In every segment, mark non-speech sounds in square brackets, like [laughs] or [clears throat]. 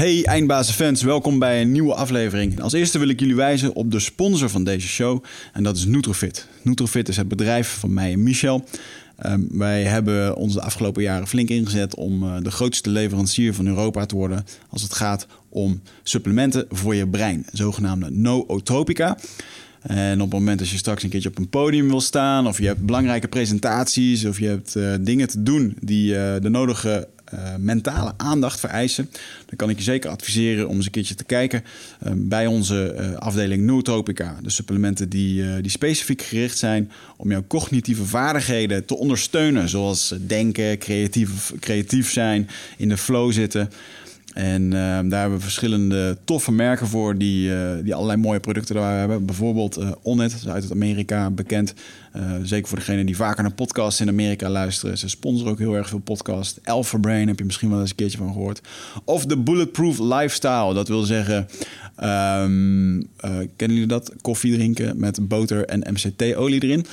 Hey eindbazenfans, welkom bij een nieuwe aflevering. Als eerste wil ik jullie wijzen op de sponsor van deze show en dat is Nutrofit. Nutrofit is het bedrijf van mij en Michel. Um, wij hebben ons de afgelopen jaren flink ingezet om uh, de grootste leverancier van Europa te worden als het gaat om supplementen voor je brein, zogenaamde nootropica. En op het moment dat je straks een keertje op een podium wil staan, of je hebt belangrijke presentaties, of je hebt uh, dingen te doen die uh, de nodige uh, mentale aandacht vereisen, dan kan ik je zeker adviseren om eens een keertje te kijken uh, bij onze uh, afdeling Nootropica. De supplementen die, die specifiek gericht zijn om jouw cognitieve vaardigheden te ondersteunen, zoals denken, creatief, creatief zijn, in de flow zitten. En uh, daar hebben we verschillende toffe merken voor die, uh, die allerlei mooie producten daar hebben. Bijvoorbeeld uh, Onnet, uit Amerika bekend. zeker voor degenen die vaker naar podcasts in Amerika luisteren. Ze sponsoren ook heel erg veel podcasts. Alpha Brain heb je misschien wel eens een keertje van gehoord. Of de Bulletproof Lifestyle. Dat wil zeggen, um, kennen jullie dat? Koffie drinken met boter en MCT-olie erin.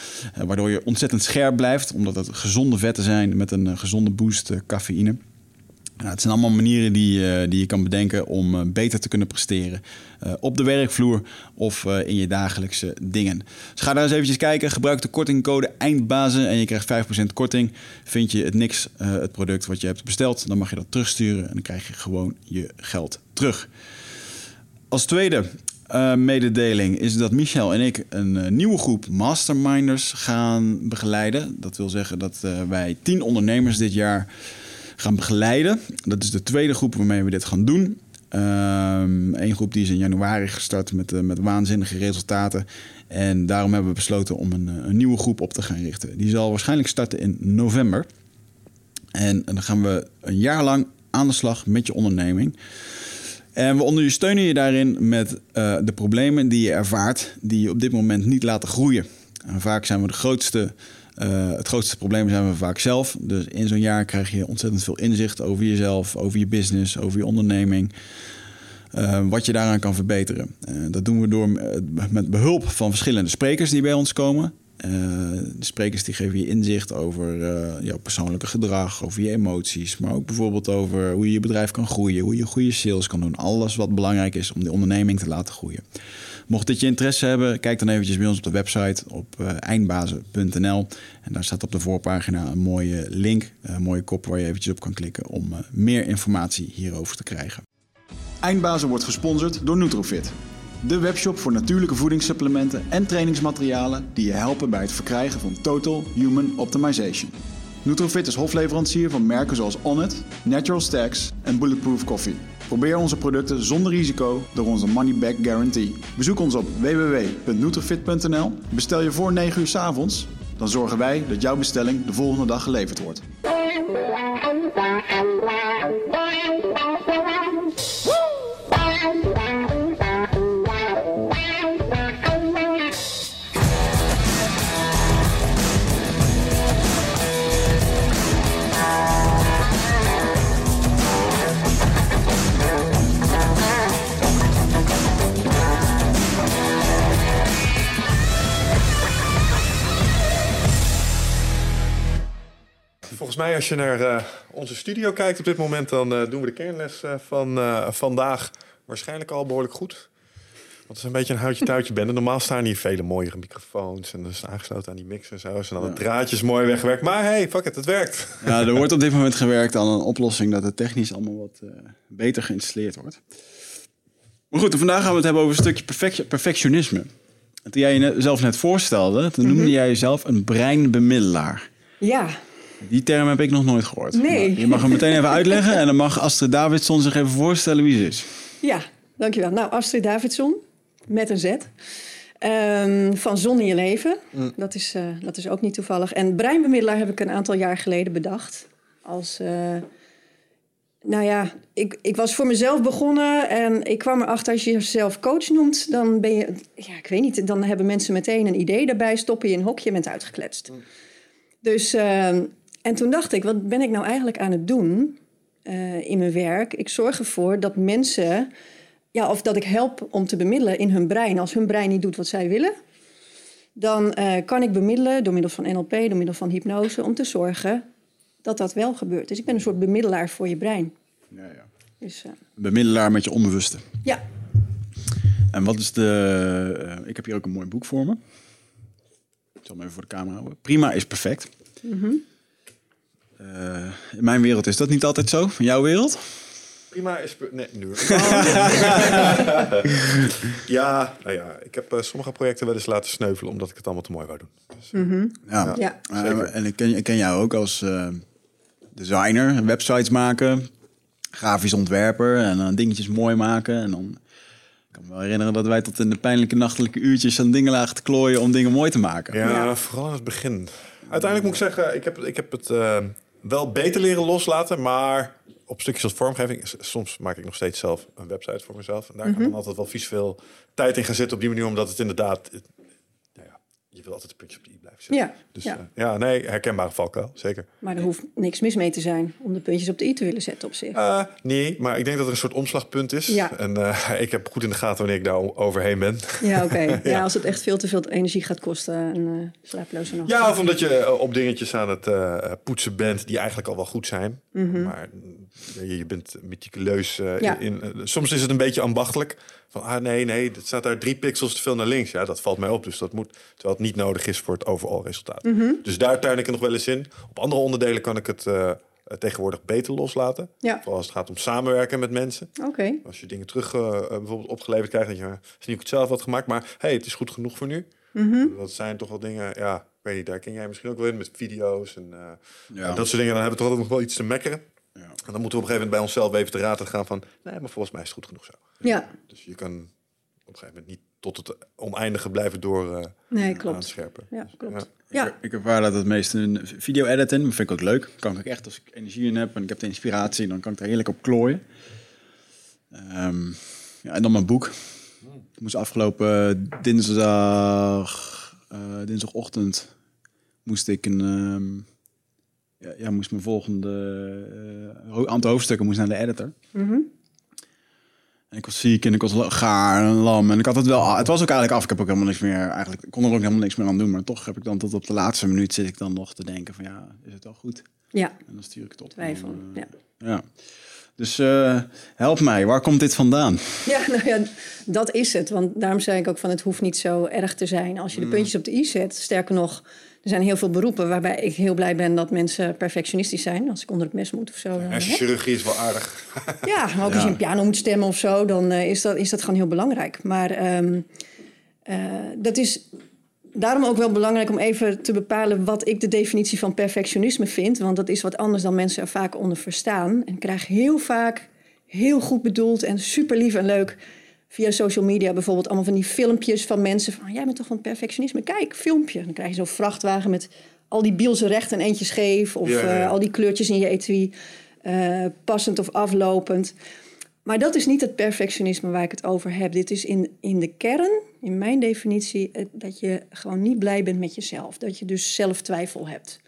waardoor je ontzettend scherp blijft, omdat het gezonde vetten zijn met een gezonde boost cafeïne. Het zijn allemaal manieren die, uh, die je kan bedenken om uh, beter te kunnen presteren. Uh, op de werkvloer of in je dagelijkse dingen. Dus ga daar eens eventjes kijken. Gebruik de kortingcode EINDBAZEN en je krijgt 5% korting. Vind je het niks, het product wat je hebt besteld, dan mag je dat terugsturen en dan krijg je gewoon je geld terug. Als tweede mededeling is dat Michel en ik een nieuwe groep masterminders gaan begeleiden. Dat wil zeggen dat wij 10 ondernemers dit jaar gaan begeleiden. Dat is de tweede groep waarmee we dit gaan doen. Eén groep die is in januari gestart met, uh, met waanzinnige resultaten. En daarom hebben we besloten om een, een, nieuwe groep op te gaan richten. Die zal waarschijnlijk starten in november. En, dan gaan we een jaar lang aan de slag met je onderneming. En we ondersteunen je daarin met uh, de problemen die je ervaart, die je op dit moment niet laten groeien. En vaak zijn we de grootste uh, het grootste probleem zijn we vaak zelf. Dus in zo'n jaar krijg je ontzettend veel inzicht over jezelf, over je business, over je onderneming. Uh, wat je daaraan kan verbeteren. Uh, dat doen we door met behulp van verschillende sprekers die bij ons komen. de sprekers die geven je inzicht over jouw persoonlijke gedrag, over je emoties, maar ook bijvoorbeeld over hoe je je bedrijf kan groeien, hoe je goede sales kan doen. Alles wat belangrijk is om de onderneming te laten groeien. Mocht dit je interesse hebben, kijk dan eventjes bij ons op de website op uh, eindbazen.nl. En daar staat op de voorpagina een mooie link, een mooie kop waar je eventjes op kan klikken om uh, meer informatie hierover te krijgen. Eindbazen wordt gesponsord door Nutrofit. De webshop voor natuurlijke voedingssupplementen en trainingsmaterialen die je helpen bij het verkrijgen van Total Human Optimization. Nutrofit is hofleverancier van merken zoals Onnit, Natural Stacks en Bulletproof Coffee. Probeer onze producten zonder risico door onze money back guarantee. Bezoek ons op www.nutrifit.nl. Bestel je voor 9 uur s avonds, dan zorgen wij dat jouw bestelling de volgende dag geleverd wordt. Volgens mij, als je naar uh, onze studio kijkt op dit moment, dan uh, doen we de kernles uh, van vandaag waarschijnlijk al behoorlijk goed. Want het is een beetje een houtje-touwtje bende. Normaal staan hier vele mooiere microfoons en dat is aangesloten aan die mix en zo. En dan ja. de draadjes mooi weggewerkt. Maar hey, fuck it, het werkt. Ja, er wordt op dit moment gewerkt aan een oplossing dat het technisch allemaal wat beter geïnstalleerd wordt. Maar goed, vandaag gaan we het hebben over een stukje perfect perfectionisme. Toen jij jezelf net voorstelde, toen noemde mm -hmm. jij jezelf een breinbemiddelaar. Ja, die term heb ik nog nooit gehoord. Nee. Je mag hem meteen even uitleggen en dan mag Astrid Davidson zich even voorstellen wie ze is. Ja, dankjewel. Nou, Astrid Davidson, met een Z. Um, van Zon in je leven. Mm. Dat, is, uh, dat is ook niet toevallig. En breinbemiddelaar heb ik een aantal jaar geleden bedacht. Als, uh, nou ja, ik, ik was voor mezelf begonnen en ik kwam erachter als je jezelf coach noemt, dan ben je, ja, ik weet niet, dan hebben mensen meteen een idee daarbij, stoppen je in een hokje bent uitgekletst. Mm. Dus, uh, en toen dacht ik, wat ben ik nou eigenlijk aan het doen uh, in mijn werk? Ik zorg ervoor dat mensen, ja, of dat ik help om te bemiddelen in hun brein. Als hun brein niet doet wat zij willen, dan uh, kan ik bemiddelen door middel van NLP, door middel van hypnose, om te zorgen dat dat wel gebeurt. Dus ik ben een soort bemiddelaar voor je brein. Ja, ja. Dus uh, Bemiddelaar met je onbewuste. ja, En wat is de... eh, ik heb hier ook een mooi boek voor me. Ik zal hem even voor de camera houden. Prima is perfect. Eh, in mijn wereld is dat niet altijd zo. In jouw wereld? Prima is... Nee, nu. [laughs] [laughs] ja, nou ja, ik heb eh, sommige projecten wel eens laten sneuvelen... omdat ik het allemaal te mooi wou doen. Dus, Ja. ja. Eh, zeker. en ik ken, ik ken jou ook als eh, designer, websites maken, grafisch ontwerper en dan dingetjes mooi maken. En dan ik kan me wel herinneren dat wij tot in de pijnlijke nachtelijke uurtjes aan dingen lagen te klooien om dingen mooi te maken. ja, Ja. vooral in het begin. Uiteindelijk moet ik zeggen, ik heb, ik heb het eh, wel beter leren loslaten... maar op stukjes als vormgeving... soms maak ik nog steeds zelf een website voor mezelf. En daar kan dan altijd wel vies veel tijd in gaan zitten op die manier... omdat het inderdaad... het- nou ja, je wil altijd een puntje op de blijven zitten. Ja, Dus ja. ja. ja, nee, herkenbare valkuil, zeker. Maar er hoeft niks mis mee te zijn om de puntjes op de i te willen zetten op zich. Eh, nee, maar ik denk dat er een soort omslagpunt is. Ja. En eh, [laughs] ik heb goed in de gaten wanneer ik daar overheen ben. Ja, oké. [laughs] Ja. als het echt veel te veel energie gaat kosten en eh slapeloze nacht. Ja, of omdat je eh, op dingetjes aan het eh, poetsen bent die eigenlijk al wel goed zijn. Maar mm, je, je bent meticuleus. eh, Ja. in, eh, soms is het een beetje ambachtelijk. Van, ah nee, nee, het staat daar drie pixels te veel naar links. Ja, dat valt mij op. Dus dat moet, terwijl het niet nodig is voor het overal resultaat. Dus daar tuin ik er nog wel eens in. Op andere onderdelen kan ik het eh, tegenwoordig beter loslaten. Ja. Vooral als het gaat om samenwerken met mensen. Oké. Als je dingen terug eh, eh, bijvoorbeeld opgeleverd krijgt, dat je het is niet ook het zelf wat gemaakt, maar hey, het is goed genoeg voor nu. Dat zijn toch wel dingen, ja, ik weet niet, daar ken jij misschien ook wel in met video's en eh, Ja. dat soort dingen. Dan hebben we toch altijd nog wel iets te mekkeren. Ja. En dan moeten we op een gegeven moment bij onszelf even te raden gaan van, nee, maar volgens mij is het goed genoeg zo. Ja, Dus je kan op een gegeven moment niet tot het oneindige blijven door eh, nee, klopt. aanscherpen. Ja, Dus, klopt. Ja. Ja, Ik, ik ervaar dat het meeste in video editen, dat vind ik ook leuk. Kan ik ook echt, als ik energie in heb en ik heb de inspiratie, dan kan ik er heerlijk op klooien. Ehm, ja, en dan mijn boek. Ik moest afgelopen dinsdag, eh, dinsdagochtend, moest ik een, ehm, ja, ja, moest mijn volgende eh, aantal hoofdstukken moest naar de editor. En ik was ziek en ik was gaar en lam. En ik had het wel. Het was ook eigenlijk af. Ik heb ook helemaal niks meer. Eigenlijk ik kon er ook helemaal niks meer aan doen. Maar toch heb ik dan tot op de laatste minuut zit ik dan nog te denken van ja, is het wel goed? ja, En dan stuur ik het op. twijfel. En dan, Ja. eh, ja. Dus eh, help mij. Waar komt dit vandaan? [laughs] ja, nou ja, dat is het. Want daarom zei ik ook van het hoeft niet zo erg te zijn als je de puntjes op de i zet. Sterker nog, er zijn heel veel beroepen waarbij ik heel blij ben dat mensen perfectionistisch zijn. Als ik onder het mes moet of zo. Dan, hè? Hersenchirurgie is wel aardig. Ja, maar ook als je een piano moet stemmen of zo, dan eh, is, dat, is dat gewoon heel belangrijk. Maar ehm, eh, dat is daarom ook wel belangrijk om even te bepalen wat ik de definitie van perfectionisme vind. Want dat is wat anders dan mensen er vaak onder verstaan. En ik krijg heel vaak heel goed bedoeld en super lief en leuk via social media bijvoorbeeld allemaal van die filmpjes van mensen van jij bent toch van perfectionisme? Kijk, filmpje. Dan krijg je zo'n vrachtwagen met al die bielsen recht en eentje scheef of Ja, ja, ja. eh, al die kleurtjes in je etui eh, passend of aflopend. Maar dat is niet het perfectionisme waar ik het over heb. Dit is in, in de kern, in mijn definitie, het- dat je gewoon niet blij bent met jezelf. Dat je dus zelftwijfel hebt.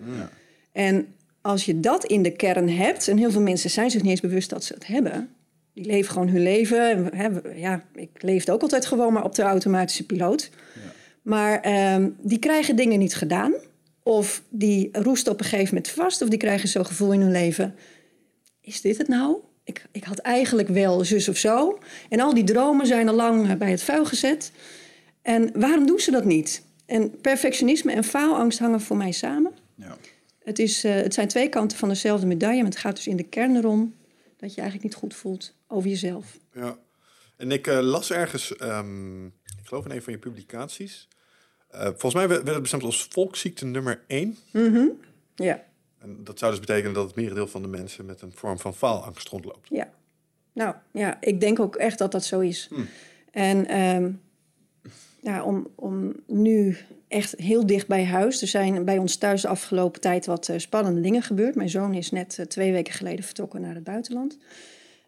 En als je dat in de kern hebt, en heel veel mensen zijn zich niet eens bewust dat ze het hebben. Die leven gewoon hun leven. Ja, ik leefde ook altijd gewoon maar op de automatische piloot. Maar ehm, die krijgen dingen niet gedaan. Of die roesten op een gegeven moment vast. Of die krijgen zo'n gevoel in hun leven. Is dit het nou? Ik, ik had eigenlijk wel zus of zo. En al die dromen zijn al lang eh, bij het vuil gezet. En waarom doen ze dat niet? En perfectionisme en faalangst hangen voor mij samen. Ja. Het, is, eh, het zijn twee kanten van dezelfde medaille. Maar het gaat dus in de kern erom dat je eigenlijk niet goed voelt over jezelf. Ja. En ik eh, las ergens, ehm, ik geloof in een van je publicaties. eh, volgens mij werd het bestemd als volksziekte nummer 1. Ja, En dat zou dus betekenen dat het merendeel van de mensen met een vorm van faalangst rondloopt. ja. Nou, ja, ik denk ook echt dat dat zo is. En ehm, ja, om, om nu echt heel dicht bij huis. Er zijn bij ons thuis de afgelopen tijd wat eh, spannende dingen gebeurd. Mijn zoon is net eh, twee weken geleden vertrokken naar het buitenland.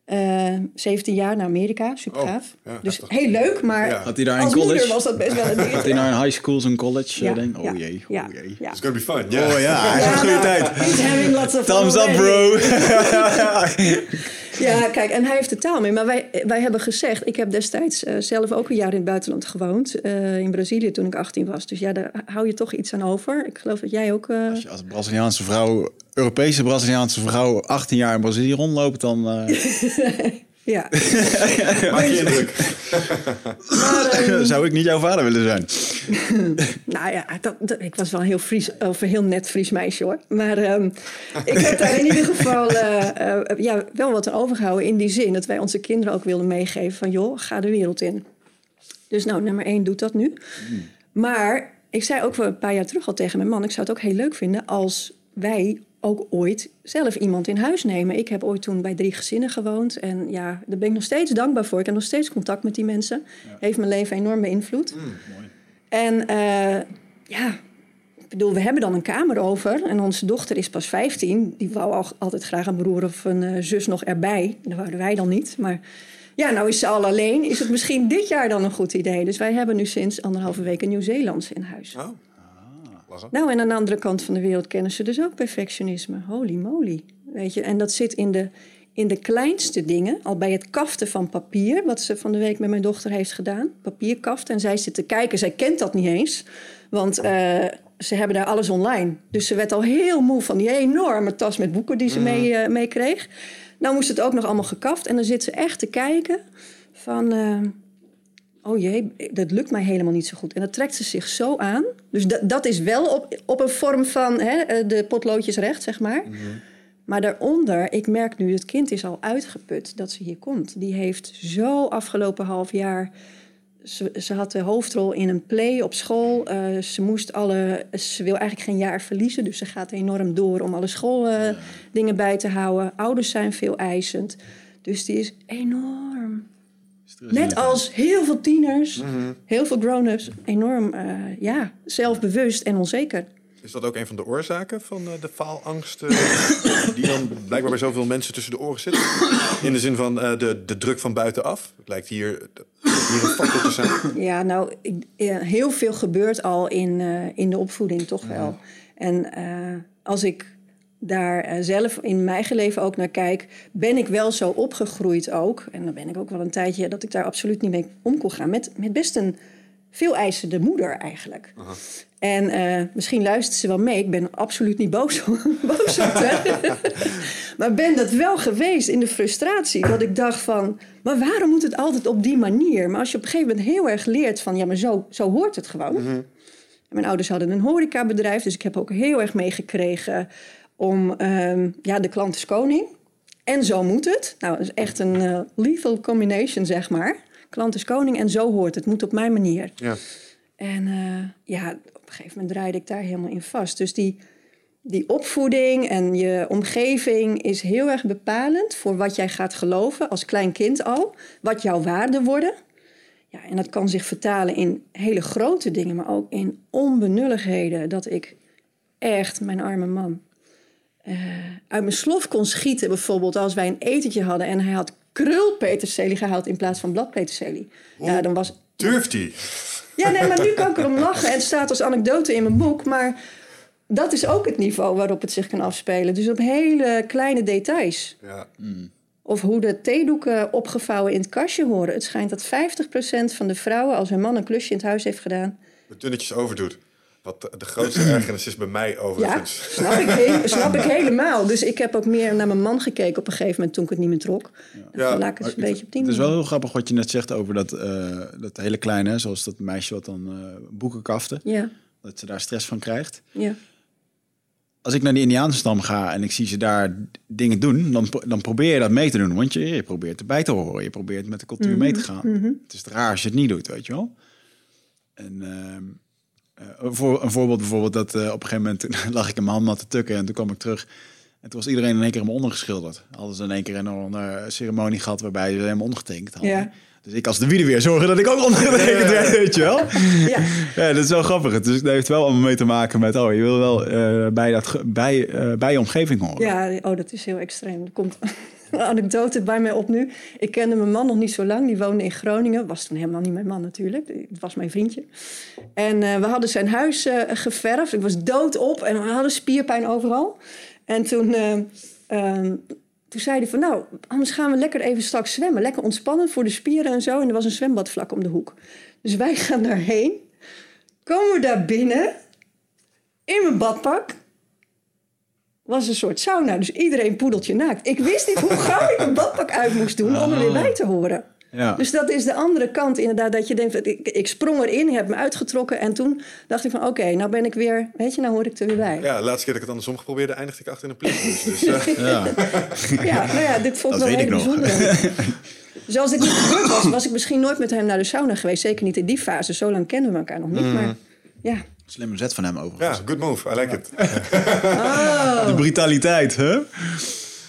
Eh 17 jaar naar Amerika, super Oh, gaaf. ja, dus heftig. heel leuk, maar Ja. Gaat hij daar als moeder college? was dat best wel een ding. Gaat hij naar een high school, zo'n college? Ja, denk? Oh ja, jee, ja, oh jee. ja. It's gonna be fun. Oh ja, hij een goede nou, tijd. he's having lots of fun Thumbs up, bro. [laughs] Ja, kijk, en hij heeft de taal mee. Maar wij, wij hebben gezegd... Ik heb destijds eh, zelf ook een jaar in het buitenland gewoond. eh, in Brazilië toen ik 18 was. Dus ja, daar hou je toch iets aan over. Ik geloof dat jij ook... eh, Als je als Braziliaanse vrouw Europese Braziliaanse vrouw 18 jaar in Brazilië rondloopt, dan... [laughs] Ja. [laughs] Maak je indruk. Maar, [laughs] ehm, zou ik niet jouw vader willen zijn. [laughs] Nou ja, dat, dat- ik was wel een heel, Fries, of een heel net Fries meisje hoor. Maar ehm, ik heb daar in ieder geval eh, eh, ja, wel wat aan overgehouden. In die zin dat wij onze kinderen ook wilden meegeven van... joh, ga de wereld in. Dus nou, nummer één doet dat nu. Maar ik zei ook wel een paar jaar terug al tegen mijn man... ik zou het ook heel leuk vinden als wij ook ooit zelf iemand in huis nemen. Ik heb ooit toen bij drie gezinnen gewoond. En ja, daar ben ik nog steeds dankbaar voor. Ik heb nog steeds contact met die mensen. Heeft mijn leven enorm beïnvloed. En eh, ja, ik bedoel, we hebben dan een kamer over. En onze dochter is pas 15. Die wou al, altijd graag een broer of een eh, zus nog erbij. Dat wouden wij dan niet. Maar ja, nou is ze al alleen. Is het misschien dit jaar dan een goed idee? Dus wij hebben nu sinds anderhalve week een Nieuw-Zeelandse in huis. Oh. Lachen. Nou, en aan de andere kant van de wereld kennen ze dus ook perfectionisme. Holy moly. Weet je, en dat zit in de, in de kleinste dingen. Al bij het kaften van papier, wat ze van de week met mijn dochter heeft gedaan. Papierkaften. En zij zit te kijken, zij kent dat niet eens. Want eh, ze hebben daar alles online. Dus ze werd al heel moe van die enorme tas met boeken die ze mee, eh, mee kreeg. Nou moest het ook nog allemaal gekaft. En dan zit ze echt te kijken van... eh, oh jee, dat lukt mij helemaal niet zo goed. En dat trekt ze zich zo aan. Dus dat, dat is wel op, op een vorm van hè, eh, de potloodjes recht, zeg maar. Maar daaronder, ik merk nu, het kind is al uitgeput dat ze hier komt. Die heeft zo afgelopen half jaar... Ze, ze had de hoofdrol in een play op school. Eh, ze moest alle... Ze wil eigenlijk geen jaar verliezen. Dus ze gaat enorm door om alle schooldingen dingen bij te houden. Ouders zijn veel eisend. Dus die is enorm Net als heel veel tieners, heel veel grown-ups, enorm eh, ja, zelfbewust en onzeker. Is dat ook een van de oorzaken van eh, de faalangst eh, die dan blijkbaar bij zoveel mensen tussen de oren zit? In de zin van eh, de, de druk van buitenaf? Het lijkt hier, hier een factor te zijn. Ja, nou, ik, heel veel gebeurt al in, eh, in de opvoeding, toch wel. En eh, als ik daar eh, zelf in mijn eigen leven ook naar kijk, ben ik wel zo opgegroeid ook. En dan ben ik ook wel een tijdje dat ik daar absoluut niet mee om kon gaan. Met, met best een veel eisende moeder eigenlijk. En eh, misschien luistert ze wel mee. Ik ben absoluut niet boos, [laughs] boos op haar. [laughs] maar ben dat wel geweest in de frustratie. Dat ik dacht van, maar waarom moet het altijd op die manier? Maar als je op een gegeven moment heel erg leert van... ja, maar zo, zo hoort het gewoon. En Mijn ouders hadden een horecabedrijf. Dus ik heb ook heel erg meegekregen om... ehm, ja, de klant is koning. En zo moet het. Nou, dat is echt een eh, lethal combination, zeg maar. Klant is koning en zo hoort het. Moet op mijn manier. Ja. En eh, ja, op een gegeven moment draaide ik daar helemaal in vast. Dus die, die opvoeding en je omgeving is heel erg bepalend voor wat jij gaat geloven als klein kind al. Wat jouw waarden worden. Ja, en dat kan zich vertalen in hele grote dingen, maar ook in onbenulligheden. Dat ik echt, mijn arme man, eh, uit mijn slof kon schieten. Bijvoorbeeld als wij een etentje hadden en hij had krulpeterselie gehaald in plaats van bladpeterselie. Ja, dan was Durft hij? ja, nee, maar nu kan ik erom lachen. En het staat als anekdote in mijn boek. Maar dat is ook het niveau waarop het zich kan afspelen. Dus op hele kleine details. Ja. Of hoe de theedoeken opgevouwen in het kastje horen. Het schijnt dat 50% van de vrouwen, als hun man een klusje in het huis heeft gedaan... De dunnetjes overdoet. Wat de grootste [clears throat] ergernis is bij mij Ja, overigens. snap ik, he- [laughs] snap ik helemaal. Dus ik heb ook meer naar mijn man gekeken op een gegeven moment toen ik het niet meer trok. Ja, Ja, laat ik het een beetje op die Het is wel heel grappig wat je net zegt over dat, eh, dat hele kleine, zoals dat meisje wat dan eh, boeken kafte, Ja, dat ze daar stress van krijgt. ja. Als ik naar die Indiaanstam ga en ik zie ze daar dingen doen, dan, dan probeer je dat mee te doen. Want je, je probeert erbij te horen, je probeert met de cultuur mee te gaan. Het is raar als je het niet doet, weet je wel. En ehm, eh, voor, een voorbeeld bijvoorbeeld dat eh, op een gegeven moment [laughs] lag ik in mijn handmat te tukken en toen kwam ik terug. En toen was iedereen in één keer helemaal ondergeschilderd. Hadden ze in één keer een, ceremonie gehad waarbij ze helemaal ondergetekend hadden. Ja. Dus ik als de wiede weer zorgen dat ik ook ondergetekend werd, weet je wel. ja. Ja, dat is wel grappig. Dus dat heeft wel allemaal mee te maken met, oh, je wil wel eh, bij, dat, bij, eh, bij je omgeving horen. Ja, oh, dat is heel extreem. Er komt [laughs] anekdote bij mij op nu. Ik kende mijn man nog niet zo lang. Die woonde in Groningen. Was toen helemaal niet mijn man natuurlijk. Het was mijn vriendje. En eh, we hadden zijn huis eh, geverfd. Ik was doodop en we hadden spierpijn overal. En toen, eh, ehm, toen zei hij van... nou, anders gaan we lekker even straks zwemmen. Lekker ontspannen voor de spieren en zo. En er was een zwembad vlak om de hoek. Dus wij gaan daarheen. Komen we daar binnen... in mijn badpak was een soort sauna. Dus iedereen poedeltje naakt. Ik wist niet hoe gauw ik een badpak uit moest doen om er weer bij te horen. Ja. Dus dat is de andere kant inderdaad. Dat je denkt, dat ik, ik sprong erin, heb me uitgetrokken. En toen dacht ik van, oké, nou ben ik weer... Weet je, nou hoor ik er weer bij. Ja, Ja, de laatste keer dat ik het andersom geprobeerde, eindigde ik achter in een politiebus. Dus eh, [laughs] ja. nou ja, dit vond ik wel heel bijzonder. [laughs] Dus als dit niet gebeurd was, was ik misschien nooit met hem naar de sauna geweest. Zeker niet in die fase. Zo lang kennen we elkaar nog niet. Maar ja, Slimme zet van hem overigens. ja, good move. I like it. De brutaliteit, hè?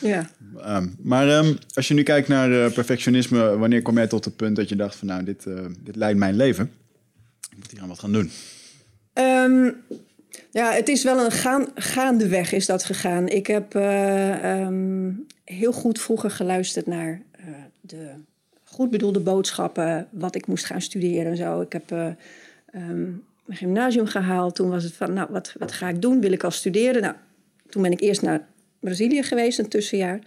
ja. Ehm, maar ehm, als je nu kijkt naar eh, perfectionisme, wanneer kom jij tot het punt dat je dacht van nou, dit, eh, dit leidt mijn leven? Ik moet hier aan wat gaan doen. Ehm, ja, het is wel een gaan, gaande weg is dat gegaan. Ik heb eh, ehm, heel goed vroeger geluisterd naar eh, de goed bedoelde boodschappen, wat ik moest gaan studeren en zo. Ik heb eh, ehm, mijn gymnasium gehaald. Toen was het van, nou, wat, wat ga ik doen? Wil ik al studeren? Nou, toen ben ik eerst naar Brazilië geweest, een tussenjaar.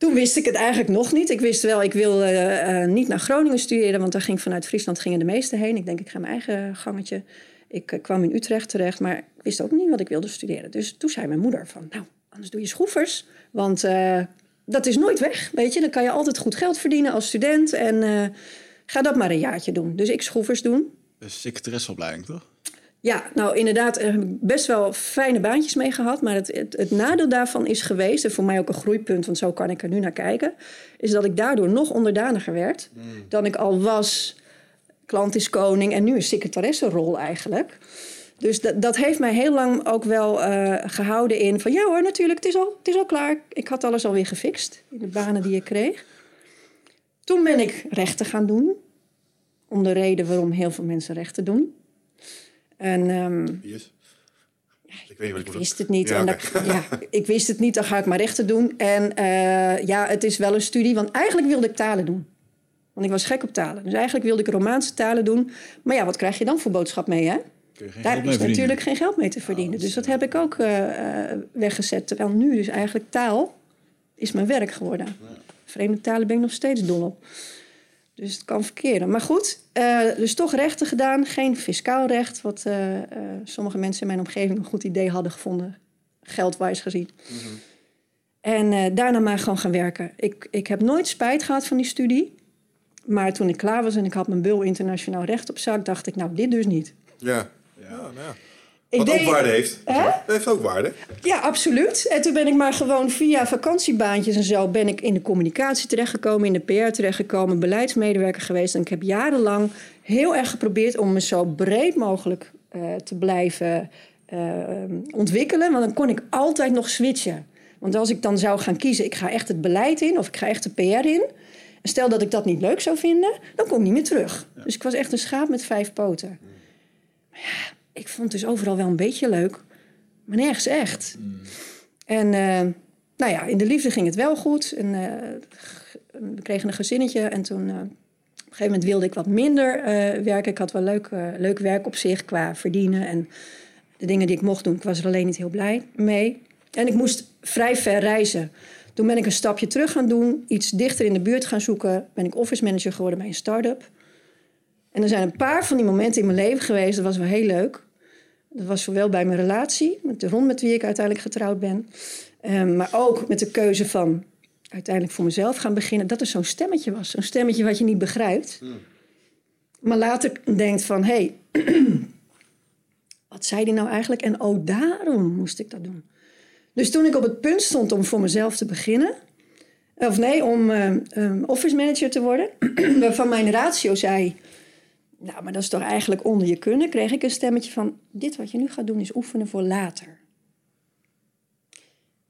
Toen wist ik het eigenlijk nog niet. Ik wist wel, ik wil eh, eh, niet naar Groningen studeren, want daar ging vanuit Friesland gingen de meesten heen. Ik denk, ik ga mijn eigen gangetje. Ik eh, kwam in Utrecht terecht, maar ik wist ook niet wat ik wilde studeren. Dus toen zei mijn moeder van, nou, anders doe je schroefers. Want dat is nooit weg, weet je. Dan kan je altijd goed geld verdienen als student. En ga dat maar een jaartje doen. Dus ik schroefers doen. Secretaresseopleiding, toch? Ja, nou inderdaad, er heb ik best wel fijne baantjes mee gehad. Maar het, het, het nadeel daarvan is geweest, en voor mij ook een groeipunt, want zo kan ik er nu naar kijken, is dat ik daardoor nog onderdaniger werd dan ik al was. Klant is koning en nu een secretaressenrol eigenlijk. Dus dat, dat heeft mij heel lang ook wel eh, gehouden in van ja hoor, natuurlijk, het is, al, het is al klaar. Ik had alles alweer gefixt in de banen die ik kreeg. Toen ben ik rechten gaan doen. Om de reden waarom heel veel mensen rechten doen. En ehm, Yes. Ik weet wist het niet. Ja, en dan- ja, [laughs] ik wist het niet, dan ga ik maar rechten doen. En eh, ja, het is wel een studie, want eigenlijk wilde ik talen doen. Want ik was gek op talen. Dus eigenlijk wilde ik Romaanse talen doen. Maar ja, wat krijg je dan voor boodschap mee, hè? Daar is natuurlijk geen geld mee te verdienen. dus dat heb ik ook eh, eh, weggezet. Terwijl nu dus eigenlijk taal is mijn werk geworden. Vreemde talen ben ik nog steeds dol op. Dus het kan verkeren. Maar goed, eh, dus toch rechten gedaan. Geen fiscaal recht, wat eh, eh, sommige mensen in mijn omgeving een goed idee hadden gevonden. Geldwijs gezien. En eh, daarna maar gewoon gaan werken. Ik, ik heb nooit spijt gehad van die studie. Maar toen ik klaar was en ik had mijn bul internationaal recht op zak... dacht ik, nou, dit dus niet. Ja. Ja, nou ja. Ik Wat ook waarde heeft. Hè? Dat heeft ook waarde. Ja, absoluut. En toen ben ik maar gewoon via vakantiebaantjes en zo... ben ik in de communicatie terechtgekomen, in de PR terechtgekomen... beleidsmedewerker geweest. En ik heb jarenlang heel erg geprobeerd om me zo breed mogelijk eh, te blijven eh, ontwikkelen. Want dan kon ik altijd nog switchen. Want als ik dan zou gaan kiezen, ik ga echt het beleid in... of ik ga echt de PR in... En stel dat ik dat niet leuk zou vinden, dan kom ik niet meer terug. Dus ik was echt een schaap met vijf poten. Maar ja, ik vond het dus overal wel een beetje leuk, maar nergens echt. En eh, nou ja, in de liefde ging het wel goed. En, eh, we kregen een gezinnetje en toen... eh, op een gegeven moment wilde ik wat minder werken. Ik had wel leuk, leuk werk op zich qua verdienen. En de dingen die ik mocht doen, ik was er alleen niet heel blij mee. En ik moest vrij ver reizen. Toen ben ik een stapje terug gaan doen, iets dichter in de buurt gaan zoeken. Ben ik office manager geworden bij een start-up. En er zijn een paar van die momenten in mijn leven geweest, dat was wel heel leuk. Dat was zowel bij mijn relatie, met de Ron met wie ik uiteindelijk getrouwd ben. Ehm, maar ook met de keuze van uiteindelijk voor mezelf gaan beginnen. Dat er zo'n stemmetje was. Zo'n stemmetje wat je niet begrijpt. Maar later denkt van, hé, hey, [clears throat] wat zei die nou eigenlijk? En oh, daarom moest ik dat doen. Dus toen ik op het punt stond om voor mezelf te beginnen... of nee, om eh, ehm, office manager te worden... [clears throat] waarvan mijn ratio zei... nou, maar dat is toch eigenlijk onder je kunnen... kreeg ik een stemmetje van... dit wat je nu gaat doen is oefenen voor later.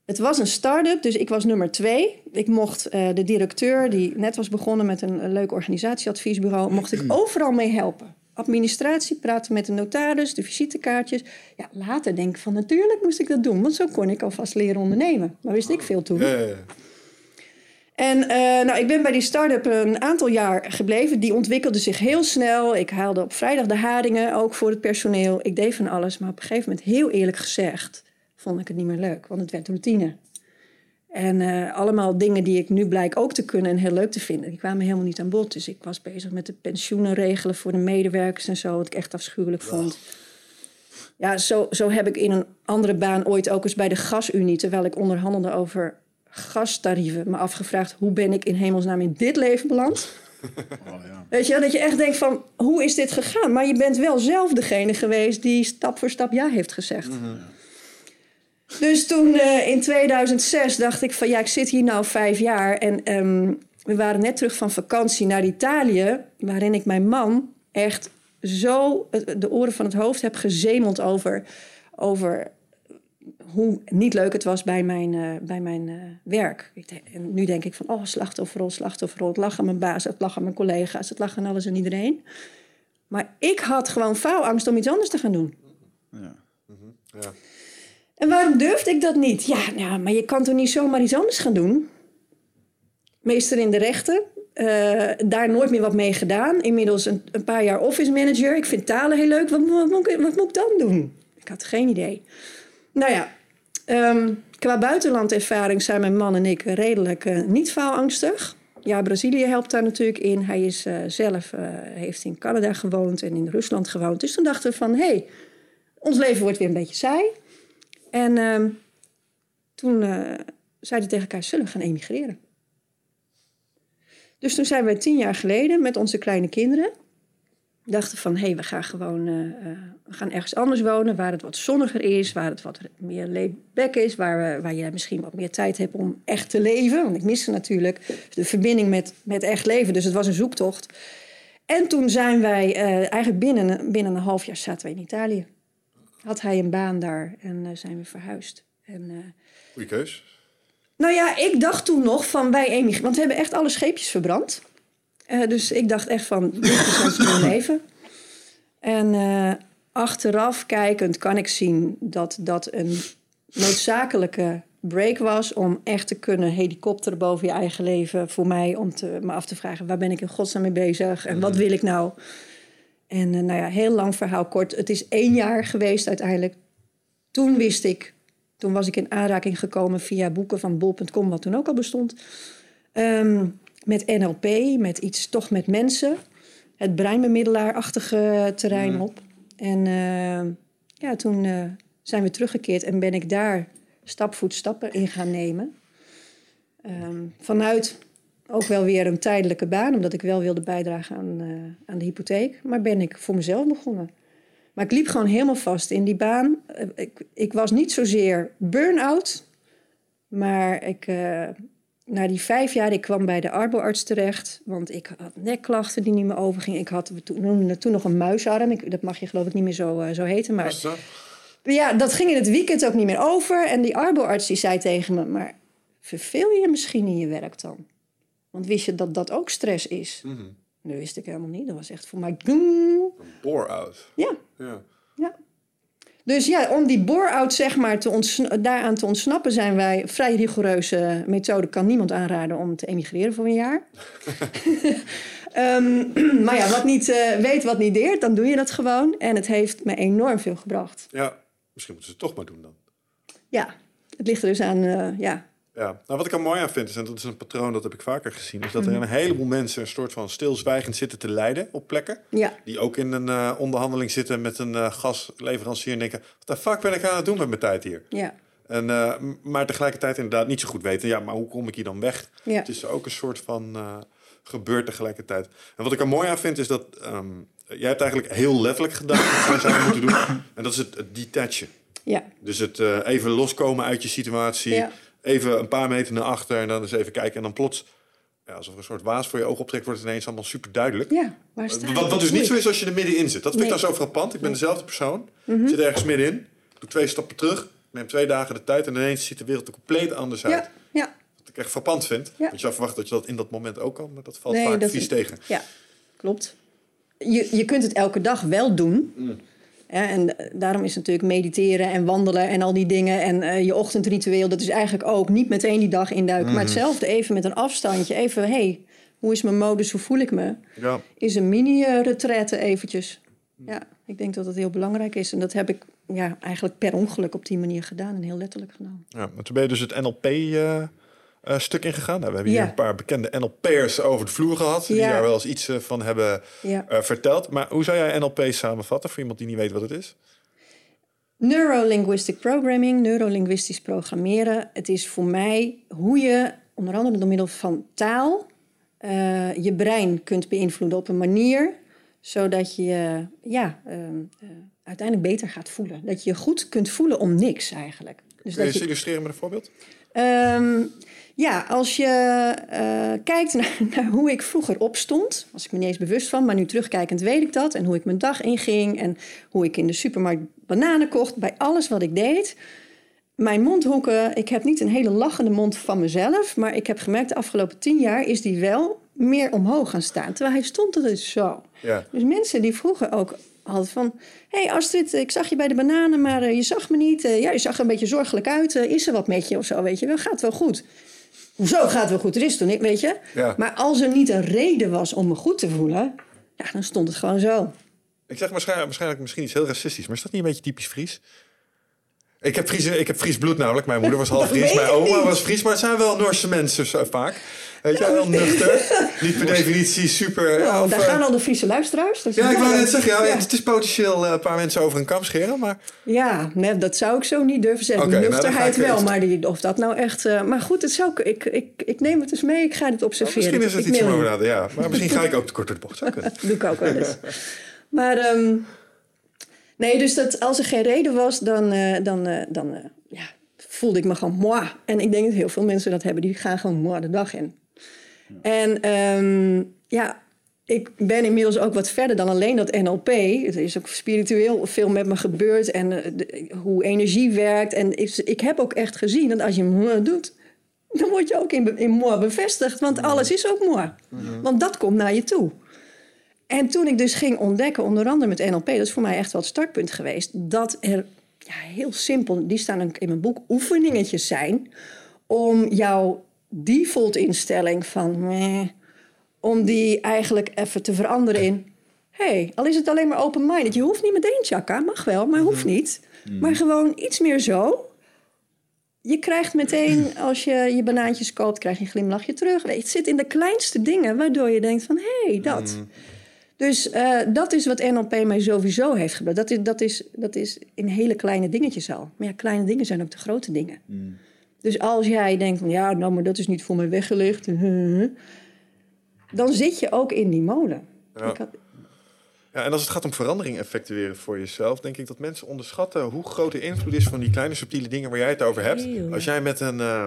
Het was een start-up, dus ik was nummer twee. Ik mocht eh, de directeur, die net was begonnen met een, een leuk organisatieadviesbureau... mocht ik [clears throat] overal mee helpen. Administratie, praten met de notaris, de visitekaartjes. Ja, later denk ik van natuurlijk moest ik dat doen... want zo kon ik alvast leren ondernemen. Maar wist ik veel toen. Ja, ja, ja. En eh, nou, ik ben bij die start-up een aantal jaar gebleven. Die ontwikkelde zich heel snel. Ik haalde op vrijdag de haringen, ook voor het personeel. Ik deed van alles, maar op een gegeven moment, heel eerlijk gezegd... vond ik het niet meer leuk, want het werd routine. En eh, allemaal dingen die ik nu blijk ook te kunnen en heel leuk te vinden... die kwamen helemaal niet aan bod. Dus ik was bezig met de pensioenen regelen voor de medewerkers en zo... wat ik echt afschuwelijk vond. Ja, zo, zo heb ik in een andere baan ooit ook eens bij de gasunie... terwijl ik onderhandelde over gastarieven... me afgevraagd, hoe ben ik in hemelsnaam in dit leven beland? [laughs] Oh, ja. Weet je, dat je echt denkt van, hoe is dit gegaan? Maar je bent wel zelf degene geweest die stap voor stap ja heeft gezegd. Dus toen eh, in 2006 dacht ik van, ja, ik zit hier nou vijf jaar... en ehm, we waren net terug van vakantie naar Italië... waarin ik mijn man echt zo de oren van het hoofd heb gezemeld over... over hoe niet leuk het was bij mijn, eh, bij mijn eh, werk. Ik denk- en nu denk ik van, oh, slachtofferrol, slachtofferrol. Het lag aan mijn baas, het lag aan mijn collega's, het lag aan alles en iedereen. Maar ik had gewoon faalangst om iets anders te gaan doen. Ja. Ja. En waarom durfde ik dat niet? Ja, ja, maar je kan toch niet zomaar iets anders gaan doen? Meester in de rechten. eh, daar nooit meer wat mee gedaan. Inmiddels een, een paar jaar office manager. Ik vind talen heel leuk. Wat, wat, moet, ik, wat moet ik dan doen? Ik had geen idee. Nou ja, ehm, qua buitenlandervaring zijn mijn man en ik redelijk eh, niet faalangstig. Ja, Brazilië helpt daar natuurlijk in. Hij is eh, zelf, eh, heeft in Canada gewoond en in Rusland gewoond. Dus toen dachten we van, hé, hey, ons leven wordt weer een beetje saai. En ehm, toen zeiden we tegen elkaar, zullen we gaan emigreren? Dus toen zijn we tien jaar geleden met onze kleine kinderen... dachten van, hé, hey, we gaan gewoon eh, eh, we gaan ergens anders wonen... waar het wat zonniger is, waar het wat meer laid-back is... Waar, we, waar je misschien wat meer tijd hebt om echt te leven. Want ik miste natuurlijk de verbinding met, met echt leven. Dus het was een zoektocht. En toen zijn wij, eh, eigenlijk binnen, binnen een half jaar zaten we in Italië had hij een baan daar en zijn we verhuisd. En, Goeie keus. nou ja, ik dacht toen nog van wij emigreren, want we hebben echt alle scheepjes verbrand. Eh, dus ik dacht echt van, dit is ons nieuwe leven. En eh, achteraf kijkend kan ik zien dat dat een noodzakelijke break was... om echt te kunnen helikopteren boven je eigen leven voor mij... om te, me af te vragen, waar ben ik in godsnaam mee bezig en wat wil ik nou... En eh, nou ja, heel lang verhaal kort. Het is één jaar geweest uiteindelijk. Toen wist ik, toen was ik in aanraking gekomen via boeken van bol.com, wat toen ook al bestond. ehm, met NLP, met iets toch met mensen. Het breinbemiddelaarachtige terrein op. En eh, ja, toen eh, zijn we teruggekeerd en ben ik daar stap voor stappen in gaan nemen. Ehm, vanuit ook wel weer een tijdelijke baan, omdat ik wel wilde bijdragen aan, eh, aan de hypotheek. Maar ben ik voor mezelf begonnen. Maar ik liep gewoon helemaal vast in die baan. Ik, ik was niet zozeer burn-out, maar ik, na die vijf jaar, ik kwam bij de arboarts terecht. Want ik had nekklachten die niet meer overgingen. Ik had we toen, toen nog een muisarm. Ik, dat mag je geloof ik niet meer zo, eh, zo heten. Maar ja, dat ging in het weekend ook niet meer over. En die arboarts die zei tegen me... maar verveel je misschien in je werk dan? Want wist je dat dat ook stress is? Mhm. Dat wist ik helemaal niet. Dat was echt voor mij... Een bore-out. Ja, Ja. ja. Dus ja, om die bore-out zeg maar te daaraan te ontsnappen... zijn wij vrij rigoureuze methode. Kan niemand aanraden om te emigreren voor een jaar. [laughs] Ehm, [clears throat] maar ja, wat niet eh, weet, wat niet deert, dan doe je dat gewoon. En het heeft me enorm veel gebracht. ja, misschien moeten ze het toch maar doen dan. Ja, het ligt er dus aan, eh, ja, Ja, nou, wat ik er mooi aan vind, is, en dat is een patroon dat heb ik vaker gezien, is dat er een heleboel mensen een soort van stilzwijgend zitten te lijden op plekken. ja, Die ook in een eh, onderhandeling zitten met een eh, gasleverancier en denken: wat de fuck ben ik aan het doen met mijn tijd hier? ja, En, eh, maar tegelijkertijd inderdaad niet zo goed weten, ja, maar hoe kom ik hier dan weg? ja. Het is ook een soort van gebeurt tegelijkertijd. En wat ik er mooi aan vind, is dat ehm, jij hebt eigenlijk heel letterlijk gedaan wat wij zouden moeten doen. En dat is het, het detachen. ja. Dus het even loskomen uit je situatie. Ja. Even een paar meter naar achter en dan eens even kijken. En dan plots, ja, alsof er een soort waas voor je oog optrekt, wordt het ineens allemaal super duidelijk. Ja, waar sta Wat, wat dus niet zo is als je er middenin zit. Dat vind ik Nee. dan zo frappant. Ik ben dezelfde persoon. Ik zit ergens middenin. Doe twee stappen terug. Neem twee dagen de tijd. En ineens ziet de wereld er compleet anders uit. Ja, ja. Wat ik echt frappant vind. Ja. Want je zou verwachten dat je dat in dat moment ook kan. Maar dat valt Nee, vaak dat vies tegen. Ja, klopt. Je, je kunt het elke dag wel doen. Mm. En eh, daarom is natuurlijk mediteren en wandelen en al die dingen. En eh, je ochtendritueel, dat is eigenlijk ook niet meteen die dag induiken. Maar Mhm. hetzelfde, even met een afstandje. Even, hey, hoe is mijn modus, hoe voel ik me? Ja. Is een mini-retraite eventjes. Ja, ik denk dat dat heel belangrijk is. En dat heb ik ja, eigenlijk per ongeluk op die manier gedaan. En heel letterlijk gedaan. ja. Maar toen ben je dus het NLP-stuk ingegaan. Nou, we hebben hier Ja. een paar bekende NLP'ers over de vloer gehad. Die daar wel eens iets eh, van hebben eh, verteld. Maar hoe zou jij NLP samenvatten voor iemand die niet weet wat het is? Neurolinguistic programming, neurolinguistisch programmeren. Het is voor mij hoe je, onder andere door middel van taal, uh, je brein kunt beïnvloeden op een manier zodat je ja, uh, uh, uiteindelijk beter gaat voelen. Dat je je goed kunt voelen om niks eigenlijk. Dus Kun je eens illustreren met een voorbeeld? Um, ja, als je uh, kijkt naar, [laughs] naar, hoe ik vroeger opstond, was ik me niet eens bewust van, maar nu terugkijkend weet ik dat. En hoe ik mijn dag inging en hoe ik in de supermarkt bananen kocht, bij alles wat ik deed. Mijn mondhoeken, ik heb niet een hele lachende mond van mezelf, maar ik heb gemerkt de afgelopen tien jaar is die wel meer omhoog gaan staan. Terwijl hij stond er dus zo. Ja. Dus mensen die vroeger ook hadden van... Hé hey Astrid, ik zag je bij de bananen, maar uh, je zag me niet. Uh, ja, je zag er een beetje zorgelijk uit. Is er wat met je of zo, weet je wel? Gaat wel goed. Hoezo gaat het wel goed? Er is toen niet, weet je? Ja. Maar als er niet een reden was om me goed te voelen... Ja, dan stond het gewoon zo. Ik zeg waarschijnlijk, waarschijnlijk misschien iets heel racistisch, maar is dat niet een beetje typisch Fries? Ik heb, Fries, ik heb Fries bloed namelijk. Mijn moeder was half Fries, mijn oma niet. was Fries. Maar het zijn wel Noorse mensen zo vaak. Weet je, heel nuchter. Niet per [laughs] definitie super... Nou, of, daar eh, gaan al de Friese luisteraars. Dat is ja, ik wou wel- net zeggen, ja, Ja. het is potentieel eh, een paar mensen over een kam scheren, maar... Ja, nee, dat zou ik zo niet durven zeggen. Oké, nou, Nuchterheid wel, maar die, of dat nou echt... eh, maar goed, het zou, ik, ik, ik neem het eens mee. Ik ga dit observeren. misschien is het ik iets om mail over ja. Maar misschien [laughs] ga ik ook te kort door de bocht. Zou kunnen. doe ik ook wel eens. maar ehm, nee, dus dat als er geen reden was, dan, eh, dan, eh, dan eh, ja, voelde ik me gewoon moi. En ik denk dat heel veel mensen dat hebben. Die gaan gewoon moi de dag in. En ehm, ja, ik ben inmiddels ook wat verder dan alleen dat NLP. Er is ook spiritueel veel met me gebeurd. En de- hoe energie werkt. En ik, ik heb ook echt gezien dat als je moi doet... dan word je ook in, in moi bevestigd. Want alles is ook moi. Want dat komt naar je toe. En toen ik dus ging ontdekken, onder andere met NLP, dat is voor mij echt wel het startpunt geweest, dat er ja, heel simpel, die staan ook in mijn boek, oefeningetjes zijn om jouw default instelling van meh, om die eigenlijk even te veranderen in. hey, al is het alleen maar open-minded. Je hoeft niet meteen chakka, mag wel, maar hoeft niet. Maar gewoon iets meer zo. Je krijgt meteen, [clears throat] als je je banaantjes koopt, krijg je een glimlachje terug. Het zit in de kleinste dingen, waardoor je denkt van, hé, hey, dat. Dus eh, dat is wat NLP mij sowieso heeft gebracht. Dat is, dat, is, dat is in hele kleine dingetjes al. Maar ja, kleine dingen zijn ook de grote dingen. Dus als jij denkt van, ja, nou, maar dat is niet voor mij weggelegd. Dan zit je ook in die molen. Ja. Ik had- Ja, en als het gaat om verandering effectueren voor jezelf, denk ik dat mensen onderschatten hoe groot de invloed is van die kleine subtiele dingen waar jij het over hebt. Als jij met een uh,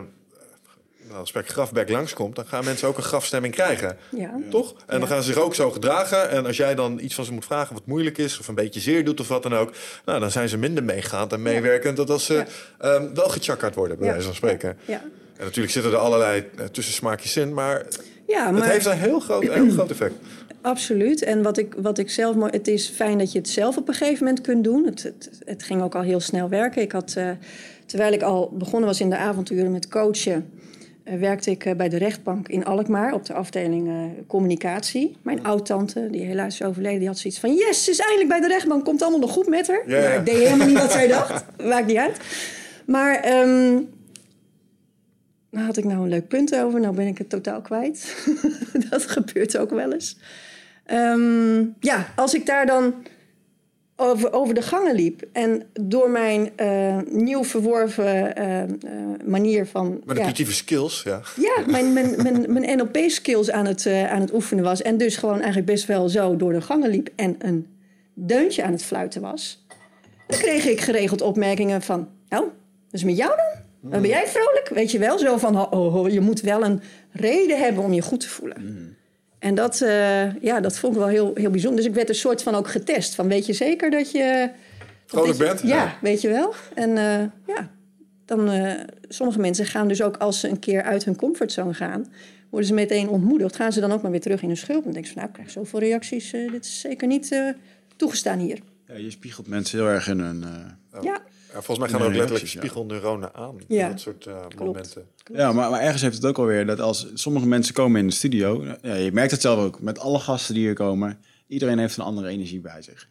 nou, spek grafback langskomt, dan gaan mensen ook een grafstemming krijgen. ja. Toch? En dan gaan ze zich ook zo gedragen. En als jij dan iets van ze moet vragen wat moeilijk is, of een beetje zeer doet of wat dan ook, nou, dan zijn ze minder meegaand en meewerkend dat als ze Ja. ehm, wel gechakkerd worden, bij Ja. wijze van spreken. Ja. En natuurlijk zitten er allerlei uh, tussensmaakjes in, maar, ja, het maar heeft een heel groot, een heel groot effect. [clears throat] absoluut. En wat ik, wat ik zelf mooi... Het is fijn dat je het zelf op een gegeven moment kunt doen. Het, het, het ging ook al heel snel werken. Ik had, eh, terwijl ik al begonnen was in de avonturen met coachen... eh, werkte ik eh, bij de rechtbank in Alkmaar op de afdeling eh, communicatie. Mijn oud-tante, die helaas is overleden, die had zoiets van... Yes, ze is eindelijk bij de rechtbank, komt allemaal nog goed met haar. Maar ik deed helemaal niet wat zij dacht. [laughs] Maakt niet uit. Maar daar had ik nou een leuk punt over. Nou ben ik het totaal kwijt. [laughs] dat gebeurt ook wel eens. Ehm, ja, als ik daar dan over, over de gangen liep... en door mijn eh, nieuw verworven eh, eh, manier van... Manipulatieve skills, ja. Ja, mijn, mijn, [laughs] mijn, mijn NLP-skills aan, het, aan het oefenen was. En dus gewoon eigenlijk best wel zo door de gangen liep en een deuntje aan het fluiten was. Dan kreeg ik geregeld opmerkingen van, nou, dat is met jou dan? Dan ben jij vrolijk? Weet je wel, zo van, oh, oh, je moet wel een reden hebben om je goed te voelen. En dat, eh, ja, dat vond ik wel heel, heel bijzonder. Dus ik werd een soort van ook getest. Van, weet je zeker dat je... Vrolijk je- bent? Ja, Ja. weet je wel. En eh, ja, dan, eh, sommige mensen gaan dus ook als ze een keer uit hun comfortzone gaan, worden ze meteen ontmoedigd. Gaan ze dan ook maar weer terug in hun schulp. Dan denk ze van, nou, ik krijg zoveel reacties. dit is zeker niet eh, toegestaan hier. Ja, je spiegelt mensen heel erg in hun... eh, Ja, Ja, volgens mij gaan er ook letterlijk spiegelneuronen aan. Ja. Dat soort eh, Klopt. momenten. Ja, maar, maar ergens heeft het ook alweer dat als sommige mensen komen in de studio, ja, je merkt het zelf ook met alle gasten die hier komen, iedereen heeft een andere energie bij zich.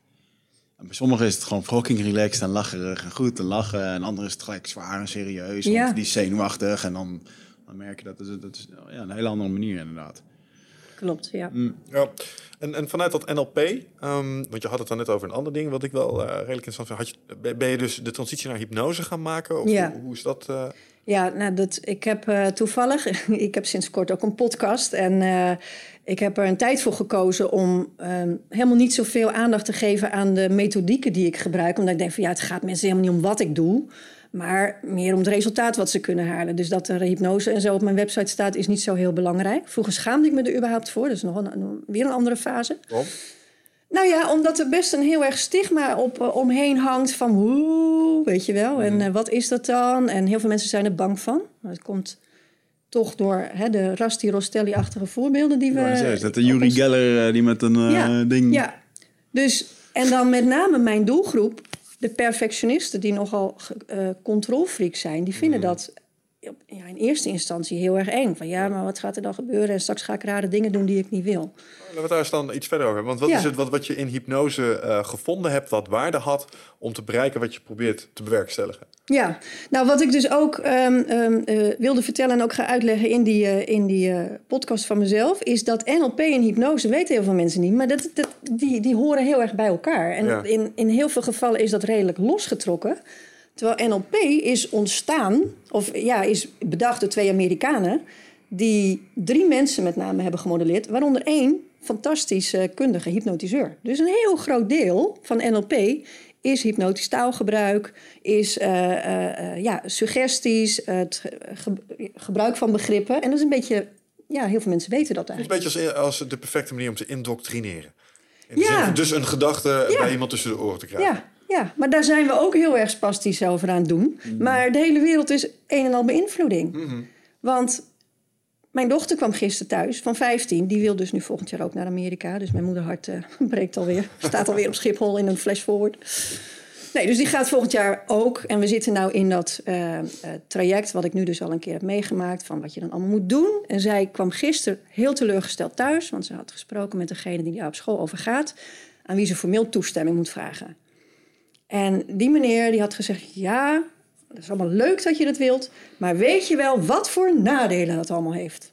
En bij sommigen is het gewoon fucking relaxed en lacherig en goed te lachen, en anderen is het gelijk zwaar en serieus, want Ja. die is zenuwachtig en dan, dan merk je dat, dat is, dat is ja, een hele andere manier inderdaad. klopt. Ja. Ja. En, en vanuit dat NLP, ehm, want je had het dan net over een ander ding wat ik wel eh, redelijk interessant vind. Had je, ben- je dus de transitie naar hypnose gaan maken? Of Ja. hoe, hoe is dat? eh? Ja, nou, dat, ik heb eh, toevallig, [laughs] ik heb sinds kort ook een podcast. En ik heb er een tijd voor gekozen om ehm, helemaal niet zoveel aandacht te geven aan de methodieken die ik gebruik. Omdat ik denk van ja, het gaat mensen helemaal niet om wat ik doe. Maar meer om het resultaat wat ze kunnen halen. Dus dat er hypnose en zo op mijn website staat, is niet zo heel belangrijk. Vroeger schaamde ik me er überhaupt voor. Dat is nog een, weer een andere fase. Waarom? Nou ja, omdat er best een heel erg stigma op eh, omheen hangt van hoe, weet je wel. En eh, wat is dat dan? En heel veel mensen zijn er bang van. Het komt toch door hè, de Rasti Rostelli-achtige voorbeelden die we... Ja, is dat de Yuri ons- Geller eh, die met een ja, ding... Ja, dus en dan met name mijn doelgroep, de perfectionisten die nogal eh controlfreak zijn, die vinden dat op- ja, in eerste instantie heel erg eng. Van ja, maar wat gaat er dan gebeuren? En straks ga ik rare dingen doen die ik niet wil. Laten we daar eens dan iets verder over hebben. Want wat Ja. is het wat, wat je in hypnose eh, gevonden hebt, wat waarde had om te bereiken wat je probeert te bewerkstelligen? Ja, nou wat ik dus ook ehm, ehm, eh, wilde vertellen en ook ga uitleggen in die, eh, in die podcast van mezelf, is dat NLP en hypnose weten heel veel mensen niet, maar dat, dat, die, die horen heel erg bij elkaar. En Ja. in, in heel veel gevallen is dat redelijk losgetrokken. Terwijl NLP is ontstaan, of ja, is bedacht door twee Amerikanen, die drie mensen met name hebben gemodelleerd, waaronder één fantastische kundige hypnotiseur. Dus een heel groot deel van NLP is hypnotisch taalgebruik, is eh, eh, eh, ja, suggesties, het ge- ge- gebruik van begrippen. En dat is een beetje, ja, heel veel mensen weten dat Het is eigenlijk. een beetje als, als de perfecte manier om te indoctrineren. In Ja. zin dus een gedachte Ja. bij iemand tussen de oren te krijgen. Ja, ja, maar daar zijn we ook heel erg spastisch over aan het doen. Maar de hele wereld is een en al beïnvloeding. Want mijn dochter kwam gisteren thuis van 15. Die wil dus nu volgend jaar ook naar Amerika. Dus mijn moederhart eh [laughs] breekt alweer. [laughs] Staat alweer op Schiphol in een flash forward. Nee, dus die gaat volgend jaar ook. En we zitten nou in dat eh, eh, traject, wat ik nu dus al een keer heb meegemaakt, van wat je dan allemaal moet doen. En zij kwam gisteren heel teleurgesteld thuis, want ze had gesproken met degene die daar op school over gaat, aan wie ze formeel toestemming moet vragen. En die meneer die had gezegd: Ja, dat is allemaal leuk dat je dat wilt, maar weet je wel wat voor nadelen dat allemaal heeft?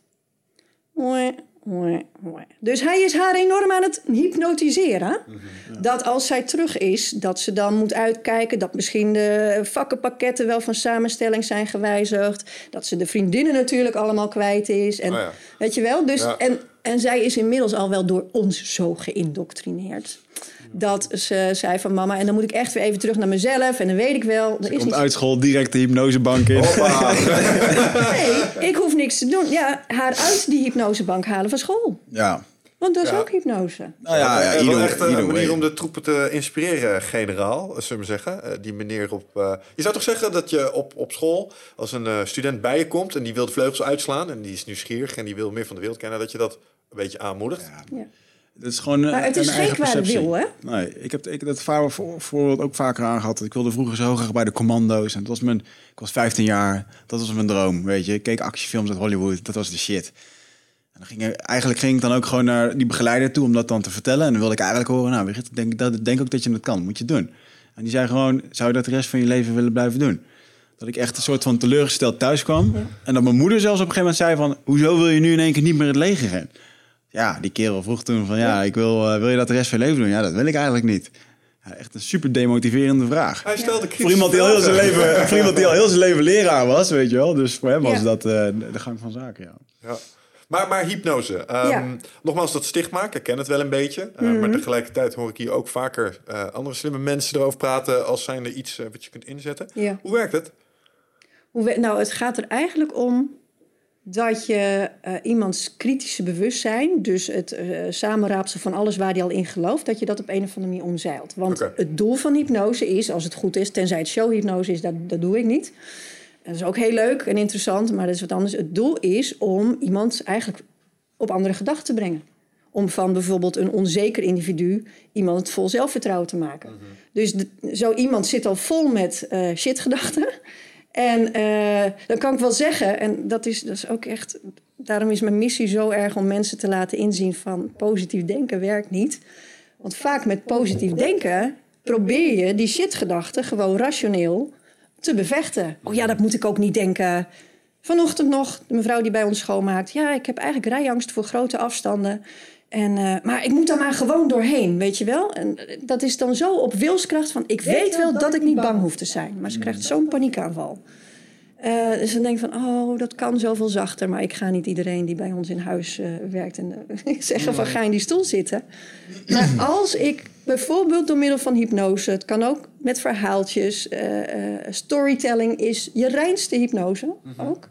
Dus hij is haar enorm aan het hypnotiseren. Dat als zij terug is, dat ze dan moet uitkijken dat misschien de vakkenpakketten wel van samenstelling zijn gewijzigd. Dat ze de vriendinnen natuurlijk allemaal kwijt is. En Oh ja. weet je wel? Dus, Ja. en, en zij is inmiddels al wel door ons zo geïndoctrineerd. Dat ze zei van mama, en dan moet ik echt weer even terug naar mezelf. En dan weet ik wel, er is Komt niet uit school direct de hypnosebank in. Hoppa. [laughs] Nee, ik hoef niks te doen. Ja, haar uit die hypnosebank halen van school. Ja. Want dat is Ja. ook hypnose. Nou ja, ja, Eh, echt een manier way. om de troepen te inspireren, generaal, zullen we zeggen. Eh, die meneer op... eh, je zou toch zeggen dat je op, op school, als een eh, student bij je komt... en die wil de vleugels uitslaan en die is nieuwsgierig... en die wil meer van de wereld kennen, dat je dat een beetje aanmoedigt. Ja. Het is gewoon eh, Maar het is een geen kwade wil, hè? Nee, ik heb, ik dat voorbeeld ook vaker aangehad. Ik wilde vroeger zo graag bij de commando's. En dat was mijn, ik was 15 jaar. Dat was mijn droom, weet je. Ik keek actiefilms uit Hollywood. Dat was de shit. En dan ging eigenlijk ging ik dan ook gewoon naar die begeleider toe om dat dan te vertellen. En dan wilde ik eigenlijk horen, nou, ik denk, dat, denk ook dat je dat kan. Moet je doen. En die zei gewoon, zou je dat de rest van je leven willen blijven doen? Dat ik echt een soort van teleurgesteld thuis kwam. En dat mijn moeder zelfs op een gegeven moment zei van... hoezo wil je nu in één keer niet meer het leger in? Ja, die kerel vroeg toen van... ja, ik wil, eh, wil je dat de rest van je leven doen? Ja, dat wil ik eigenlijk niet. Ja, echt een super demotiverende vraag. Hij stelde kritische Voor iemand, die al heel zijn leven, [laughs] voor iemand die al heel zijn leven leraar was, weet je wel. Dus voor hem was Ja. dat eh, de gang van zaken, ja. Ja. Maar, maar hypnose. Ehm, Ja. Mhm. Nogmaals, dat stigma, ik ken het wel een beetje. Uh, Maar tegelijkertijd hoor ik hier ook vaker eh, andere slimme mensen erover praten... als zijn er iets eh, wat je kunt inzetten. Ja. Hoe werkt het? Hoe we- nou, het gaat er eigenlijk om dat je eh, iemands kritische bewustzijn, dus het eh samenraapsel van alles waar hij al in gelooft, dat je dat op een of andere manier omzeilt. Want het doel van hypnose is, als het goed is, tenzij het showhypnose is, dat, dat doe ik niet. Dat is ook heel leuk en interessant, maar dat is wat anders. Het doel is om iemand eigenlijk op andere gedachten te brengen. Om van bijvoorbeeld een onzeker individu iemand vol zelfvertrouwen te maken. Dus de- zo iemand zit al vol met eh shitgedachten. En eh, dan kan ik wel zeggen, en dat is, dat is ook echt. Daarom is mijn missie zo erg om mensen te laten inzien van positief denken werkt niet. Want vaak met positief denken probeer je die shitgedachten gewoon rationeel te bevechten. Oh ja, dat moet ik ook niet denken. Vanochtend nog, de mevrouw die bij ons schoonmaakt. Ja, ik heb eigenlijk rijangst voor grote afstanden. En, eh, maar ik moet daar maar gewoon doorheen, weet je wel. En eh, dat is dan zo op wilskracht van... ik weet wel dat ik niet bang hoef te zijn. Maar ze krijgt zo'n paniekaanval. Uh, dus dan denk ik van, oh, dat kan zoveel zachter. Maar ik ga niet iedereen die bij ons in huis uh, werkt... en uh, [laughs] zeggen van, ga in die stoel zitten. Maar als ik bijvoorbeeld door middel van hypnose... het kan ook met verhaaltjes... storytelling is je reinste hypnose ook.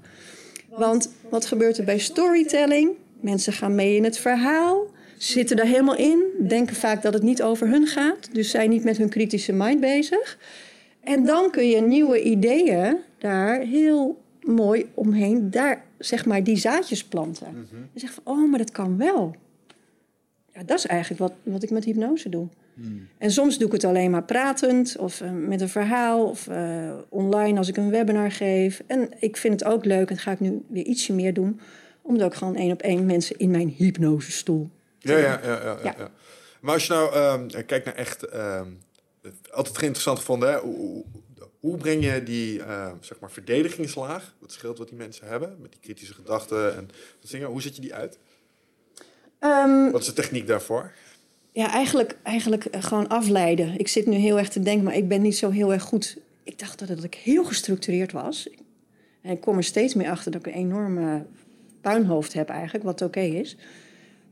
Want wat gebeurt er bij storytelling? Mensen gaan mee in het verhaal, zitten er helemaal in, denken vaak dat het niet over hun gaat, dus zijn niet met hun kritische mind bezig. En dan kun je nieuwe ideeën daar heel mooi omheen, daar zeg maar die zaadjes planten. Mm -hmm. En zeg van, oh, maar dat kan wel. Ja, dat is eigenlijk wat, wat ik met hypnose doe. Mm. En soms doe ik het alleen maar pratend of uh, met een verhaal of uh, online als ik een webinar geef. En ik vind het ook leuk, en dat ga ik nu weer ietsje meer doen, omdat ik gewoon één op één mensen in mijn hypnosestoel. Ja, ja, ja, ja, ja. ja. Maar als je nou uh, kijkt naar echt, altijd interessant gevonden, hè? Hoe, breng je die zeg maar verdedigingslaag, dat scheelt wat die mensen hebben, met die kritische gedachten en dat dingen, hoe zet je die uit? Um, wat is de techniek daarvoor? Ja, eigenlijk, eigenlijk gewoon afleiden. Ik zit nu heel erg te denken, maar ik ben niet zo heel erg goed. Ik dacht dat ik heel gestructureerd was. En ik kom er steeds meer achter dat ik een enorme puinhoofd heb eigenlijk, wat oké okay is.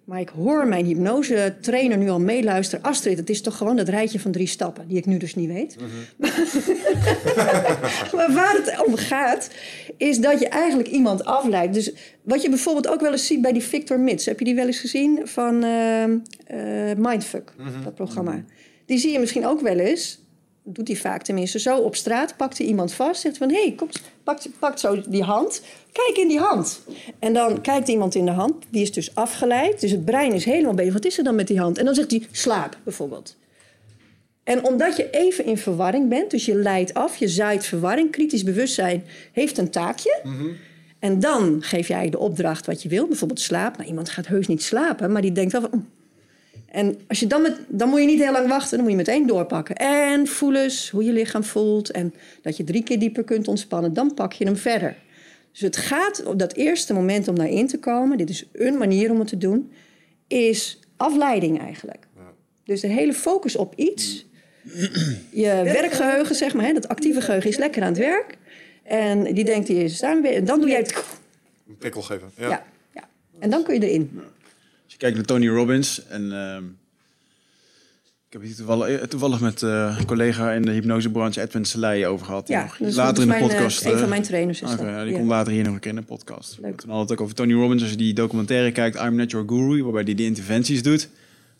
Maar ik hoor mijn hypnose trainer nu al meeluisteren. Astrid, het is toch gewoon dat rijtje van drie stappen, die ik nu dus niet weet. Mm -hmm. [laughs] maar waar het om gaat, is dat je eigenlijk iemand afleidt. Dus wat je bijvoorbeeld ook wel eens ziet bij die Victor Mits. Heb je die wel eens gezien van uh, uh, Mindfuck, mm -hmm. dat programma? Die zie je misschien ook wel eens doet hij vaak tenminste zo op straat, pakt hij iemand vast, zegt van hé, hey, kom, pakt, pakt zo die hand, kijk in die hand. En dan kijkt iemand in de hand, die is dus afgeleid, dus het brein is helemaal bezig. Wat is er dan met die hand? En dan zegt hij slaap bijvoorbeeld. En omdat je even in verwarring bent, dus je leidt af, je zaait verwarring, kritisch bewustzijn heeft een taakje. Mm -hmm. En dan geef jij de opdracht wat je wil, bijvoorbeeld slaap. Nou, iemand gaat heus niet slapen, maar die denkt wel van, en als je dan, met, dan moet je niet heel lang wachten, dan moet je meteen doorpakken. En voel eens hoe je lichaam voelt en dat je drie keer dieper kunt ontspannen. Dan pak je hem verder. Dus het gaat op dat eerste moment om daarin te komen. Dit is een manier om het te doen. Is afleiding eigenlijk. Dus de hele focus op iets. Je werkgeheugen, zeg maar, hè, dat actieve geheugen is lekker aan het werk. En die denkt, die is daar weer. En dan doe jij het. Een prikkel geven. Ja. ja. Ja, En dan kun je erin. Als je kijkt naar Tony Robbins en uh, ik heb hier toevallig, toevallig met uh, een collega in de hypnosebranche Edwin Selei over gehad. Ja, later in de mijn, podcast. Uh, een van mijn trainers is okay, dat. Die ja. komt later hier nog een keer in de podcast. Leuk. Toen had het ook over Tony Robbins. Als je die documentaire kijkt, I'm Not Your Guru, waarbij hij die interventies doet.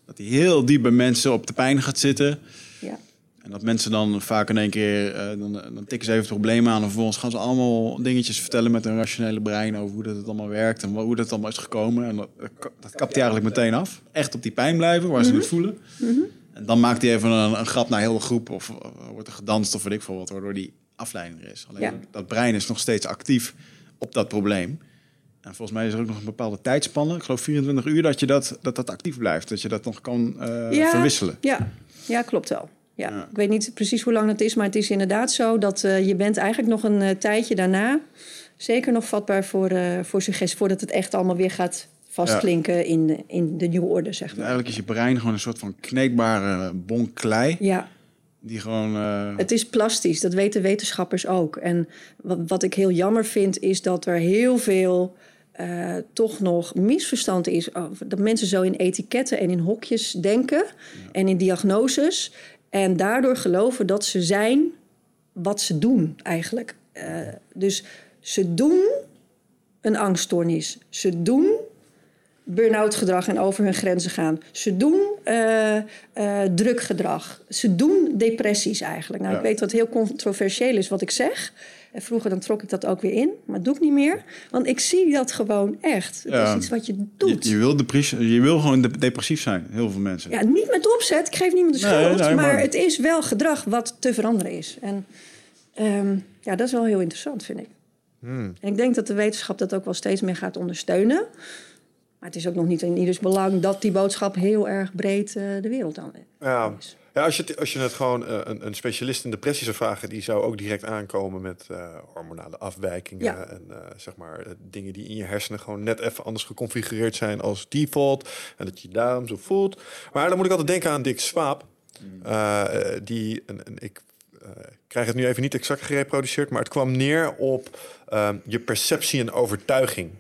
Dat hij heel diep bij mensen op de pijn gaat zitten. Ja. En dat mensen dan vaak in één keer, uh, dan, dan tikken ze even het probleem aan. En vervolgens gaan ze allemaal dingetjes vertellen met hun rationele brein over hoe dat het allemaal werkt en hoe dat allemaal is gekomen. En dat, dat kapt hij eigenlijk meteen af. Echt op die pijn blijven, waar ze Mhm. het voelen. En dan maakt hij even een, een grap naar heel de groep. Of uh, wordt er gedanst of weet ik veel wat, waardoor die afleiding er is. Alleen Ja. dat brein is nog steeds actief op dat probleem. En volgens mij is er ook nog een bepaalde tijdspanne. Ik geloof 24 uur dat je dat, dat, dat actief blijft. Dat je dat nog kan uh, Ja. verwisselen. Ja. ja, klopt wel. Ja. Ja. Ik weet niet precies hoe lang het is, maar het is inderdaad zo dat eh, je bent eigenlijk nog een eh, tijdje daarna zeker nog vatbaar voor, eh, voor suggestie, voordat het echt allemaal weer gaat vastklinken in, de- in de nieuwe orde, zeg maar. eigenlijk is je brein gewoon een soort van kneedbare bonk klei. Ja, Die gewoon... het is plastisch, dat weten wetenschappers ook. En wat, wat ik heel jammer vind, is dat er heel veel toch nog misverstand is. over- Dat mensen zo in etiketten en in hokjes denken en in diagnoses. En daardoor geloven dat ze zijn wat ze doen eigenlijk. Eh, dus ze doen een angststoornis. Ze doen burn-out gedrag en over hun grenzen gaan. Ze doen eh, eh, druk gedrag. Ze doen depressies eigenlijk. Nou, Ja. ik weet dat het heel controversieel is wat ik zeg. En vroeger dan trok ik dat ook weer in, maar dat doe ik niet meer. Want ik zie dat gewoon echt. Het Ja. is iets wat je doet. je, wil depressief, je wil gewoon de- depressief zijn, heel veel mensen. Ja, niet met opzet. Ik geef niemand de schuld. nee, maar... maar- het is wel gedrag wat te veranderen is. En ehm, ja, dat is wel heel interessant, vind ik. Hmm. En ik denk dat de wetenschap dat ook wel steeds meer gaat ondersteunen. Maar het is ook nog niet in ieders belang dat die boodschap heel erg breed eh, de wereld aan Ja. Ja, als, je het, als je het gewoon eh, een, een specialist in depressie zou vragen, die zou ook direct aankomen met eh, hormonale afwijkingen Ja. en eh, zeg maar dingen die in je hersenen gewoon net even anders geconfigureerd zijn als default en dat je je daarom zo voelt. Maar dan moet ik altijd denken aan Dick Swaap, eh, eh, die een, een, ik krijg het nu even niet exact gereproduceerd, maar het kwam neer op ehm, je perceptie en overtuiging.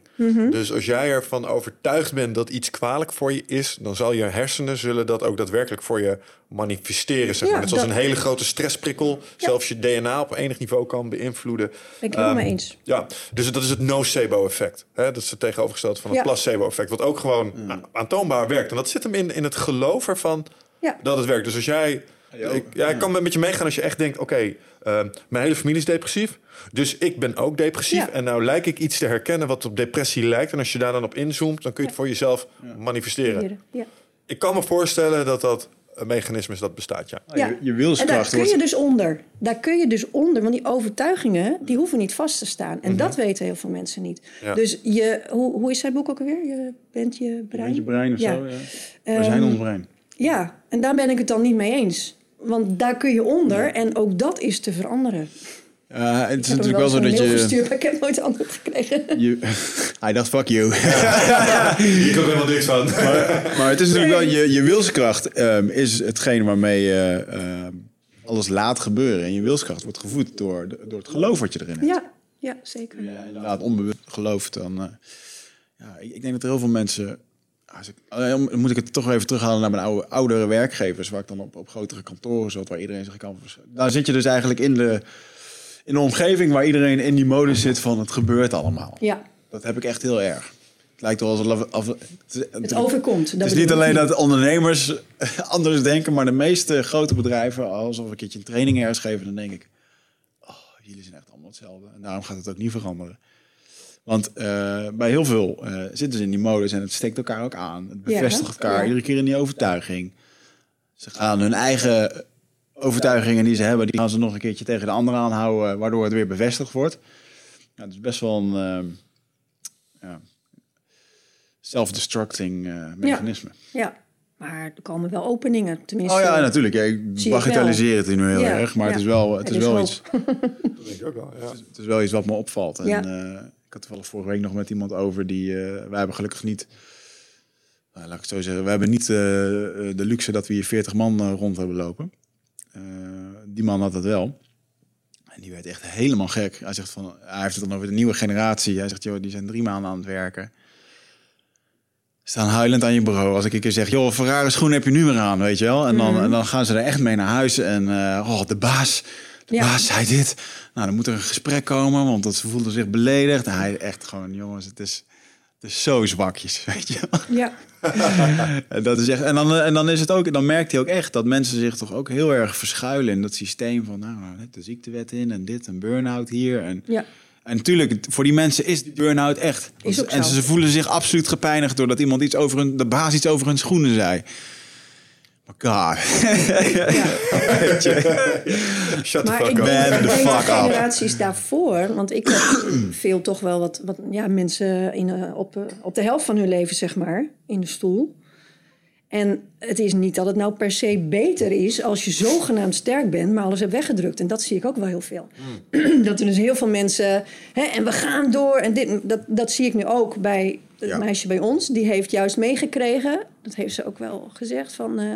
Dus als jij ervan overtuigd bent dat iets kwalijk voor je is, dan zal je hersenen zullen dat ook daadwerkelijk voor je manifesteren. Zeg Ja, maar. Net zoals dat- een hele grote stressprikkel, Ja. zelfs je DNA op enig niveau kan beïnvloeden. Ben ik het helemaal Ehm, mee eens. Ja, dus dat is het nocebo-effect. hè. Dat is het tegenovergestelde van het Ja. placebo-effect, wat ook gewoon a- aantoonbaar werkt. En dat zit hem in, in het geloof ervan Ja. dat het werkt. Dus als jij. Ik, ja, ik kan met je meegaan als je echt denkt: oké, ehm, mijn hele familie is depressief. Dus ik ben ook depressief. Ja. En nou lijk ik iets te herkennen wat op depressie lijkt. En als je daar dan op inzoomt, dan kun je het voor jezelf manifesteren. Ja. Ik kan me voorstellen dat dat een mechanisme is dat bestaat, ja. Ja. Je, je En daar wilskracht kun wordt... je dus onder. Daar kun je dus onder. Want die overtuigingen, die hoeven niet vast te staan. En dat weten heel veel mensen niet. Ja. Dus je, hoe, hoe is zijn boek ook alweer? Je bent je brein? Bent je brein of Ja. zo? Ja. We zijn ons brein. Ja, en daar ben ik het dan niet mee eens. Want daar kun je onder en ook dat is te veranderen. Ja, het is natuurlijk wel zo dat je... Gestuurd, maar ik heb nooit antwoord gekregen. [laughs] je hij dacht, fuck you. [laughs] Hier komt helemaal niks van. Maar het is natuurlijk wel, je, je wilskracht ehm, is hetgeen waarmee je ehm, alles laat gebeuren. En je wilskracht wordt gevoed door, door het geloof wat je erin hebt. Ja, ja zeker. Ja, inderdaad onbewust gelooft, dan... eh, ja, ik, ik denk dat er heel veel mensen... Als ik, eh, dan moet ik het toch even terughalen naar mijn oude, oudere werkgevers... waar ik dan op, op grotere kantoren zat, waar iedereen zich kan... Daar zit je dus eigenlijk in de, in de omgeving... waar iedereen in die modus zit van het gebeurt allemaal. Ja, Dat heb ik echt heel erg. Het lijkt wel alsof... Het overkomt. het is niet alleen dat ondernemers [laughs] anders denken... maar de meeste grote bedrijven... alsof ik een keertje een training ergens geef... dan denk ik... Oh, jullie zijn echt allemaal hetzelfde. En daarom gaat het ook niet veranderen. Want eh, bij heel veel eh, zitten ze in die modus... en het steekt elkaar ook aan. Het Ja, bevestigt elkaar ja. iedere keer in die overtuiging. Ze gaan hun eigen overtuigingen die ze hebben... die gaan ze nog een keertje tegen de anderen aanhouden... waardoor het weer bevestigd wordt. Ja, het is best wel een... ehm, ja, self-destructing eh, mechanisme. Ja, maar er komen wel openingen. Tenminste, Oh ja, natuurlijk. Ja, ik bagatelliseer het nu heel Ja, erg, maar ja. het is wel, het is is wel hoop. iets. [laughs] Dat denk ik ook wel, ja. Het is wel iets wat me opvalt. En Ja. eh, ik had toevallig vorige week nog met iemand over die. eh wij hebben gelukkig niet. nou, laat ik het zo zeggen. We hebben niet eh, eh, de luxe dat we hier 40 man eh, rond hebben lopen. Eh, die man had dat wel. En die werd echt helemaal gek. Hij zegt van. Hij heeft het dan over de nieuwe generatie. Hij zegt, joh, die zijn drie maanden aan het werken. Staan huilend aan je bureau. Als ik een keer zeg, joh, voor rare schoenen heb je nu weer aan, weet je wel? En dan, en dan gaan ze er echt mee naar huis. En eh, oh, de baas, de Ja. zei dit. Nou, dan moet er een gesprek komen, want dat ze voelden zich beledigd. Nou, hij echt gewoon, jongens, het is, het is zo zwakjes, [laughs] weet je. Ja, [laughs] En dat is echt, en, dan, en dan is het ook, dan merkt hij ook echt dat mensen zich toch ook heel erg verschuilen in dat systeem van, nou, net de ziektewet in en dit, een burn-out hier. En, ja. en natuurlijk, voor die mensen is die burn-out echt. Is en ze voelen zich absoluut gepijnigd doordat iemand iets over hun, de baas iets over hun schoenen zei. Maar God. [laughs] Shut the fuck up. Man the fuck up. generaties daarvoor, want ik heb [clears throat] veel toch wel wat, wat ja, mensen in, eh, op, eh, op de helft van hun leven, zeg maar, in de stoel. En het is niet dat het nou per se beter is als je zogenaamd sterk bent, maar alles hebt weggedrukt. En dat zie ik ook wel heel veel. [clears throat] dat er dus heel veel mensen, hè, en we gaan door. En dit, dat, dat zie ik nu ook bij het Ja. meisje bij ons. Die heeft juist meegekregen, dat heeft ze ook wel gezegd, van... eh,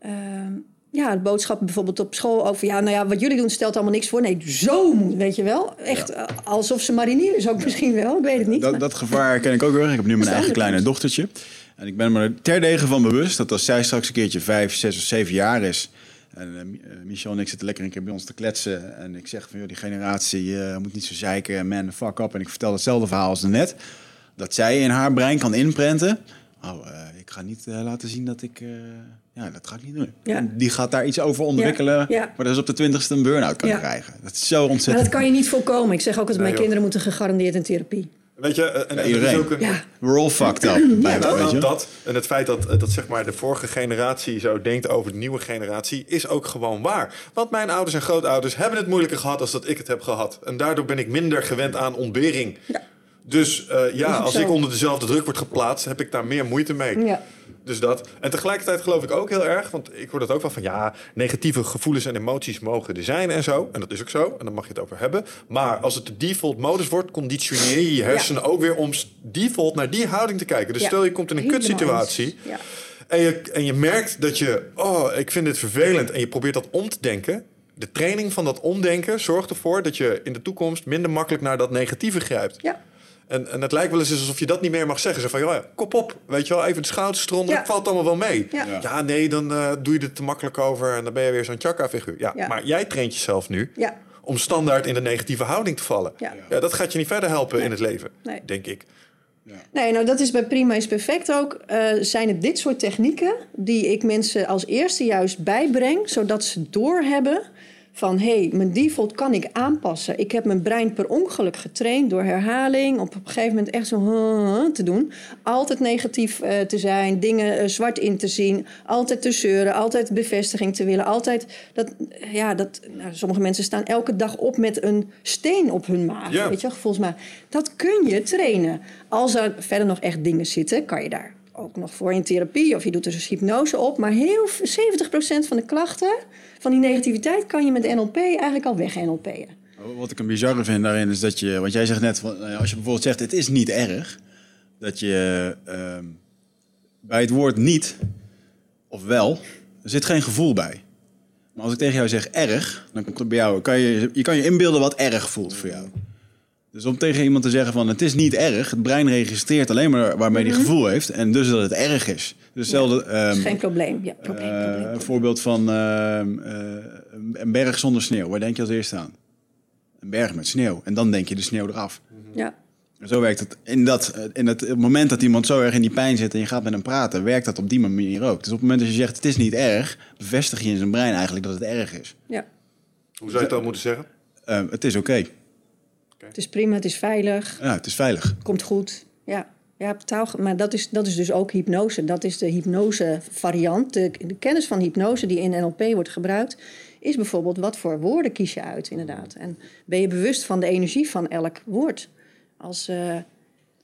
ehm, ja, de boodschap bijvoorbeeld op school over... ja, nou ja, wat jullie doen stelt allemaal niks voor. Nee, zo moet, weet je wel. Echt eh, alsof ze marinier is ook misschien wel. Ik weet het niet. Dat, maar- dat gevaar ken ik ook heel erg. Ik heb nu mijn eigen kleine dochtertje. En ik ben me er terdege van bewust dat als zij straks een keertje vijf, zes of zeven jaar is... en eh, Michel en ik zitten lekker een keer bij ons te kletsen... en ik zeg van, joh, die generatie moet niet zo zeiken, man, fuck up... en ik vertel hetzelfde verhaal als net... dat zij in haar brein kan inprenten... oh, eh, ik ga niet eh, laten zien dat ik... eh, ja, dat ga ik niet doen. Ja. En Die gaat daar iets over ontwikkelen... ja. maar dat is op de twintigste een burn-out kan Ja. krijgen. Dat is zo maar ontzettend... dat kan je niet voorkomen. Ik zeg ook dat mijn joh. kinderen moeten gegarandeerd in therapie. Weet je, en, er iedereen. ook een, Ja, We're all fucked up. dat, weet je? dat, en het feit dat, dat zeg maar de vorige generatie zo denkt over de nieuwe generatie, is ook gewoon waar. Want mijn ouders en grootouders hebben het moeilijker gehad als dat ik het heb gehad. En daardoor ben ik minder gewend aan ontbering. Ja. Dus eh, ja, als zo. ik onder dezelfde druk word geplaatst, heb ik daar meer moeite mee. ja. dus dat. En tegelijkertijd geloof ik ook heel erg, want ik hoor dat ook wel van ja, negatieve gevoelens en emoties mogen er zijn en zo. En dat is ook zo. En dan mag je het over hebben. Maar als het de default modus wordt, conditioneer je je hersenen ook weer om default naar die houding te kijken. Dus Ja. stel je komt in een kutsituatie. Ja. En je, en je merkt dat je, oh, ik vind dit vervelend. En je probeert dat om te denken. De training van dat omdenken zorgt ervoor dat je in de toekomst minder makkelijk naar dat negatieve grijpt. Ja. En, en het lijkt wel eens alsof je dat niet meer mag zeggen. Zo van, ja, kop op, weet je wel, even de schouders eronder, Ja. het valt allemaal wel mee. Ja. Ja, nee, dan eh, doe je er te makkelijk over en dan ben je weer zo'n chakra-figuur. Ja, Ja. maar jij traint jezelf nu Ja. om standaard in de negatieve houding te vallen. Ja. dat gaat je niet verder helpen in het leven, Nee. denk ik. Nee, nou dat is bij Prima is Perfect ook. eh, zijn het dit soort technieken die ik mensen als eerste juist bijbreng, zodat ze doorhebben van hé, hey, mijn default kan ik aanpassen. Ik heb mijn brein per ongeluk getraind door herhaling, op een gegeven moment echt zo te doen. Altijd negatief eh, te zijn, dingen eh, zwart in te zien, altijd te zeuren, altijd bevestiging te willen. Altijd dat, ja, dat, nou, sommige mensen staan elke dag op met een steen op hun maag. Ja. Weet je, gevoelsmaat. Dat kun je trainen. Als er verder nog echt dingen zitten, kan je daar ook nog voor in therapie of je doet er dus hypnose op. Maar heel, 70% van de klachten van die negativiteit kan je met NLP eigenlijk al weg NLP'en. Wat ik een bizarre vind daarin is dat je, want jij zegt net, nou als je bijvoorbeeld zegt het is niet erg, dat je ehm, bij het woord niet of wel, er zit geen gevoel bij. Maar als ik tegen jou zeg erg, dan komt er bij jou, kan je, je kan je inbeelden wat erg voelt voor jou. Dus om tegen iemand te zeggen van het is niet erg, het brein registreert alleen maar waarmee die gevoel heeft en dus dat het erg is. Dus hetzelfde, is ehm, geen probleem. Ja, probleem, eh, probleem, een voorbeeld van ehm, eh, een berg zonder sneeuw. Waar denk je als eerste aan? Een berg met sneeuw. En dan denk je de sneeuw eraf. Ja, En zo werkt het. In, dat, in het, het moment dat iemand zo erg in die pijn zit en je gaat met hem praten, werkt dat op die manier ook. Dus op het moment dat je zegt het is niet erg, bevestig je in zijn brein eigenlijk dat het erg is. ja. Hoe zou je het dan moeten zeggen? Eh, het is oké. Het is prima, het is veilig, Ja, het is veilig. komt goed. Ja, ja taal, maar dat is, dat is dus ook hypnose. Dat is de hypnose variant. De, de kennis van hypnose die in NLP wordt gebruikt... is bijvoorbeeld wat voor woorden kies je uit, inderdaad. En ben je bewust van de energie van elk woord. Als eh,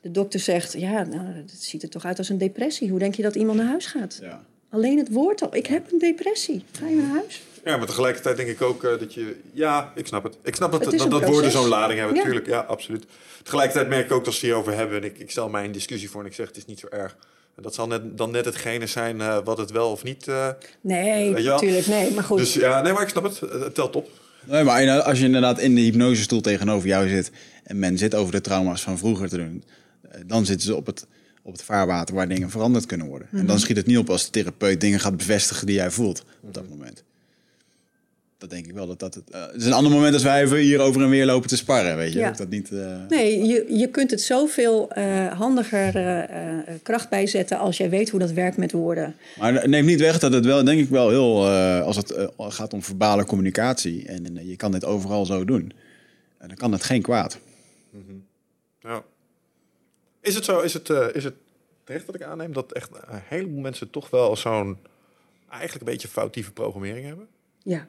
de dokter zegt, ja, nou, het ziet er toch uit als een depressie. Hoe denk je dat iemand naar huis gaat? Ja. Alleen het woord al, ik heb een depressie. Ga je naar huis? Ja, maar tegelijkertijd denk ik ook eh, dat je... Ja, ik snap het. Ik snap het, Het is dat, dat woorden zo'n lading hebben, Ja. natuurlijk. Ja, absoluut. Tegelijkertijd merk ik ook dat ze hierover hebben... en ik, ik stel mij een discussie voor en ik zeg het is niet zo erg. En dat zal net, dan net hetgene zijn eh, wat het wel of niet... eh, Nee, natuurlijk, nee. Maar goed, dus ja, nee, maar ik snap het. Het, telt op. Nee, maar als je inderdaad in de hypnosestoel tegenover jou zit en men zit over de trauma's van vroeger te doen, dan zitten ze op het, op het vaarwater waar dingen veranderd kunnen worden. En dan schiet het niet op als de therapeut dingen gaat bevestigen die jij voelt op dat moment. Dat denk ik wel dat dat het. eh, het is een ander moment als wij even hier over en weer lopen te sparren, weet je. Ja. Dat niet. eh, Nee, je, je kunt het zoveel eh, handiger eh, eh, kracht bijzetten als jij weet hoe dat werkt met woorden. Maar het neemt niet weg dat het wel, denk ik wel heel, eh, als het gaat om verbale communicatie en je kan dit overal zo doen, en dan kan het geen kwaad. Ja. Is het zo, is het, is het terecht dat ik aanneem dat echt een heleboel mensen toch wel zo'n eigenlijk een beetje foutieve programmering hebben? Ja.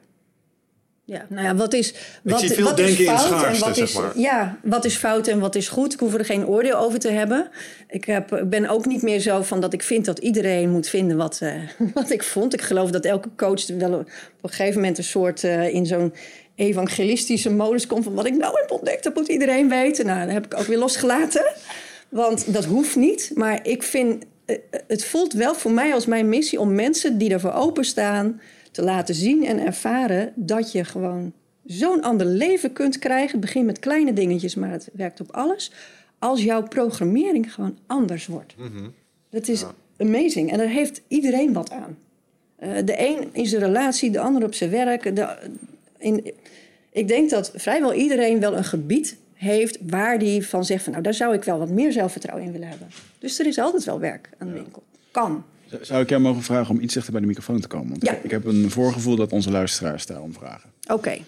Ja, nou ja, wat is, wat, wat denken is in fout schaarste, en wat zeg is, maar. Ja, wat is fout en wat is goed? Ik hoef er geen oordeel over te hebben. Ik, heb, ik ben ook niet meer zo van dat ik vind dat iedereen moet vinden wat, eh, [laughs] wat ik vond. Ik geloof dat elke coach wel op een gegeven moment een soort eh, in zo'n evangelistische modus komt van wat ik nou heb ontdekt, dat moet iedereen weten. Nou, dat heb ik ook weer losgelaten. Want dat hoeft niet. Maar ik vind, eh, het voelt wel voor mij als mijn missie om mensen die ervoor openstaan te laten zien en ervaren dat je gewoon zo'n ander leven kunt krijgen. Het begint met kleine dingetjes, maar het werkt op alles. Als jouw programmering gewoon anders wordt. Dat is amazing. En daar heeft iedereen wat aan. Eh, de een in zijn relatie, de ander op zijn werk. De, in, ik denk dat vrijwel iedereen wel een gebied heeft waar die van zegt van nou daar zou ik wel wat meer zelfvertrouwen in willen hebben. Dus er is altijd wel werk aan de winkel. Kan. Zou ik jou mogen vragen om iets dichter bij de microfoon te komen? Want Ja. ik heb een voorgevoel dat onze luisteraars daarom vragen. Oké.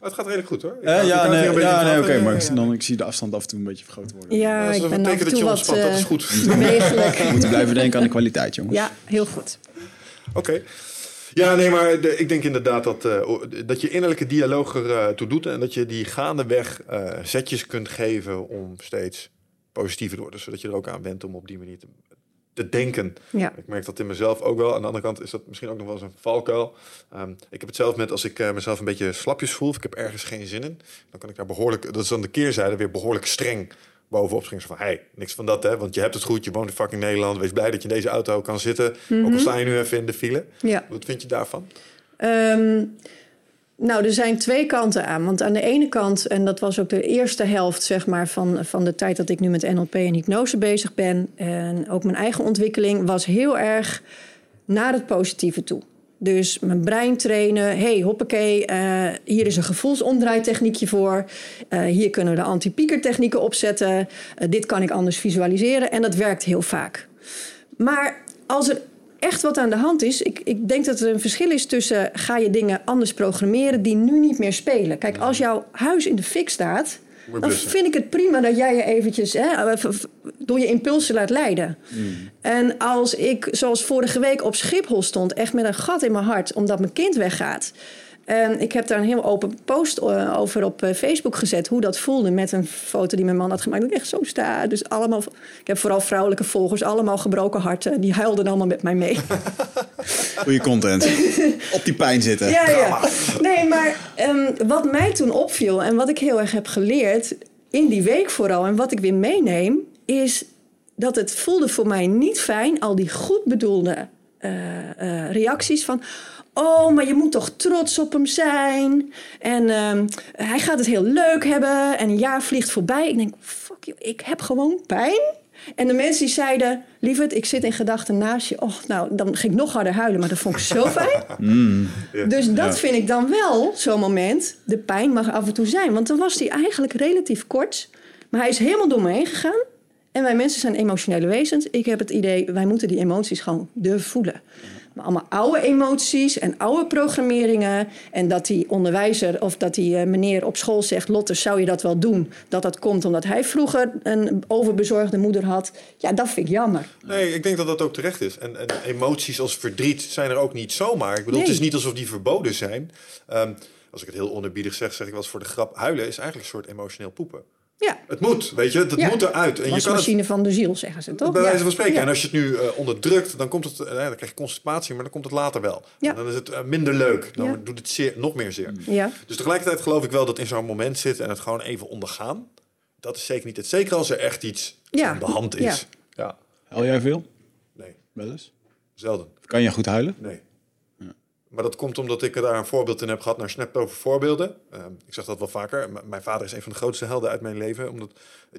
Het gaat redelijk goed hoor. Ik Eh, ik ja, nee, ja, nee oké, gaten. maar Ja, ik, ja. dan, ik zie de afstand af en toe een beetje vergroot worden. Ja, dat ik een ben af teken en dat toe je wat ontspant, dat is eh, goed. bewegelijk. [laughs] We moeten blijven denken aan de kwaliteit, jongens. Ja, heel goed. Oké. Ja, nee, maar de- ik denk inderdaad dat, eh, dat je innerlijke dialoog er eh, toe doet. En dat je die gaandeweg eh zetjes kunt geven om steeds positiever te worden. Zodat je er ook aan bent om op die manier te, te denken. Ja. Ik merk dat in mezelf ook wel. Aan de andere kant is dat misschien ook nog wel eens een valkuil. Ehm, ik heb het zelf met als ik eh, mezelf een beetje slapjes voel... of ik heb ergens geen zin in... dan kan ik daar behoorlijk... dat is dan de keerzijde weer behoorlijk streng bovenop springen. Van, hey, niks van dat hè, want je hebt het goed. Je woont in fucking Nederland. Wees blij dat je in deze auto kan zitten. Ook al sta je nu even in de file. Ja. Wat vind je daarvan? Ehm, nou, er zijn twee kanten aan. Want aan de ene kant, en dat was ook de eerste helft zeg maar, van, van de tijd dat ik nu met NLP en hypnose bezig ben. En ook mijn eigen ontwikkeling was heel erg naar het positieve toe. Dus mijn brein trainen. hey, hoppakee, eh, hier is een gevoelsomdraaitechniekje voor. Eh, hier kunnen we de anti-pieker technieken opzetten. Eh, dit kan ik anders visualiseren. En dat werkt heel vaak. Maar als er echt wat aan de hand is. Ik, ik denk dat er een verschil is tussen ga je dingen anders programmeren die nu niet meer spelen. Kijk, als jouw huis in de fik staat, dan vind ik het prima dat jij je eventjes hè, v- door je impulsen laat leiden. En als ik, zoals vorige week op Schiphol stond, echt met een gat in mijn hart, omdat mijn kind weggaat. En ik heb daar een heel open post eh, over op eh, Facebook gezet. Hoe dat voelde met een foto die mijn man had gemaakt. Dat ik echt zo sta. Dus allemaal, ik heb vooral vrouwelijke volgers. Allemaal gebroken harten. Die huilden allemaal met mij mee. [laughs] Goede content. Op die pijn zitten. Ja, ja. Nee, maar ehm, wat mij toen opviel en wat ik heel erg heb geleerd in die week vooral en wat ik weer meeneem, is dat het voelde voor mij niet fijn, al die goed bedoelde eh, reacties van. Oh, maar je moet toch trots op hem zijn. En ehm, hij gaat het heel leuk hebben. En een jaar vliegt voorbij. Ik denk, fuck you, ik heb gewoon pijn. En de mensen die zeiden, lieverd, ik zit in gedachten naast je. Och, nou, dan ging ik nog harder huilen, maar dat vond ik zo [laughs] fijn. Dus dat vind ik dan wel zo'n moment. De pijn mag af en toe zijn. Want dan was die eigenlijk relatief kort. Maar hij is helemaal door me heen gegaan. En wij mensen zijn emotionele wezens. Ik heb het idee, wij moeten die emoties gewoon durven voelen. Maar allemaal oude emoties en oude programmeringen. En dat die onderwijzer of dat die eh, meneer op school zegt... Lotte, zou je dat wel doen? Dat dat komt omdat hij vroeger een overbezorgde moeder had. Ja, dat vind ik jammer. Nee, ik denk dat dat ook terecht is. En, en emoties als verdriet zijn er ook niet zomaar. Ik bedoel, het is niet alsof die verboden zijn. Ehm, als ik het heel onerbiedig zeg, zeg ik wel eens voor de grap. Huilen is eigenlijk een soort emotioneel poepen. Ja, Het moet, weet je, het Ja. moet eruit. En je kan het wasmachine van de ziel, zeggen ze toch? bij wijze van spreken. Ja. En als je het nu eh, onderdrukt, dan komt het, eh, dan krijg je constipatie, maar dan komt het later wel. Ja. En dan is het eh, minder leuk. Dan Ja. doet het zeer, nog meer zeer. Ja. Dus tegelijkertijd geloof ik wel dat in zo'n moment zitten en het gewoon even ondergaan. Dat is zeker niet het. Zeker als er echt iets Ja. aan de hand is. Ja. Huil jij veel? Nee, Wel eens? zelden. Kan je goed huilen? Nee. Maar dat komt omdat ik er daar een voorbeeld in heb gehad naar Snapt over voorbeelden. Ehm, ik zeg dat wel vaker. M- mijn vader is een van de grootste helden uit mijn leven. Omdat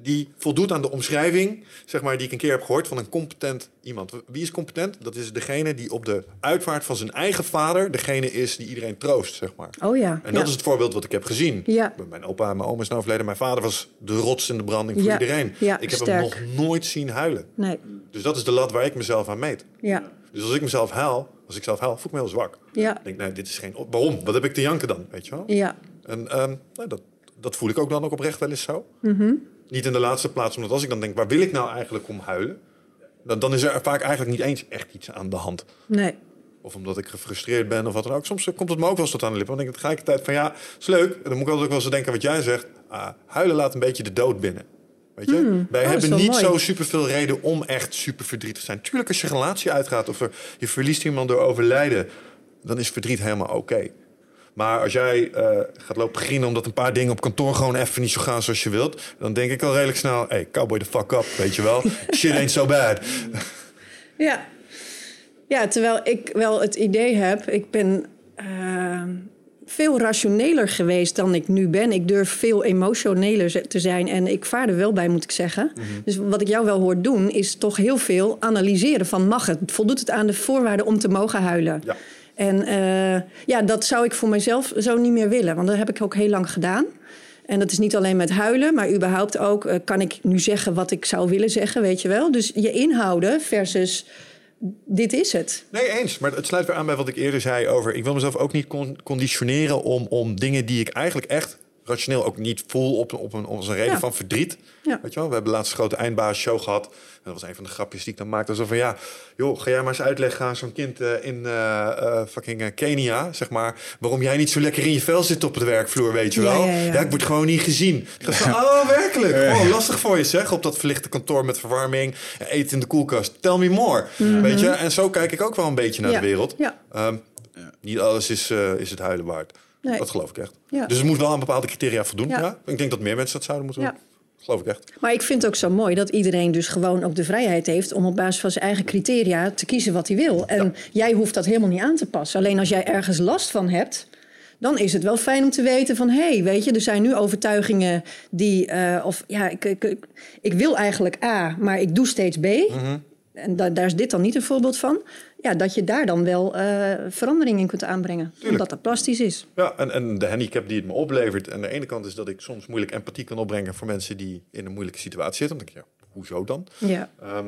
die voldoet aan de omschrijving, zeg maar, die ik een keer heb gehoord van een competent iemand. Wie is competent? Dat is degene die op de uitvaart van zijn eigen vader degene is die iedereen troost, zeg maar. Oh ja. En ja. dat is het voorbeeld wat ik heb gezien. Ja. Mijn opa en mijn oma is nou overleden. Mijn vader was de rots in de branding voor Ja. iedereen. Ja, ik heb sterk. hem nog nooit zien huilen. Nee. Dus dat is de lat waar ik mezelf aan meet. Ja. Dus als ik mezelf huil, als ik zelf huil, voel ik me heel zwak. Ja. Ik denk, nee, dit is geen... Waarom? Wat heb ik te janken dan? Weet je wel? Ja. En ehm, nou, dat, dat voel ik ook dan ook oprecht wel eens zo. Mhm. Niet in de laatste plaats, omdat als ik dan denk, waar wil ik nou eigenlijk om huilen? Dan, dan is er vaak eigenlijk niet eens echt iets aan de hand. Nee. Of omdat ik gefrustreerd ben of wat dan ook. Soms eh, komt het me ook wel eens tot aan de lippen. Dan denk ik tegelijkertijd van ja, is leuk. En dan moet ik altijd ook wel eens denken wat jij zegt. Ah, huilen laat een beetje de dood binnen. Weet je? Wij Oh, hebben niet mooi. zo superveel reden om echt super verdrietig te zijn. Tuurlijk, als je relatie uitgaat of er, je verliest iemand door overlijden, dan is verdriet helemaal oké. Maar als jij eh, gaat lopen grienen omdat een paar dingen op kantoor gewoon even niet zo gaan zoals je wilt, dan denk ik al redelijk snel: hey, cowboy the fuck up, weet je wel? [laughs] Shit ain't so bad. Ja. Ja, terwijl ik wel het idee heb, ik ben eh, veel rationeler geweest dan ik nu ben. Ik durf veel emotioneler te zijn en ik vaar er wel bij, moet ik zeggen. Dus wat ik jou wel hoor doen, is toch heel veel analyseren van mag het? Voldoet het aan de voorwaarden om te mogen huilen? Ja. En eh, ja, dat zou ik voor mezelf zo niet meer willen, want dat heb ik ook heel lang gedaan. En dat is niet alleen met huilen, maar überhaupt ook eh, kan ik nu zeggen wat ik zou willen zeggen, weet je wel. Dus je inhouden versus dit is het. Nee, eens. Maar het sluit weer aan bij wat ik eerder zei over... ik wil mezelf ook niet con- conditioneren om, om dingen die ik eigenlijk echt rationeel ook niet voel op, op, een, op een reden Ja. van verdriet. Ja. Weet je wel? We hebben laatst een grote eindbaas-show gehad. En dat was een van de grapjes die ik dan maakte. Zo van, ja, joh, ga jij maar eens uitleggen aan zo'n kind eh, in eh, eh, fucking Kenia, zeg maar, waarom jij niet zo lekker in je vel zit op de werkvloer, weet je Ja, wel? ja, ja. ik word gewoon niet gezien. Ik van, oh, werkelijk? Oh, lastig voor je, zeg, op dat verlichte kantoor met verwarming, en eten in de koelkast. Tell me more, weet je? En zo kijk ik ook wel een beetje naar Mhm. Ja. de wereld. Ja. Ehm, Niet alles is, is het huilen waard. Nee. Dat geloof ik echt. Ja. Dus het moet wel aan bepaalde criteria voldoen. Ja. Ja. Ik denk dat meer mensen dat zouden moeten Ja. doen. Geloof ik echt. Maar ik vind het ook zo mooi dat iedereen dus gewoon ook de vrijheid heeft om op basis van zijn eigen criteria te kiezen wat hij wil. En jij hoeft dat helemaal niet aan te passen. Alleen als jij ergens last van hebt, dan is het wel fijn om te weten van hé, hey, weet je, er zijn nu overtuigingen die, eh, of ja, ik, ik, ik, wil eigenlijk A, maar ik doe steeds B. En da- daar is dit dan niet een voorbeeld van. Ja, dat je daar dan wel eh, verandering in kunt aanbrengen. Omdat dat plastisch is. Ja, en, en de handicap die het me oplevert. Aan de ene kant is dat ik soms moeilijk empathie kan opbrengen voor mensen die in een moeilijke situatie zitten. Dan denk ik, ja, hoezo dan? Ja. Ehm,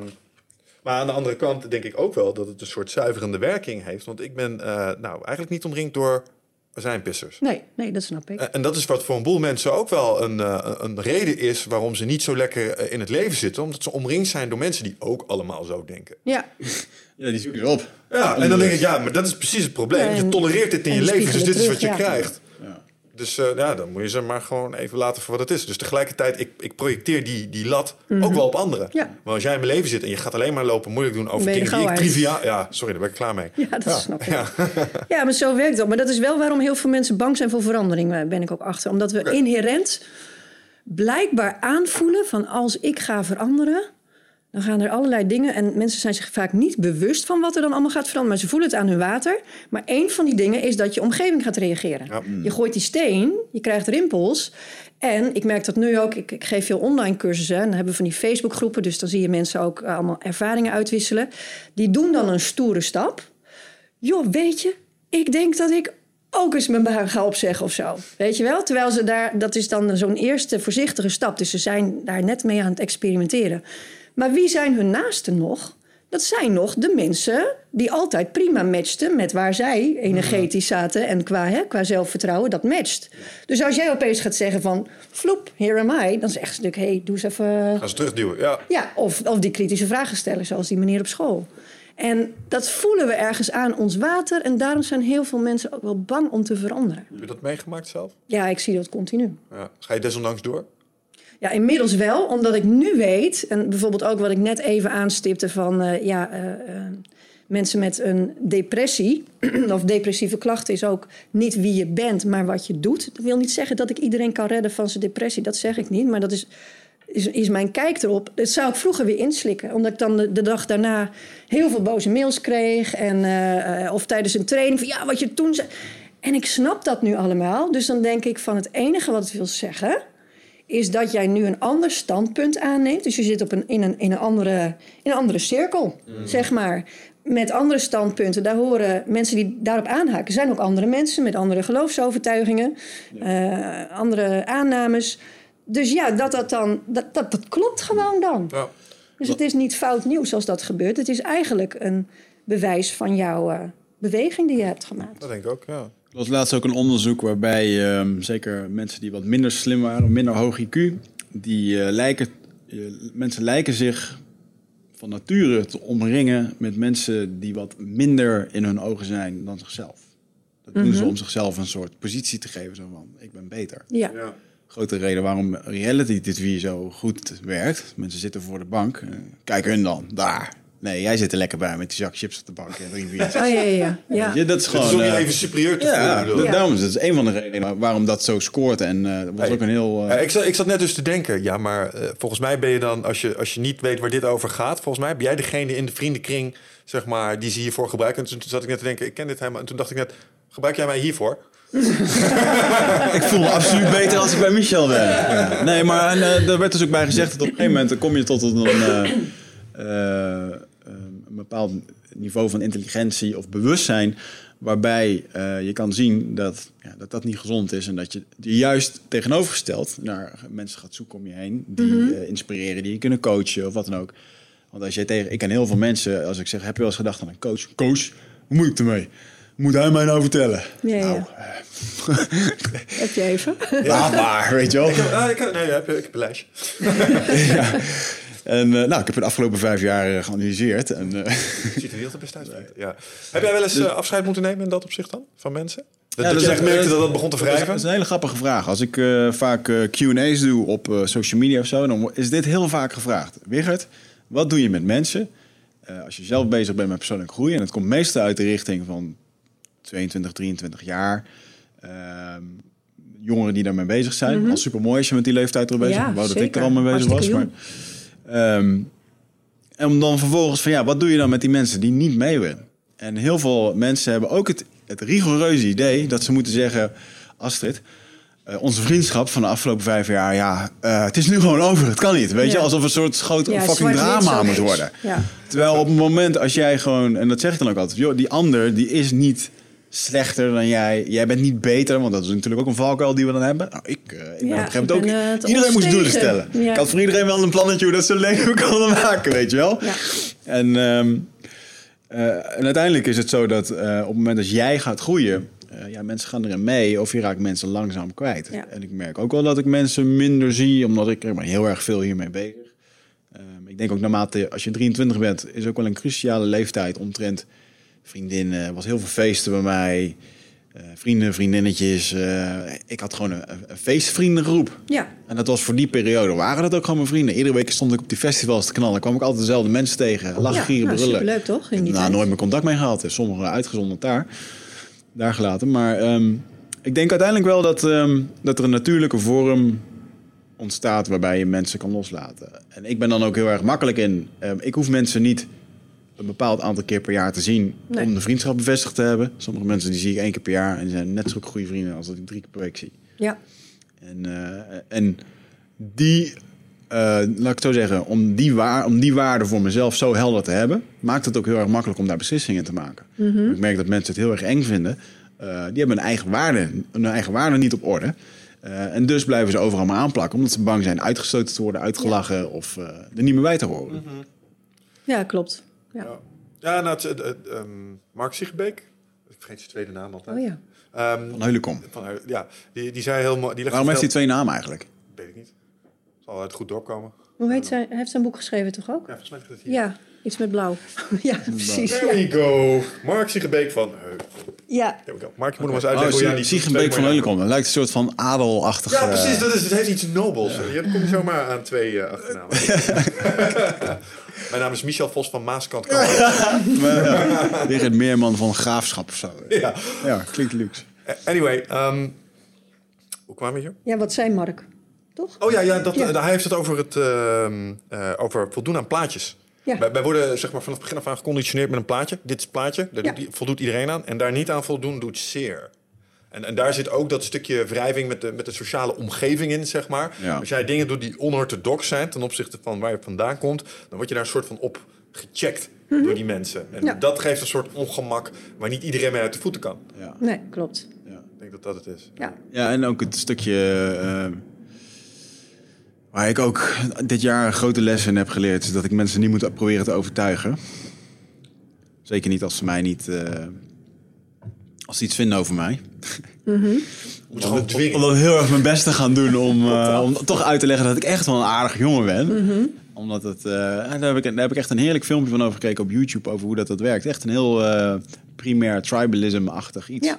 maar aan de andere kant denk ik ook wel dat het een soort zuiverende werking heeft. Want ik ben eh, nou eigenlijk niet omringd door azijnpissers. Nee, nee, dat snap ik. En en dat is wat voor een boel mensen ook wel een, eh, een reden is waarom ze niet zo lekker eh, in het leven zitten. Omdat ze omringd zijn door mensen die ook allemaal zo denken. Ja, Ja, die zoeken erop. Ja, en dan denk ik, ja, maar dat is precies het probleem. Je En- tolereert dit in je leven, dus dit is wat je krijgt. Dus eh, ja, dan moet je ze maar gewoon even laten voor wat het is. Dus tegelijkertijd, ik, ik projecteer die, die lat ook wel op anderen. Mhm. Ja. Maar als jij in mijn leven zit en je gaat alleen maar lopen moeilijk doen over dingen die ik triviaal... Ja, sorry, daar ben ik klaar mee. Ja, dat snap ik. [laughs] Ja. maar zo werkt dat. Maar dat is wel waarom heel veel mensen bang zijn voor verandering, eh, ben ik ook achter. Omdat we inherent blijkbaar aanvoelen van als ik ga veranderen, dan gaan er allerlei dingen. En mensen zijn zich vaak niet bewust van wat er dan allemaal gaat veranderen. Maar ze voelen het aan hun water. Maar één van die dingen is dat je omgeving gaat reageren. Ja. Je gooit die steen, je krijgt rimpels. En ik merk dat nu ook, ik, ik geef veel online cursussen. En dan hebben we van die Facebookgroepen. Dus dan zie je mensen ook eh, allemaal ervaringen uitwisselen. Die doen dan een stoere stap. Joh, weet je, ik denk dat ik ook eens mijn baan ga opzeggen of zo. Weet je wel? Terwijl ze daar, dat is dan zo'n eerste voorzichtige stap. Dus ze zijn daar net mee aan het experimenteren. Maar wie zijn hun naasten nog? Dat zijn nog de mensen die altijd prima matchten met waar zij energetisch zaten. En qua, hè, qua zelfvertrouwen, dat matcht. Dus als jij opeens gaat zeggen van, floep, here am I. Dan zeggen ze natuurlijk, hé, hey, doe eens even... Gaan ze terugduwen, ja. Ja, of, of die kritische vragen stellen, zoals die meneer op school. En dat voelen we ergens aan ons water. En daarom zijn heel veel mensen ook wel bang om te veranderen. Heb je dat meegemaakt zelf? Ja, ik zie dat continu. Ja. Ga je desondanks door? Ja, inmiddels wel, omdat ik nu weet... en bijvoorbeeld ook wat ik net even aanstipte van... eh, ja, eh, eh, mensen met een depressie [clears throat] of depressieve klachten... is ook niet wie je bent, maar wat je doet. Dat wil niet zeggen dat ik iedereen kan redden van zijn depressie. Dat zeg ik niet, maar dat is... Is, mijn kijk erop. Dat zou ik vroeger weer inslikken. Omdat ik dan de, dag daarna heel veel boze mails kreeg. En, of tijdens een training van ja, wat je toen zei. En ik snap dat nu allemaal. Dus dan denk ik van het enige wat het wil zeggen is dat jij nu een ander standpunt aanneemt. Dus je zit op een, in, een, in, een andere, in een andere cirkel, zeg maar. Met andere standpunten. Daar horen mensen die daarop aanhaken. Er zijn ook andere mensen met andere geloofsovertuigingen, eh, andere aannames. Dus ja, dat, dat, dan, dat, dat, dat klopt gewoon dan. Ja. Dus het is niet fout nieuws als dat gebeurt. Het is eigenlijk een bewijs van jouw eh, beweging die je hebt gemaakt. Dat denk ik ook, ja. Er was laatst ook een onderzoek waarbij ehm, zeker mensen die wat minder slim waren, minder hoog IQ, die eh, lijken, eh, mensen lijken zich van nature te omringen met mensen die wat minder in hun ogen zijn dan zichzelf. Dat doen ze om zichzelf een soort positie te geven, zo van ik ben beter. Ja. ja. Grote reden waarom reality TV zo goed werkt. Mensen zitten voor de bank. Kijk hun dan, daar. Nee, jij zit er lekker bij met die zak chips op de bank. En. Oh ja, ja, ja. ja. Weet je, dat is Het is gewoon... om je eh, even superieur te ja, voelen. Ja. daarom is het een van de redenen waarom dat zo scoort. En eh, dat was Hey. ook een heel... eh, Ja, ik, zat, ik zat net dus te denken, ja, maar eh, volgens mij ben je dan, als je, als je niet weet waar dit over gaat, volgens mij ben jij degene in de vriendenkring, zeg maar, die ze hiervoor gebruiken. En toen zat ik net te denken, ik ken dit helemaal. En toen dacht ik net, gebruik jij mij hiervoor? [laughs] ik voel me absoluut beter als ik bij Michel ben. Ja. Nee, maar en, eh, er werd dus ook bij gezegd dat op een gegeven moment dan kom je tot een, eh, eh, een bepaald niveau van intelligentie of bewustzijn. Waarbij eh, je kan zien dat, ja, dat dat niet gezond is. En dat je juist tegenovergesteld naar mensen gaat zoeken om je heen. Die eh, inspireren, die je kunnen coachen of wat dan ook. Want als jij tegen. Ik ken heel veel mensen, als ik zeg: heb je wel eens gedacht aan een coach? Coach, hoe moet ik ermee? Moet hij mij nou vertellen? Ja, ja. Nou, Heb je even? laat maar, weet je wel. Ik heb, ah, ik heb, nee, ik heb, ik heb een lijstje. [laughs] ja. En eh, nou, ik heb het de afgelopen vijf jaar eh, geanalyseerd. En, eh, [laughs] Ziet er heel te best uit. Ja. Heb jij wel eens eh, afscheid moeten nemen in dat opzicht dan? Van mensen? Dat, Ja, dat dat je is echt merkte dat dat begon te wrijven? dat is een hele grappige vraag. Als ik eh, vaak Q&A's doe op eh, social media of zo, dan is dit heel vaak gevraagd. Wigert, wat doe je met mensen eh, als je zelf bezig bent met persoonlijke groei? En het komt meestal uit de richting van 22, 23 jaar. Ehm, jongeren die daarmee bezig zijn. Al super mooi als je met die leeftijd er bezig bent. Wou dat ik er al mee bezig was. Maar, ehm, en om dan vervolgens van ja, wat doe je dan met die mensen die niet mee willen? En heel veel mensen hebben ook het, het rigoureuze idee dat ze moeten zeggen: Astrid, eh, onze vriendschap van de afgelopen vijf jaar, ja, eh, het is nu gewoon over. Het kan niet. Weet je, alsof een soort groot Ja, fucking drama moet worden. Ja. Terwijl op het moment als jij gewoon, en dat zeg ik dan ook altijd, joh, die ander die is niet slechter dan jij. Jij bent niet beter, want dat is natuurlijk ook een valkuil die we dan hebben. Nou, ik, eh, ik ben op ook. eh, iedereen moest doelen stellen. Ja. Ik had voor iedereen wel een plannetje hoe dat zo leven [laughs] konden maken, weet je wel. Ja. En, ehm, eh, en uiteindelijk is het zo dat op het moment dat jij gaat groeien, ja, mensen gaan erin mee of je raakt mensen langzaam kwijt. En ik merk ook wel dat ik mensen minder zie, omdat ik er maar heel erg veel hiermee bezig. Ehm, ik denk ook naarmate, als je 23 bent, is ook wel een cruciale leeftijd omtrent vriendinnen. Er was heel veel feesten bij mij. eh, vrienden, vriendinnetjes. eh, ik had gewoon een, een feestvriendengroep. Ja. En dat was voor die periode, waren dat ook gewoon mijn vrienden. Iedere week stond ik op die festivals te knallen. kwam ik altijd dezelfde mensen tegen. Lachen, Ja, gieren, nou, brullen. superleuk, toch, in die nou, nooit meer contact mee gehad. Dus sommigen uitgezonderd daar. Daar gelaten. Maar ehm, ik denk uiteindelijk wel dat, ehm, dat er een natuurlijke vorm ontstaat waarbij je mensen kan loslaten. En ik ben dan ook heel erg makkelijk in. ehm, ik hoef mensen niet een bepaald aantal keer per jaar te zien Nee. om de vriendschap bevestigd te hebben. Sommige mensen die zie ik één keer per jaar en die zijn net zo goede vrienden als dat ik drie keer per week zie. Ja. En, eh, en die, eh, laat ik het zo zeggen, om die, waar, om die waarde voor mezelf zo helder te hebben, maakt het ook heel erg makkelijk om daar beslissingen te maken. Ik merk dat mensen het heel erg eng vinden. Eh, die hebben hun eigen waarde, hun eigen waarde niet op orde. Eh, en dus blijven ze overal maar aanplakken, omdat ze bang zijn uitgestoten te worden, uitgelachen of eh, er niet meer bij te horen. ja, klopt. Ja. Ja, ja nou, het, het, het, ehm, Mark Siegenbeek. Ik vergeet zijn tweede naam altijd. Oh ja. Ehm, Van Heulenkom. van, ja, die, die zei heel mooi... Die legde Waarom heeft hij twee namen eigenlijk? Weet ik niet. Zal uit het goed dorp komen. Hoe heet zij? Hij heeft zijn boek geschreven, toch ook? Ja, volgens mij het hier. Ja, iets met blauw. [laughs] ja, precies. There Ja. we go. Mark Siegenbeek van. Ja. There we go. Mark, je moet hem eens uitleggen Oh, hoe Siegenbeek van. Dat lijkt een soort van adelachtig. Ja, eh, precies. Dat is, het heeft iets nobels. Je kom je zomaar aan twee eh, achternamen. [laughs] Mijn naam is Michel Vos van Maaskant. [laughs] Weer het meerman van graafschap of zo. ja. Ja, klinkt luxe. Anyway, ehm, hoe kwamen we hier? ja, wat zei Mark? Toch? Oh ja, ja, dat, Ja. eh, hij heeft het over, het, ehm, eh, over voldoen aan plaatjes. Ja. Wij, wij worden zeg maar, vanaf het begin af aan geconditioneerd met een plaatje. Dit is het plaatje, daar Ja. voldoet iedereen aan. En daar niet aan voldoen doet zeer. En, en daar zit ook dat stukje wrijving met de, met de sociale omgeving in, zeg maar. Ja. Als jij dingen doet die onorthodox zijn ten opzichte van waar je vandaan komt, dan word je daar een soort van op gecheckt door die mensen. En Mhm. Ja. dat geeft een soort ongemak waar niet iedereen mee uit de voeten kan. Ja. Nee, klopt. Ja. Ik denk dat dat het is. Ja. ja, en ook het stukje eh, waar ik ook dit jaar een grote les in heb geleerd... is dat ik mensen niet moet proberen te overtuigen. Zeker niet als ze mij niet... eh, als ze iets vinden over mij. Je gewoon Om, om dan heel erg mijn best te gaan doen om, eh, [laughs] om toch uit te leggen dat ik echt wel een aardig jongen ben. Omdat het, eh, daar, heb ik, daar heb ik echt een heerlijk filmpje van over gekeken op YouTube over hoe dat, dat werkt. Echt een heel primair tribalism-achtig iets. Ja.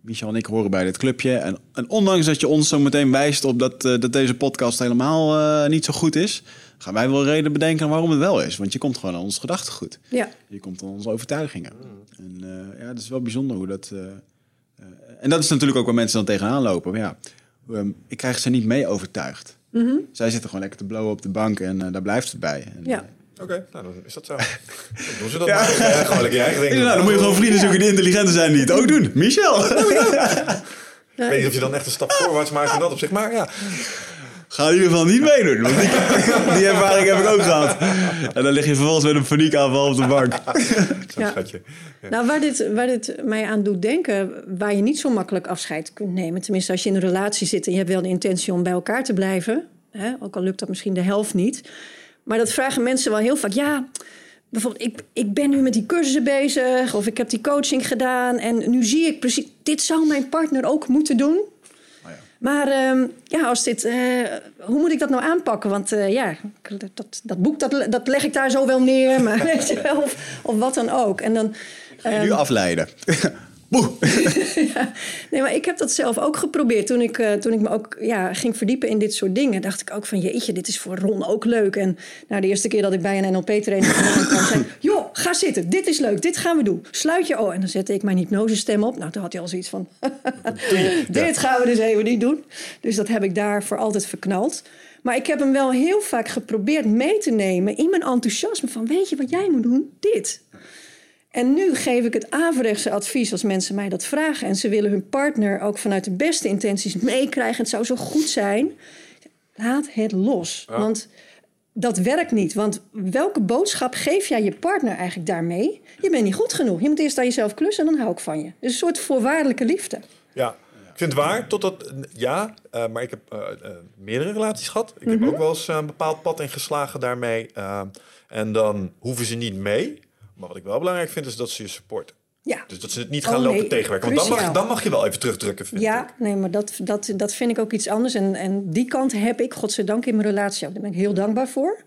Michel en ik horen bij dit clubje. En, en ondanks dat je ons zo meteen wijst op dat, eh, dat deze podcast helemaal eh, niet zo goed is, gaan wij wel reden bedenken waarom het wel is. Want je komt gewoon aan ons gedachtegoed. Ja. Je komt aan onze overtuigingen. En eh, ja, het is wel bijzonder hoe dat. en dat is natuurlijk ook waar mensen dan tegenaan lopen. Maar ja, ehm, ik krijg ze niet mee overtuigd. Zij zitten gewoon lekker te blowen op de bank en daar blijft het bij. En, Ja. Oké, nou dan is dat zo. [laughs] Dan doen ze dat maar. Ja, gewoon lekker je eigen ding doen. nou, dan moet je gewoon vrienden zoeken die intelligenter zijn die het ook doen. Michel! Ik weet niet of je dan echt een stap voorwaarts maakt in dat op zich, maar ja. Ga in ieder geval niet meedoen. Want die, die ervaring heb ik ook gehad. En dan lig je vervolgens met een paniekaanval op de bank. [laughs] Zo'n Ja. schatje. Ja. Nou, waar dit, waar dit mij aan doet denken, waar je niet zo makkelijk afscheid kunt nemen. Tenminste, als je in een relatie zit en je hebt wel de intentie om bij elkaar te blijven. Hè, ook al lukt dat misschien de helft niet. Maar dat vragen mensen wel heel vaak. Ja, bijvoorbeeld, ik, ik ben nu met die cursussen bezig of ik heb die coaching gedaan en nu zie ik precies, dit zou mijn partner ook moeten doen. Ja. Maar ehm, ja, als dit, eh, hoe moet ik dat nou aanpakken? Want eh, ja, dat, dat boek dat, dat leg ik daar zo wel neer, [laughs] maar of, of wat dan ook. En dan, Ga je nu afleiden. Boe. [laughs] ja, nee, maar ik heb dat zelf ook geprobeerd. Toen ik, eh, toen ik me ook ja, ging verdiepen in dit soort dingen, dacht ik ook van jeetje, dit is voor Ron ook leuk. En nou, de eerste keer dat ik bij een NLP-trainer kwam, zei [laughs] joh, ga zitten, dit is leuk, dit gaan we doen. Sluit je ogen. En dan zette ik mijn hypnosestem op. Nou, toen had hij al zoiets van, [laughs] dit gaan we dus even niet doen. Dus dat heb ik daar voor altijd verknald. Maar ik heb hem wel heel vaak geprobeerd mee te nemen in mijn enthousiasme van weet je wat jij moet doen? Dit. En nu geef ik het averechtse advies als mensen mij dat vragen. En ze willen hun partner ook vanuit de beste intenties meekrijgen. Het zou zo goed zijn. Laat het los. Want dat werkt niet. Want welke boodschap geef jij je partner eigenlijk daarmee? Je bent niet goed genoeg. Je moet eerst aan jezelf klussen en dan hou ik van je. Dus een soort voorwaardelijke liefde. Ja, ik vind het waar, totdat, ja, uh, maar ik heb uh, uh, meerdere relaties gehad. Ik heb ook wel eens een bepaald pad ingeslagen daarmee. en dan hoeven ze niet mee. Maar wat ik wel belangrijk vind, is dat ze je supporten. Ja. Dus dat ze het niet gaan oh, lopen nee, tegenwerken. Want dan mag, dan mag je wel even terugdrukken. Vind ja, ik. nee, maar dat, dat, dat vind ik ook iets anders. En, en die kant heb ik, godzijdank, in mijn relatie ook. Daar ben ik heel dankbaar voor.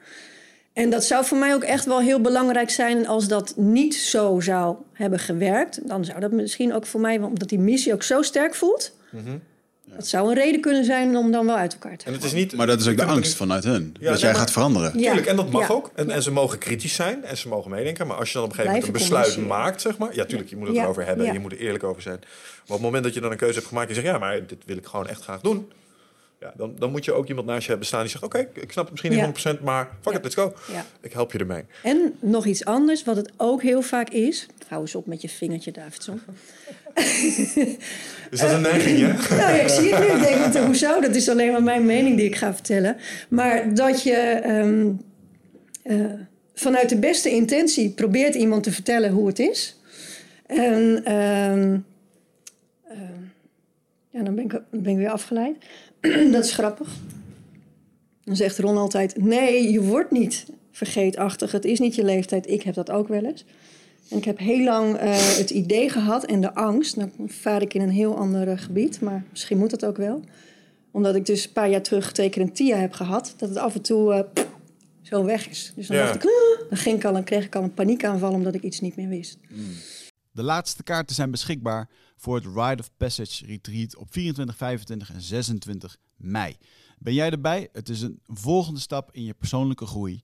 En dat zou voor mij ook echt wel heel belangrijk zijn. Als dat niet zo zou hebben gewerkt, dan zou dat misschien ook voor mij, omdat die missie ook zo sterk voelt. Mm -hmm. Dat zou een reden kunnen zijn om dan wel uit elkaar te gaan. En het is niet, maar dat is ook de angst vanuit hun. Ja, dat jij gaat veranderen. Ja. Tuurlijk, en dat mag ook. En, en ze mogen kritisch zijn en ze mogen meedenken. Maar als je dan op een gegeven moment een besluit maakt, zeg maar. Ja, tuurlijk, je moet het erover hebben. Je moet er eerlijk over zijn. Maar op het moment dat je dan een keuze hebt gemaakt en zegt... ja, maar dit wil ik gewoon echt graag doen. Ja, dan, dan moet je ook iemand naast je hebben staan die zegt... oké, ik snap het misschien niet 100%, maar fuck it, let's go. Ik help je ermee. En nog iets anders, wat het ook heel vaak is... hou eens op met je vingertje, Davidson. Is dat een neiging, ja? [laughs] nou ja, ik zie het nu. Denk, hoezo? Dat is alleen maar mijn mening die ik ga vertellen. Maar dat je um, uh, vanuit de beste intentie probeert iemand te vertellen hoe het is. En um, uh, ja, dan ben ik, ben ik weer afgeleid. [clears throat] dat is grappig. Dan zegt Ron altijd: Nee, je wordt niet vergeetachtig. Het is niet je leeftijd. Ik heb dat ook wel eens. En ik heb heel lang uh, het idee gehad en de angst. Nou vaar ik in een heel ander gebied, maar misschien moet dat ook wel. Omdat ik dus een paar jaar terug teken een TIA heb gehad. Dat het af en toe uh, zo weg is. Dus dan, ja. dacht ik, uh, dan ging ik al, dan kreeg ik al een paniekaanval omdat ik iets niet meer wist. Mm. De laatste kaarten zijn beschikbaar voor het Ride of Passage Retreat op 24, 25 en 26 mei. Ben jij erbij? Het is een volgende stap in je persoonlijke groei.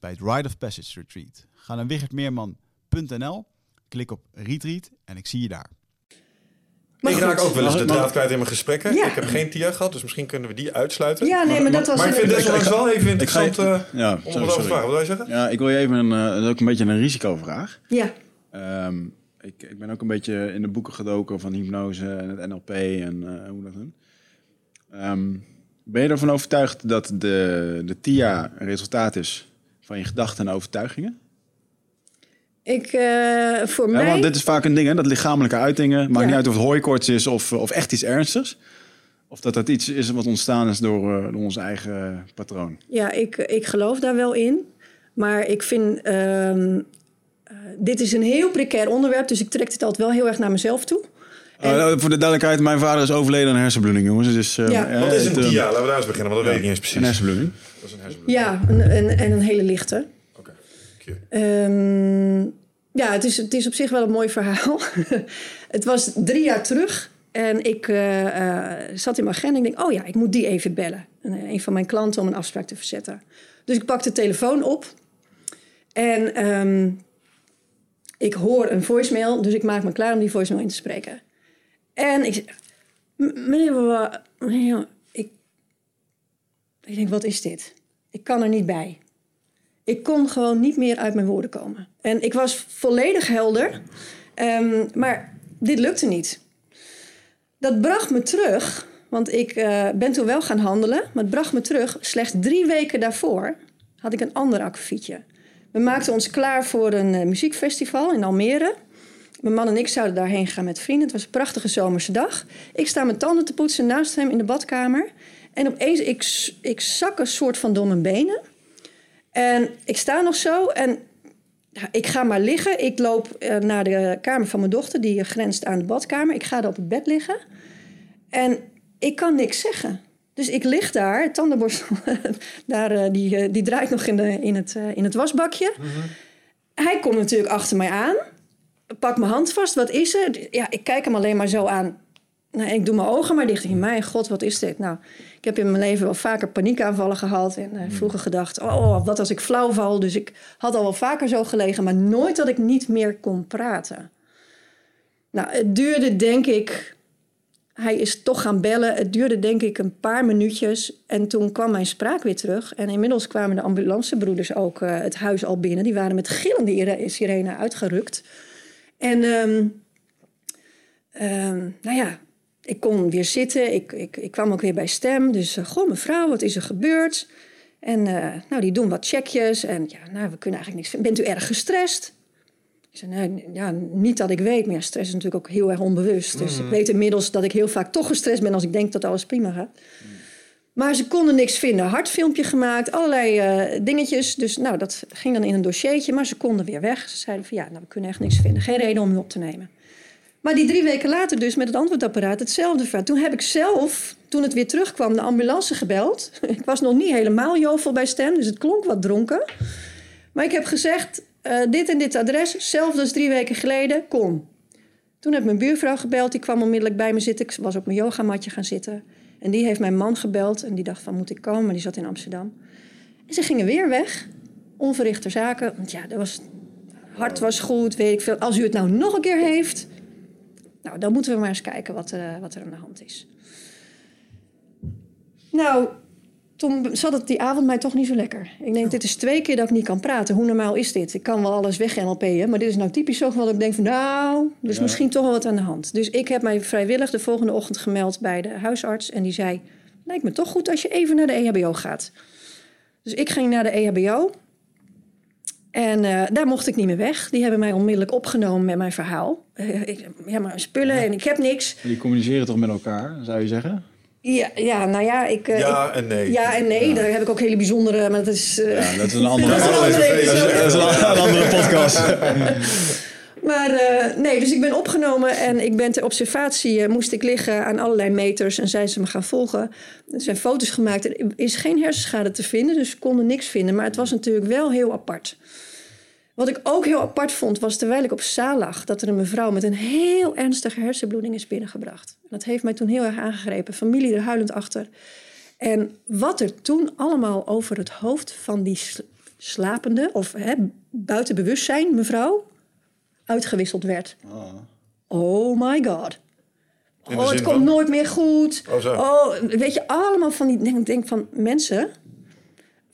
bij het Rite of Passage Retreat. Ga naar wichertmeerman.nl, klik op Retreat en ik zie je daar. Maar ik raak ook wel eens de draad kwijt in mijn gesprekken. Ja. Ik heb geen TIA gehad, dus misschien kunnen we die uitsluiten. Ja, nee, maar dat was... Maar ik vind desondanks wel even interessant uh, ja, om sorry, over te vragen. Wat wil je zeggen? Ja, ik wil je even een, uh, dat is ook een beetje een risicovraag. Ja. Um, ik, ik ben ook een beetje in de boeken gedoken van hypnose en het NLP en uh, hoe dat doen. Um, ben je ervan overtuigd dat de, de TIA een resultaat is van je gedachten en overtuigingen? Ik, uh, voor ja, mij... Want dit is vaak een ding, hè? dat lichamelijke uitingen. Maakt ja. niet uit of het hooikoorts is of, of echt iets ernstigs. Of dat dat iets is wat ontstaan is door, uh, door ons eigen patroon. Ja, ik, ik geloof daar wel in. Maar ik vind... Uh, dit is een heel precair onderwerp, dus ik trek dit altijd wel heel erg naar mezelf toe. En... Uh, voor de duidelijkheid, mijn vader is overleden aan hersenbloeding, jongens. Dus, uh, ja. Wat is een TIA? Laten we daar eens beginnen, want dat ja. weet ik niet eens precies. Een hersenbloeding. Dat is een hersenbloeding. Ja, en een, hele lichte. Oké. Okay. Um, ja, het is, het is op zich wel een mooi verhaal. [laughs] het was drie jaar terug en ik uh, uh, zat in mijn agenda en ik denk... oh ja, ik moet die even bellen. En, een van mijn klanten om een afspraak te verzetten. Dus ik pak de telefoon op en um, ik hoor een voicemail... dus ik maak me klaar om die voicemail in te spreken. En ik meneer, meneer ik, ik denk, wat is dit? Ik kan er niet bij. Ik kon gewoon niet meer uit mijn woorden komen. En ik was volledig helder, Ehm, maar dit lukte niet. Dat bracht me terug, want ik eh, ben toen wel gaan handelen, maar het bracht me terug. Slechts drie weken daarvoor had ik een ander akkefietje. We maakten ons klaar voor een eh, muziekfestival in Almere. Mijn man en ik zouden daarheen gaan met vrienden. Het was een prachtige zomerse dag. Ik sta mijn tanden te poetsen naast hem in de badkamer. En opeens, ik, ik zak een soort van door mijn benen. En ik sta nog zo en ik ga maar liggen. Ik loop eh, naar de kamer van mijn dochter, die grenst aan de badkamer. Ik ga er op het bed liggen. En ik kan niks zeggen. Dus ik lig daar, het tandenborstel, [laughs] daar, eh, die, eh, die draait nog in, de, in, het, in het wasbakje. Mhm. Hij komt natuurlijk achter mij aan. Pak mijn hand vast, wat is er? Ja, ik kijk hem alleen maar zo aan. Nou, ik doe mijn ogen maar dicht. Mijn god, wat is dit? Nou, ik heb in mijn leven wel vaker paniekaanvallen gehad. En uh, vroeger gedacht, oh, wat als ik flauw val. Dus ik had al wel vaker zo gelegen. Maar nooit dat ik niet meer kon praten. Nou, het duurde denk ik... Hij is toch gaan bellen. Het duurde denk ik een paar minuutjes. En toen kwam mijn spraak weer terug. En inmiddels kwamen de ambulancebroeders ook uh, het huis al binnen. Die waren met gillende sirene uitgerukt. En... Um, um, nou ja, ik kon weer zitten. Ik, ik, ik kwam ook weer bij stem. Dus, uh, goh, mevrouw, wat is er gebeurd? En uh, nou, die doen wat checkjes. En ja, nou, we kunnen eigenlijk niks vinden. Bent u erg gestrest? Ik zei, ja, niet dat ik weet. Maar ja, stress is natuurlijk ook heel erg onbewust. Dus ik mm. weet inmiddels dat ik heel vaak toch gestrest ben... als ik denk dat alles prima gaat. Mm. Maar ze konden niks vinden. Hartfilmpje gemaakt, allerlei uh, dingetjes. Dus nou, dat ging dan in een dossiertje. Maar ze konden weer weg. Ze zeiden van ja, nou, we kunnen echt niks vinden. Geen reden om u op te nemen. Maar die drie weken later dus met het antwoordapparaat hetzelfde verhaal. Toen heb ik zelf, toen het weer terugkwam, de ambulance gebeld. [laughs] Ik was nog niet helemaal jovel bij stem, dus het klonk wat dronken. Maar ik heb gezegd, uh, dit en dit adres, hetzelfde als drie weken geleden, kom. Toen heb mijn buurvrouw gebeld, die kwam onmiddellijk bij me zitten. Ik was op mijn yogamatje gaan zitten. En die heeft mijn man gebeld en die dacht van, moet ik komen? Die zat in Amsterdam. En ze gingen weer weg, onverrichter zaken. Want ja, er was, hart was goed, weet ik veel. Als u het nou nog een keer heeft, nou, dan moeten we maar eens kijken wat, uh, wat er aan de hand is. Nou, toen zat het die avond mij toch niet zo lekker. Ik denk, dit is twee keer dat ik niet kan praten. Hoe normaal is dit? Ik kan wel alles weg NLP'en, maar dit is nou typisch zo dat ik denk van... nou, er is misschien toch wel wat aan de hand. Dus ik heb mij vrijwillig de volgende ochtend gemeld bij de huisarts. En die zei, lijkt me toch goed als je even naar de EHBO gaat. Dus ik ging naar de EHBO. En uh, daar mocht ik niet meer weg. Die hebben mij onmiddellijk opgenomen met mijn verhaal. Uh, ik, ja, maar spullen en ik heb niks. Die communiceren toch met elkaar, zou je zeggen? Ja, ja nou ja, ik... Uh, ja en nee. Ja en nee, ja. daar heb ik ook hele bijzondere... Maar dat is... ja, dat is een [laughs] andere, dat is een andere, dat is een andere podcast. [laughs] Maar uh, nee, dus ik ben opgenomen en ik ben ter observatie, uh, moest ik liggen aan allerlei meters en zijn ze me gaan volgen. Er zijn foto's gemaakt, er is geen hersenschade te vinden, dus ze konden niks vinden. Maar het was natuurlijk wel heel apart. Wat ik ook heel apart vond, was terwijl ik op zaal lag, dat er een mevrouw met een heel ernstige hersenbloeding is binnengebracht. En dat heeft mij toen heel erg aangegrepen. Familie er huilend achter. En wat er toen allemaal over het hoofd van die slapende, of hè, buiten bewustzijn mevrouw, uitgewisseld werd. Oh, oh my god. Oh, het komt nooit meer goed. Oh, oh, weet je, allemaal van die denk, denk van mensen.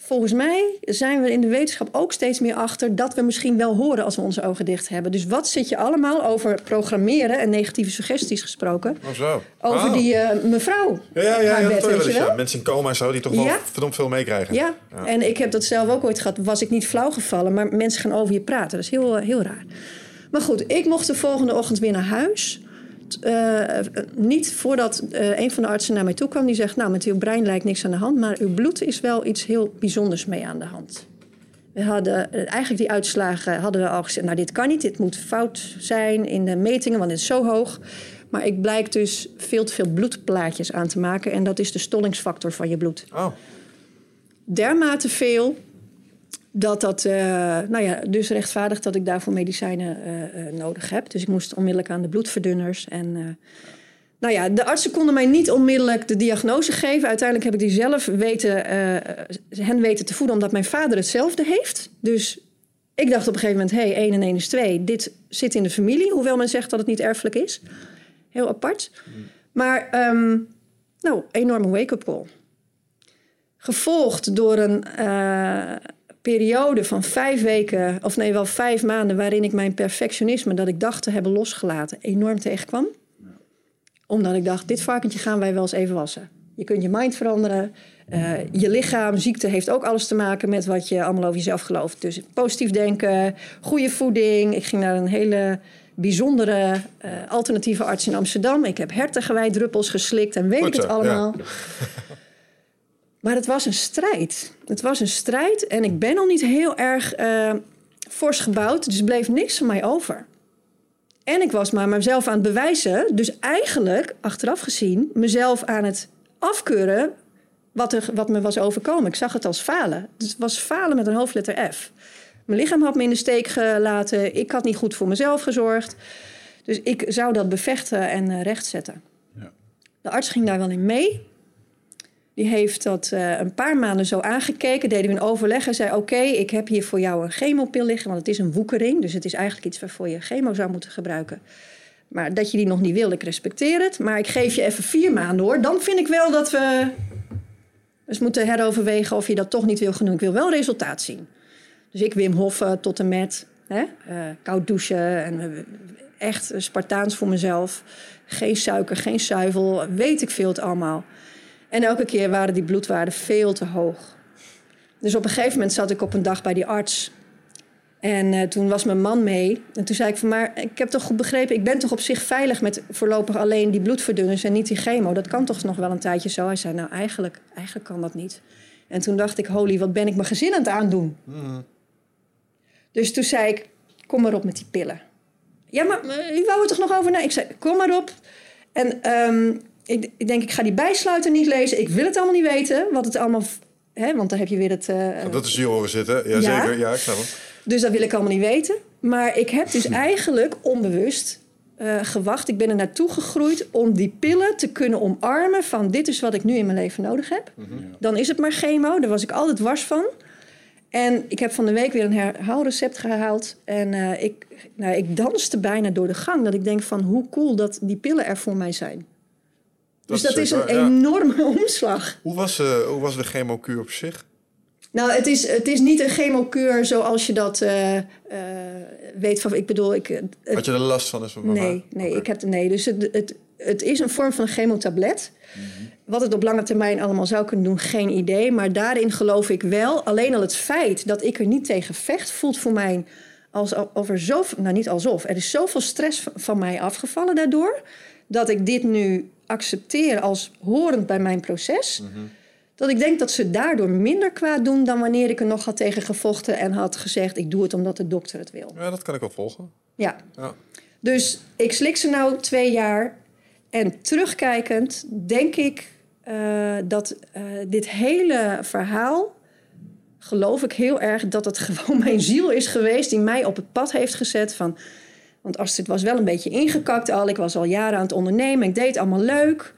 Volgens mij zijn we in de wetenschap ook steeds meer achter dat we misschien wel horen als we onze ogen dicht hebben. Dus wat zit je allemaal over programmeren en negatieve suggesties gesproken? Oh zo. Over oh. die uh, mevrouw. Ja, ja, ja, ja, bed, weet je wel? Mensen in coma zo die toch wel verdomd veel meekrijgen. Ja. ja. en ik heb dat zelf ook ooit gehad. Was ik niet flauw gevallen, maar mensen gaan over je praten. Dat is heel, heel raar. Maar goed, ik mocht de volgende ochtend weer naar huis. Uh, niet voordat uh, een van de artsen naar mij toe kwam. Die zegt, nou, met uw brein lijkt niks aan de hand... maar uw bloed is wel iets heel bijzonders mee aan de hand. We hadden uh, eigenlijk die uitslagen hadden we al gezegd... nou, dit kan niet, dit moet fout zijn in de metingen... want het is zo hoog. Maar ik blijk dus veel te veel bloedplaatjes aan te maken... en dat is de stollingsfactor van je bloed. Oh. Dermate veel dat dat, uh, nou ja, dus rechtvaardigt dat ik daarvoor medicijnen uh, uh, nodig heb. Dus ik moest onmiddellijk aan de bloedverdunners. En nou ja, de artsen konden mij niet onmiddellijk de diagnose geven. Uiteindelijk heb ik die zelf weten, hen weten te voeden, omdat mijn vader hetzelfde heeft. Dus ik dacht op een gegeven moment, hé, hey, 1 en 1 is 2. Dit zit in de familie, hoewel men zegt dat het niet erfelijk is. Heel apart. Maar, um, nou, enorme wake-up call. Gevolgd door een periode van vijf weken, of nee, wel vijf maanden, waarin ik mijn perfectionisme dat ik dacht te hebben losgelaten, enorm tegenkwam. Omdat ik dacht, dit varkentje gaan wij wel eens even wassen. Je kunt je mind veranderen. Uh, je lichaam, ziekte heeft ook alles te maken met wat je allemaal over jezelf gelooft. Dus positief denken, goede voeding. Ik ging naar een hele bijzondere uh, alternatieve arts in Amsterdam. Ik heb druppels geslikt en weet Goed ik het allemaal. [laughs] Maar het was een strijd. Het was een strijd en ik ben al niet heel erg uh, fors gebouwd. Dus er bleef niks van mij over. En ik was maar mezelf aan het bewijzen. Dus eigenlijk, achteraf gezien, mezelf aan het afkeuren wat, er, wat me was overkomen. Ik zag het als falen. Dus het was falen met een hoofdletter F. Mijn lichaam had me in de steek gelaten. Ik had niet goed voor mezelf gezorgd. Dus ik zou dat bevechten en uh, rechtzetten. Ja. De arts ging daar wel in mee. Die heeft dat uh, een paar maanden zo aangekeken. Deden we een overleg en zei... oké, ik heb hier voor jou een chemopil liggen... want het is een woekering. Dus het is eigenlijk iets waarvoor je chemo zou moeten gebruiken. Maar dat je die nog niet wil, ik respecteer het. Maar ik geef je even vier maanden hoor. Dan vind ik wel dat we eens moeten heroverwegen... of je dat toch niet wil genoeg. Ik wil wel resultaat zien. Dus ik Wim Hoffen tot en met hè, uh, koud douchen en uh, echt Spartaans voor mezelf. Geen suiker, geen zuivel, weet ik veel het allemaal. En elke keer waren die bloedwaarden veel te hoog. Dus op een gegeven moment zat ik op een dag bij die arts. En uh, toen was mijn man mee. En toen zei ik van, maar ik heb toch goed begrepen... ik ben toch op zich veilig met voorlopig alleen die bloedverdunners... en niet die chemo. Dat kan toch nog wel een tijdje zo? Hij zei, nou eigenlijk, eigenlijk kan dat niet. En toen dacht ik, holy, wat ben ik mijn gezin aan het aandoen? Mm. Dus toen zei ik, kom maar op met die pillen. Ja, maar u wou er toch nog over? Nee, ik zei, kom maar op. En um, ik, ik, denk, ik ga die bijsluiter niet lezen. Ik wil het allemaal niet weten, wat het allemaal... Hè, want dan heb je weer het... Uh, dat is hier horen zitten, ja, ja, zeker. Ja, ik snap het. Dus dat wil ik allemaal niet weten. Maar ik heb dus eigenlijk onbewust uh, gewacht. Ik ben er naartoe gegroeid om die pillen te kunnen omarmen... van dit is wat ik nu in mijn leven nodig heb. Mm -hmm. Dan is het maar chemo, daar was ik altijd wars van... En ik heb van de week weer een herhaalrecept gehaald. En uh, ik, nou, ik danste bijna door de gang. Dat ik denk van hoe cool dat die pillen er voor mij zijn. Dus dat is, een ja. enorme [laughs] omslag. Hoe was, uh, hoe was de chemokuur op zich? Nou, het is, het is niet een chemokuur zoals je dat uh, weet van... Ik bedoel, ik... Had je er last van? Is van nee, nee, okay. ik heb, nee. Dus het, het, het is een vorm van een chemotablet. Mm -hmm. Wat het op lange termijn allemaal zou kunnen doen, geen idee. Maar daarin geloof ik wel. Alleen al het feit dat ik er niet tegen vecht, voelt voor mij alsof er zoveel. Nou, niet alsof. Er is zoveel stress van mij afgevallen daardoor. Dat ik dit nu accepteer als horend bij mijn proces. Mm -hmm. Dat ik denk dat ze daardoor minder kwaad doen dan wanneer ik er nog had tegen gevochten en had gezegd: ik doe het omdat de dokter het wil. Ja, dat kan ik wel volgen. Ja. ja. Dus ik slik ze nou twee jaar. En terugkijkend denk ik uh, dat uh, dit hele verhaal. geloof ik heel erg dat het [laughs] gewoon mijn ziel is geweest. die mij op het pad heeft gezet van. Want Astrid was wel een beetje ingekakt al. Ik was al jaren aan het ondernemen. Ik deed allemaal leuk.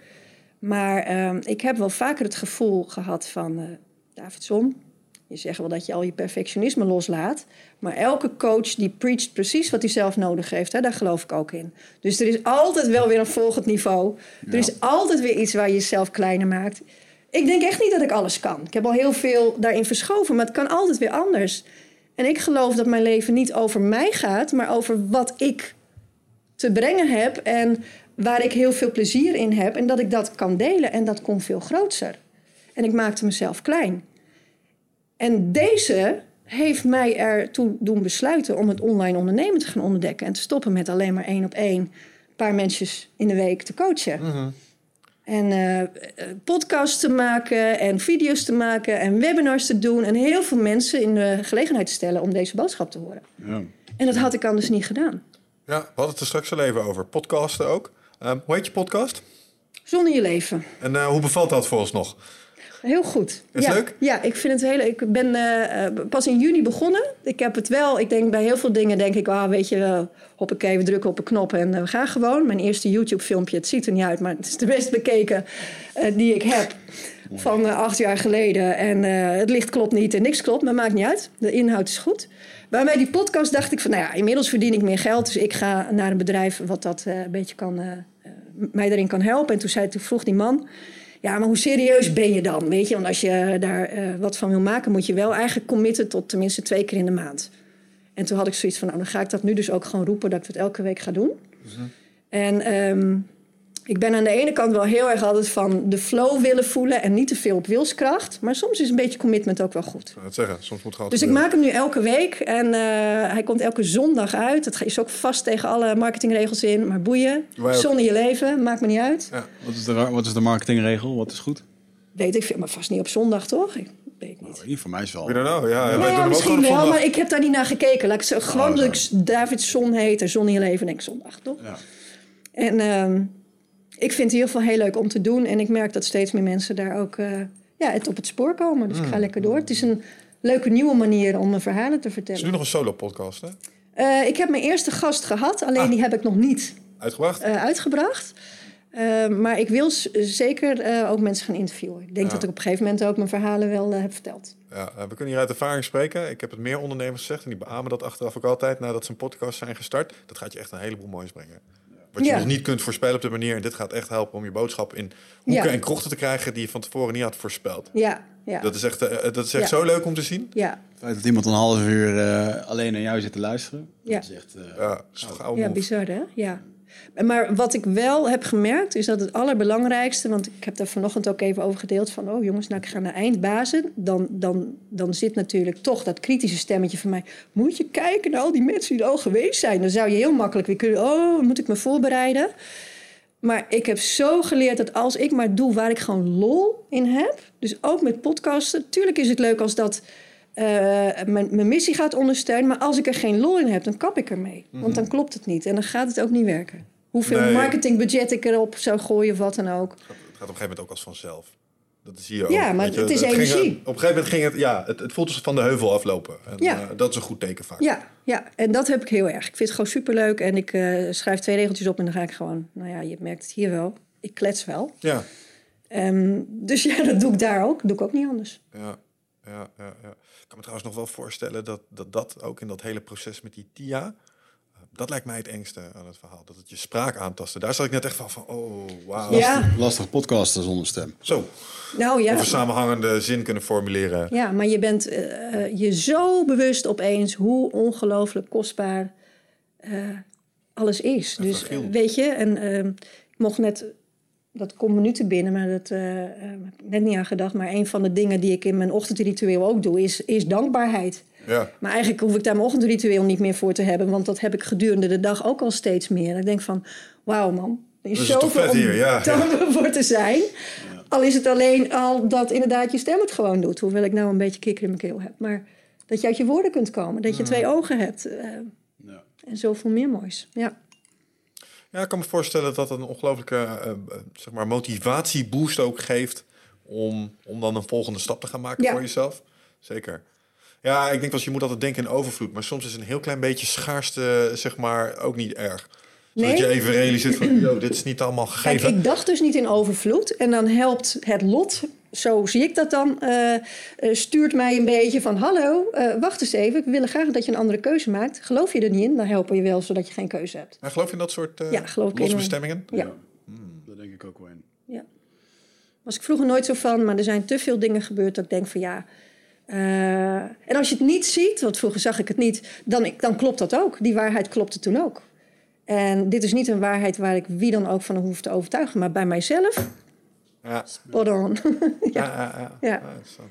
Maar uh, ik heb wel vaker het gevoel gehad van... Uh, Davidson, je zegt wel dat je al je perfectionisme loslaat. Maar elke coach die preacht precies wat hij zelf nodig heeft. Hè, daar geloof ik ook in. Dus er is altijd wel weer een volgend niveau. Ja. Er is altijd weer iets waar je jezelf kleiner maakt. Ik denk echt niet dat ik alles kan. Ik heb al heel veel daarin verschoven, maar het kan altijd weer anders. En ik geloof dat mijn leven niet over mij gaat, maar over wat ik te brengen heb en waar ik heel veel plezier in heb. En dat ik dat kan delen en dat komt veel groter. En ik maakte mezelf klein. En deze heeft mij ertoe doen besluiten om het online ondernemen te gaan ontdekken. En te stoppen met alleen maar één op één een paar mensen in de week te coachen. Uh. En uh, podcasts te maken en video's te maken en webinars te doen. En heel veel mensen in de gelegenheid te stellen om deze boodschap te horen. Ja. En dat had ik anders niet gedaan. Ja, we hadden het er straks al even over. Podcasten ook. Um, hoe heet je podcast? Zonder je leven. En uh, hoe bevalt dat voor ons nog? Heel goed. Is ja, leuk? Ja, ik vind het heel Ik ben uh, pas in juni begonnen. Ik heb het wel, ik denk bij heel veel dingen denk ik, ah, weet je wel, hoppakee, we drukken op een knop en uh, we gaan gewoon. Mijn eerste YouTube filmpje, het ziet er niet uit, maar het is de best bekeken uh, die ik heb van acht jaar geleden. En het licht klopt niet en niks klopt, maar maakt niet uit. De inhoud is goed. Maar bij die podcast dacht ik van, nou ja, inmiddels verdien ik meer geld, dus ik ga naar een bedrijf wat dat een beetje kan, mij daarin kan helpen. En toen, zei, toen vroeg die man, ja, maar hoe serieus ben je dan? Weet je, want als je daar eh, wat van wil maken, moet je wel eigenlijk committen tot tenminste twee keer in de maand. En toen had ik zoiets van, nou, dan ga ik dat nu dus ook gewoon roepen dat ik het elke week ga doen. En ehm, ik ben aan de ene kant wel heel erg altijd van de flow willen voelen en niet te veel op wilskracht. Maar soms is een beetje commitment ook wel goed. Ik het zeggen, soms moet gewoon Dus ik maak hem nu elke week en eh, hij komt elke zondag uit. Het is ook vast tegen alle marketingregels in, maar boeien. Wij ook. Zonder je leven, maakt me niet uit. Wat is, de, wat is de marketingregel? Wat is goed? Weet ik veel, maar vast niet op zondag, toch? Ik weet niet. Hier voor mij is wel. We don't know, ja. Nou ja, ook misschien wel, maar ik heb daar niet naar gekeken. Laat ik zo, gewoon Oh, dat ik David Zon heet en Zon in je leven, denk ik zondag, toch? Ja. En ehm, ik vind het in ieder geval heel leuk om te doen. En ik merk dat steeds meer mensen daar ook eh, ja, het op het spoor komen. Dus ik ga lekker door. Het is een leuke nieuwe manier om mijn verhalen te Ze vertellen. doen nog een solo-podcast, hè? Eh, ik heb mijn eerste gast gehad, alleen Ah. die heb ik nog niet Uitgebracht? eh, uitgebracht. Maar ik wil zeker ook mensen gaan interviewen. Ik denk Ja. dat ik op een gegeven moment ook mijn verhalen wel heb verteld. Ja, we kunnen hier uit ervaring spreken. Ik heb het meer ondernemers gezegd en die beamen dat achteraf ook altijd nadat ze een podcast zijn gestart. Dat gaat je echt een heleboel moois brengen. Wat je Ja. nog niet kunt voorspellen op de manier. En dit gaat echt helpen om je boodschap in hoeken Ja. en krochten te krijgen die je van tevoren niet had voorspeld. Ja, ja, Dat is echt, eh, dat is echt Ja. zo leuk om te zien. ja, Het feit dat iemand een half uur eh, alleen naar jou zit te luisteren. Ja. Dat is echt... eh, Ja, dat is toch oude ja bizar hè? Ja. Maar wat ik wel heb gemerkt is dat het allerbelangrijkste... want ik heb daar vanochtend ook even over gedeeld van... oh jongens, nou ik ga naar eindbazen. Dan, dan, dan zit natuurlijk toch dat kritische stemmetje van mij... moet je kijken naar al die mensen die er al geweest zijn. Dan zou je heel makkelijk weer kunnen... oh, moet ik me voorbereiden? Maar ik heb zo geleerd dat als ik maar doe waar ik gewoon lol in heb... dus ook met podcasten... tuurlijk is het leuk als dat... eh, mijn, mijn missie gaat ondersteunen. Maar als ik er geen lol in heb, dan kap ik ermee. Want dan klopt het niet. En dan gaat het ook niet werken. Hoeveel Nee. marketingbudget ik erop zou gooien of wat dan ook. Het gaat op een gegeven moment ook als vanzelf. Dat zie je ook. Ja, maar je. het is energie. op een gegeven moment ging het, ja, het, het voelt als van de heuvel aflopen. En, Ja. eh, dat is een goed teken vaak. Ja, ja, en dat heb ik heel erg. Ik vind het gewoon superleuk. En ik eh, schrijf twee regeltjes op en dan ga ik gewoon... Nou ja, je merkt het hier wel. Ik klets wel. Ja, Ehm, dus ja, [laughs] dat doe ik daar ook. doe ik ook niet anders. ja, ja, ja, ja. Ik kan me trouwens nog wel voorstellen dat, dat dat ook in dat hele proces met die TIA... eh, Dat lijkt mij het engste aan het verhaal. Dat het je spraak aantasten. Daar zat ik net echt van, van oh, wauw. Ja. Lastig podcasten zonder stem. Zo, Nou ja. of een samenhangende zin kunnen formuleren. Ja, maar je bent eh, eh, je zo bewust opeens hoe ongelooflijk kostbaar eh, alles is. En dus weet je, en eh, ik mocht net, dat komt me nu te binnen, maar dat eh, eh, heb ik net niet aan gedacht. Maar een van de dingen die ik in mijn ochtendritueel ook doe, is, is dankbaarheid. Ja, Maar eigenlijk hoef ik daar mijn ochtendritueel niet meer voor te hebben, want dat heb ik gedurende de dag ook al steeds meer. Ik denk van, wauw man, er is is zoveel om ja, [laughs] dankbaar voor te zijn. Al is het alleen al dat inderdaad je stem het gewoon doet. Hoewel ik nou een beetje kikker in mijn keel heb. Maar dat je uit je woorden kunt komen. Dat je twee ogen hebt. Ja. en zoveel meer moois. Ja. Ja, ik kan me voorstellen dat dat een ongelooflijke eh, eh, zeg maar motivatieboost ook geeft om, om dan een volgende stap te gaan maken Ja. voor jezelf. Zeker. Ja, ik denk wel, je moet altijd denken in overvloed, maar soms is een heel klein beetje schaarste zeg maar ook niet erg. Nee. je even realiseert van, [clears throat] yo, dit is niet allemaal Kijk, gegeven. ik dacht dus niet in overvloed. En dan helpt het lot, zo zie ik dat dan, eh, eh, stuurt mij een beetje van... hallo, eh, wacht eens even, we willen graag dat je een andere keuze maakt. Geloof je er niet in, dan helpen we je wel, zodat je geen keuze hebt. Maar geloof je in dat soort uh, Ja, geloof ik enorm. losbestemmingen? Ja. Daar denk ik ook wel in. Ja. Was ik vroeger nooit zo van, maar er zijn te veel dingen gebeurd dat ik denk van ja. eh, en als je het niet ziet, want vroeger zag ik het niet, dan, dan klopt dat ook. Die waarheid klopte toen ook. En dit is niet een waarheid waar ik wie dan ook van hoef te overtuigen, maar bij mijzelf, Ja. spot on. [laughs] Ja, ja, ja. Ja. Ja, interessant.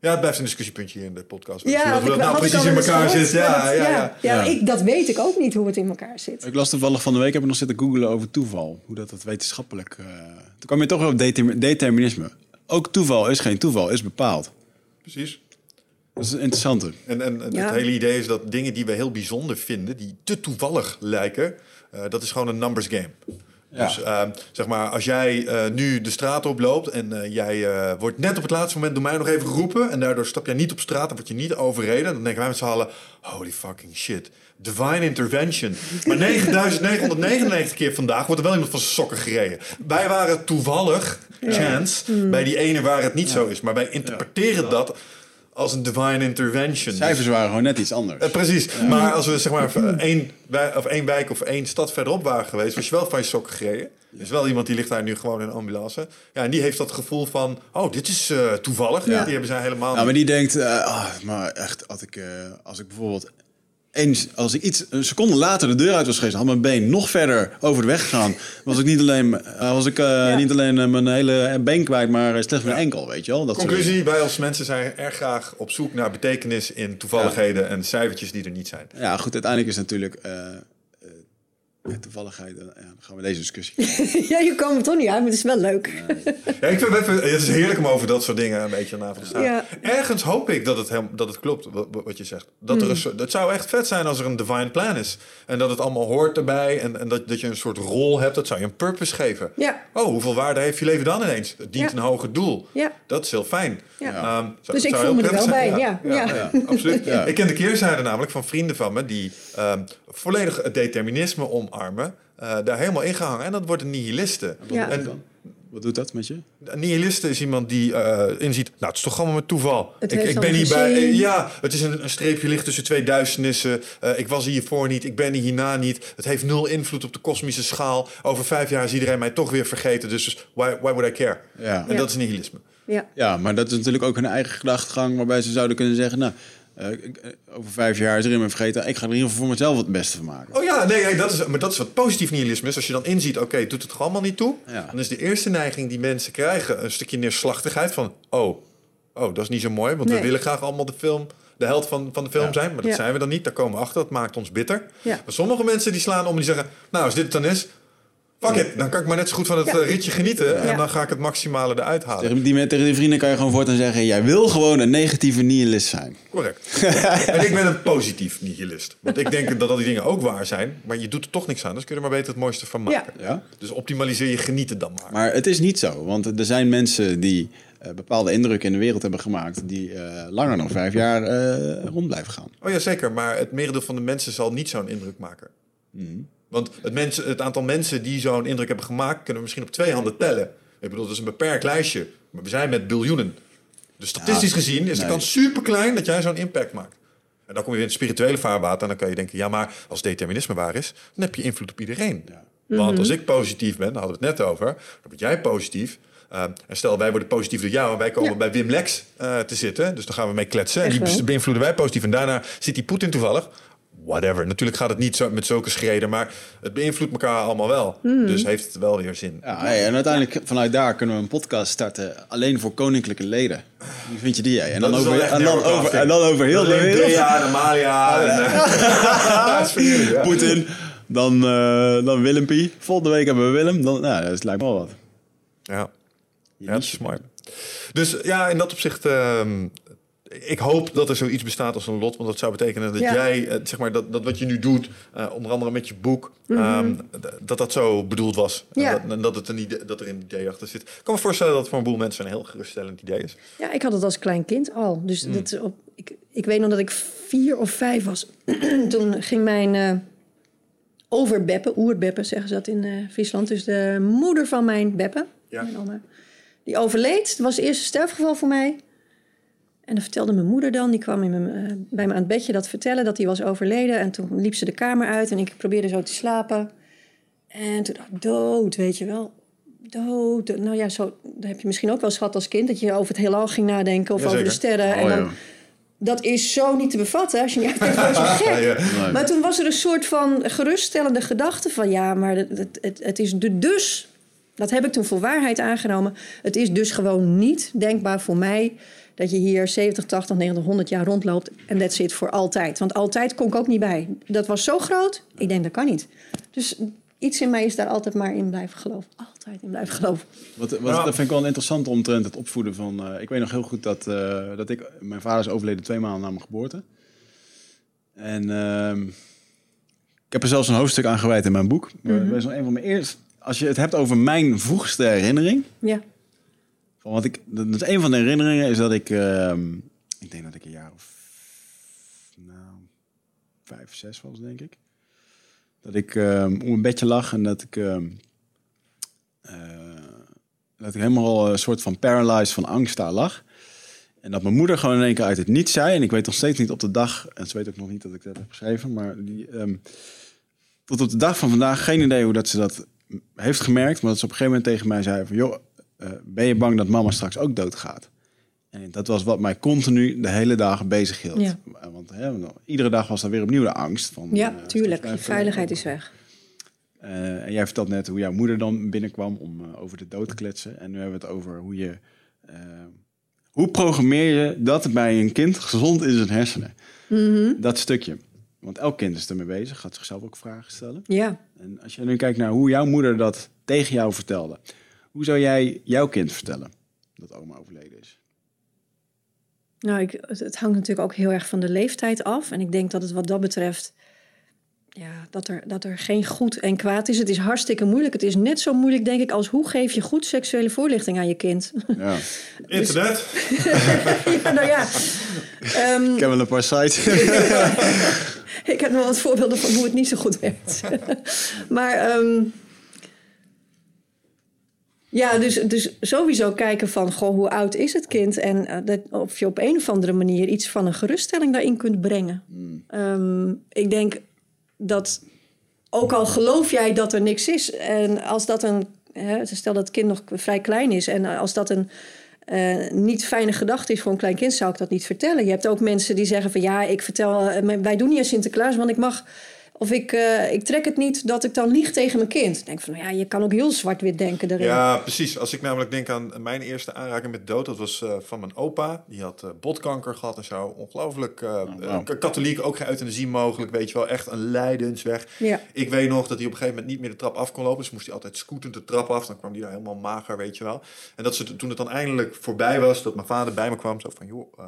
Ja, het blijft een discussiepuntje hier in de podcast. Ja, dat ik- nou precies in elkaar zit. Ja, ja, ja. ja, Ja. Ik, dat weet ik ook niet hoe het in elkaar zit. Ik las toevallig van de week, heb ik nog zitten googlen over toeval. Hoe dat, dat wetenschappelijk... eh toen kwam je toch weer op determi- determinisme. Ook toeval is geen toeval, is bepaald. Precies. Dat is een interessante. En, en Ja. het hele idee is dat dingen die we heel bijzonder vinden, die te toevallig lijken, eh, dat is gewoon een numbers game. Ja. Dus eh, zeg maar, als jij eh, nu de straat oploopt en eh, jij eh, wordt net op het laatste moment door mij nog even geroepen en daardoor stap jij niet op straat en word je niet overreden, dan denken wij met z'n allen, holy fucking shit, divine intervention. Maar 9999 keer vandaag wordt er wel iemand van zijn sokken gereden. Wij waren toevallig, chance, bij die ene waar het niet zo is. Maar wij interpreteren dat als een divine intervention. Cijfers waren gewoon net iets anders. Eh, precies. Maar als we zeg maar één, wij- of één wijk of één stad verderop waren geweest, was je wel van je sokken gereden. Er is wel iemand die ligt daar nu gewoon in een ambulance. Ja, en die heeft dat gevoel van, oh, dit is eh, toevallig. Die hebben zij helemaal Ja, maar die denkt, eh, ah, maar echt, als ik, eh, als ik bijvoorbeeld eens, als ik iets een seconde later de deur uit was geweest, had mijn been nog verder over de weg gegaan, was ik niet alleen, eh, was ik eh, niet alleen eh, mijn hele been kwijt, maar slechts mijn enkel, weet je wel? Dat Conclusie, wij als mensen zijn erg graag op zoek naar betekenis in toevalligheden en cijfertjes die er niet zijn. Ja, goed, uiteindelijk is natuurlijk eh, toevalligheid. ja, dan gaan we deze discussie. [laughs] ja, je komt er toch niet uit, maar het is wel leuk. [laughs] Ja, ik vind het, het is heerlijk om over dat soort dingen een beetje na te staan. Ja. Ergens hoop ik dat het, dat het klopt, wat, wat je zegt. Dat er een, zou echt vet zijn als er een divine plan is. En dat het allemaal hoort erbij. En, en dat, dat je een soort rol hebt. Dat zou je een purpose geven. Ja. Oh, hoeveel waarde heeft je leven dan ineens? Het dient Ja. een hoger doel. Ja. Dat is heel fijn. Ja. Ehm, zou- Dus ik voel me er wel zijn. bij, ja. Ja, Ja. absoluut. [laughs] Ja. Ik ken de keerzijde namelijk van vrienden van me... die ehm, volledig het determinisme eh, daar helemaal ingehangen. En dat wordt een nihiliste. Ja. En Wat doet dat met je? een nihiliste is iemand die eh, inziet, nou, het is toch allemaal met toeval. Het ik ik ben hierbij. eh, ja, het is een, een streepje licht tussen twee duisternissen. Eh, ik was hiervoor niet, ik ben er hierna niet. Het heeft nul invloed op de kosmische schaal. Over vijf jaar is iedereen mij toch weer vergeten. Dus why, why would I care? Ja. En Ja. dat is nihilisme. Ja. Ja, maar dat is natuurlijk ook hun eigen gedachtegang waarbij ze zouden kunnen zeggen, nou, eh, over vijf jaar is er iemand vergeten, ik ga er in ieder geval voor mezelf het beste van maken. Oh ja, nee, nee, dat is, maar dat is wat positief nihilisme is. Als je dan inziet, oké, het doet het toch allemaal niet toe? Ja. Dan is de eerste neiging die mensen krijgen een stukje neerslachtigheid van... oh, oh dat is niet zo mooi, want we willen graag allemaal de film... de held van, van de film Ja. zijn, maar dat Ja. zijn we dan niet. Daar komen we achter, dat maakt ons bitter. Ja. Maar sommige mensen die slaan om en die zeggen... nou, als dit het dan is, fuck it. Dan kan ik maar net zo goed van het Ja. eh, ritje genieten... en Ja. dan ga ik het maximale eruit halen. Tegen die, met- tegen die vrienden kan je gewoon voortaan zeggen, jij wil gewoon een negatieve nihilist zijn. Correct. [laughs] en ik ben een positief nihilist. Want ik denk dat al die dingen ook waar zijn... maar je doet er toch niks aan, dus kun je er maar beter het mooiste van maken. Ja? Dus optimaliseer je genieten dan maar. Maar het is niet zo, want er zijn mensen die eh, bepaalde indrukken in de wereld hebben gemaakt, die eh, langer dan vijf jaar eh, rond blijven gaan. Oh ja, zeker. Maar het merendeel van de mensen zal niet zo'n indruk maken. Want het, mensen, het aantal mensen die zo'n indruk hebben gemaakt... kunnen we misschien op twee handen tellen. Ik bedoel, dat is een beperkt lijstje. Maar we zijn met biljoenen. Dus statistisch Ja, gezien is de nee. kans super klein dat jij zo'n impact maakt. En dan kom je weer in het spirituele vaarwater... en dan kan je denken, ja, maar als determinisme waar is... dan heb je invloed op iedereen. Want als ik positief ben, daar hadden we het net over... dan word jij positief... Uh, en stel, wij worden positief door jou en wij komen Ja. bij Wim Lex uh, te zitten. Dus dan gaan we mee kletsen. En die beïnvloeden wij positief. En daarna zit die Poetin toevallig. Whatever. Natuurlijk gaat het niet zo, met zulke schreden, maar het beïnvloedt elkaar allemaal wel. Hmm. Dus heeft het wel weer zin. Ja, hey, en uiteindelijk vanuit daar kunnen we een podcast starten alleen voor koninklijke leden. Hoe vind je die? Jij? En, dan over, en, dan over, en dan over heel de Dan wereld. Drea, de Malia. en, eh, dat is voor jullie, ja. Poetin, dan, eh dan Willempie. Volgende week hebben we Willem. Dan, nou, dat lijkt me wel wat. Ja. ja, dat is mooi. Dus ja, in dat opzicht... ehm, ik hoop dat er zoiets bestaat als een lot. Want dat zou betekenen dat Ja. jij, eh, zeg maar, dat, dat wat je nu doet, eh, onder andere met je boek, ehm, d- dat dat zo bedoeld was. En Ja. dat, en dat, het een idee, dat er een idee achter zit. Ik kan me voorstellen dat het voor een boel mensen een heel geruststellend idee is. Ja, ik had het als klein kind al. Dus Hmm. dat, op, ik, ik weet nog dat ik vier of vijf was. [clears throat] Toen ging mijn eh overbeppen, oerbeppen zeggen ze dat in eh, Friesland. Dus de moeder van mijn beppen, Ja. mijn oma, die overleed. Dat was het eerste sterfgeval voor mij. En dan vertelde mijn moeder dan, die kwam in mijn, eh, bij me aan het bedje dat vertellen dat hij was overleden. En toen liep ze de kamer uit en ik probeerde zo te slapen. En toen dacht ik, dood, weet je wel. Dood. Nou ja, zo, dat heb je misschien ook wel gehad als kind... dat je over het heelal ging nadenken of over de sterren. en Oh, dan, ja. dat is zo niet te bevatten. Als je niet uitkijkt, dat is wel gek. Ja. Nee. Maar toen was er een soort van geruststellende gedachte van... ja, maar het, het, het, het is de dus... Dat heb ik toen voor waarheid aangenomen. Het is dus gewoon niet denkbaar voor mij... dat je hier 70, 80, 90, 100 jaar rondloopt... en dat zit voor altijd. Want altijd kon ik ook niet bij. Dat was zo groot, ik denk dat kan niet. Dus iets in mij is daar altijd maar in blijven geloven. Altijd in blijven geloven. Wat, wat, Ja. Dat vind ik wel interessant omtrent het opvoeden van... eh, ik weet nog heel goed dat, eh, dat ik... Mijn vader is overleden twee maanden na mijn geboorte. En ehm, ik heb er zelfs een hoofdstuk aan gewijd in mijn boek. Mm Dat is een van mijn eerste... Als je het hebt over mijn vroegste herinnering... Ja, Wat ik, dat is een van de herinneringen is dat ik, ehm, ik denk dat ik een jaar of, nou, vijf, zes was, denk ik. Dat ik ehm op een bedje lag en dat ik, ehm, eh, dat ik helemaal een soort van paralyzed van angst daar lag. En dat mijn moeder gewoon in één keer uit het niet zei. En ik weet nog steeds niet op de dag, en ze weet ook nog niet dat ik dat heb geschreven, maar die, tot op de dag van vandaag geen idee hoe dat ze dat heeft gemerkt. Maar dat ze op een gegeven moment tegen mij zei van, joh, eh, ben je bang dat mama straks ook doodgaat? En dat was wat mij continu de hele dagen bezig hield. Ja. Want hè, iedere dag was er weer opnieuw de angst. Van, Ja, eh, tuurlijk. Je veiligheid is weg. eh, en jij vertelt net hoe jouw moeder dan binnenkwam om eh, over de dood te kletsen. En nu hebben we het over hoe je. eh, hoe programmeer je dat bij een kind gezond is in zijn hersenen? Mhm. Dat stukje. Want elk kind is ermee bezig, gaat zichzelf ook vragen stellen. Ja. En als je nu kijkt naar hoe jouw moeder dat tegen jou vertelde, hoe zou jij jouw kind vertellen dat oma overleden is? Nou, ik, het, hangt natuurlijk ook heel erg van de leeftijd af. En ik denk dat het wat dat betreft. Ja, dat er, dat er geen goed en kwaad is. Het is hartstikke moeilijk. Het is net zo moeilijk, denk ik, als hoe geef je goed seksuele voorlichting aan je kind. Ja. [laughs] Internet. [laughs] ja, nou ja. Ehm, Ik heb wel een paar sites. [laughs] ik heb nog wat voorbeelden van hoe het niet zo goed werkt. maar ehm, ja, dus, dus sowieso kijken van goh, hoe oud is het kind? En eh, dat, of je op een of andere manier iets van een geruststelling daarin kunt brengen. Ehm, ik denk dat ook al geloof jij dat er niks is, en als dat een, hè, stel dat het kind nog vrij klein is, en als dat een eh, niet fijne gedachte is voor een klein kind, zou ik dat niet vertellen. Je hebt ook mensen die zeggen van ja, ik vertel, eh, wij doen niet aan Sinterklaas, want ik mag. Of ik, eh, ik trek het niet dat ik dan lieg tegen mijn kind. Ik denk van, nou ja, je kan ook heel zwart-wit denken erin. Ja, precies. Als ik namelijk denk aan mijn eerste aanraking met dood, dat was eh, van mijn opa. Die had eh, botkanker gehad en zo. Ongelooflijk eh, wauw. eh, katholiek, ook geen euthanasie mogelijk. Weet je wel, echt een lijdensweg. Ja. Ik weet nog dat hij op een gegeven moment niet meer de trap af kon lopen. Dus moest hij altijd scootend de trap af. Dan kwam hij daar helemaal mager, weet je wel. En dat ze, toen het dan eindelijk voorbij was, dat mijn vader bij me kwam. Zo van, joh, eh,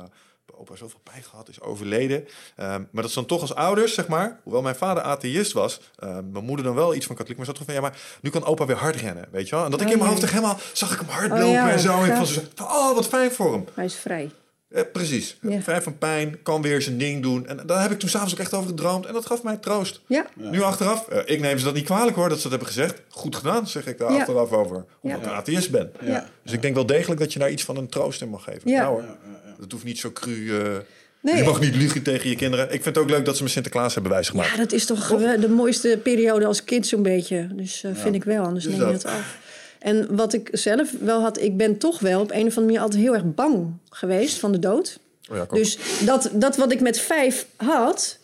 opa zoveel pijn gehad, is overleden. Ehm, maar dat ze dan toch als ouders, zeg maar, hoewel mijn vader atheïst was, ehm, mijn moeder dan wel iets van katholiek, maar zat toch van, ja, maar nu kan opa weer hard rennen, weet je wel? En dat ik Oh, in mijn jee. hoofd echt helemaal, zag ik hem hard Oh, lopen ja, en zo. En van, zo- oh, wat fijn voor hem. Hij is vrij. Ja, precies. Ja. Vrij van pijn, kan weer zijn ding doen. En daar heb ik toen s'avonds ook echt over gedroomd. En dat gaf mij troost. Ja, Nu achteraf, eh, ik neem ze dat niet kwalijk hoor, dat ze dat hebben gezegd. Goed gedaan, zeg ik daar Ja. achteraf over. Ja. ik een atheïst ben. Ja. Dus ik denk wel degelijk dat je daar iets van een troost in mag geven. Ja. Nou, hoor. Dat hoeft niet zo cru. eh, Nee. Je mag niet liegen tegen je kinderen. Ik vind het ook leuk dat ze me Sinterklaas hebben wijsgemaakt. ja dat is toch eh, de mooiste periode als kind zo'n beetje. Dus eh, vind ik wel, anders Dus neem je dat. dat af. En wat ik zelf wel had, ik ben toch wel op een of andere manier altijd heel erg bang geweest van de dood. Oh ja. Dus dat, dat wat ik met vijf had,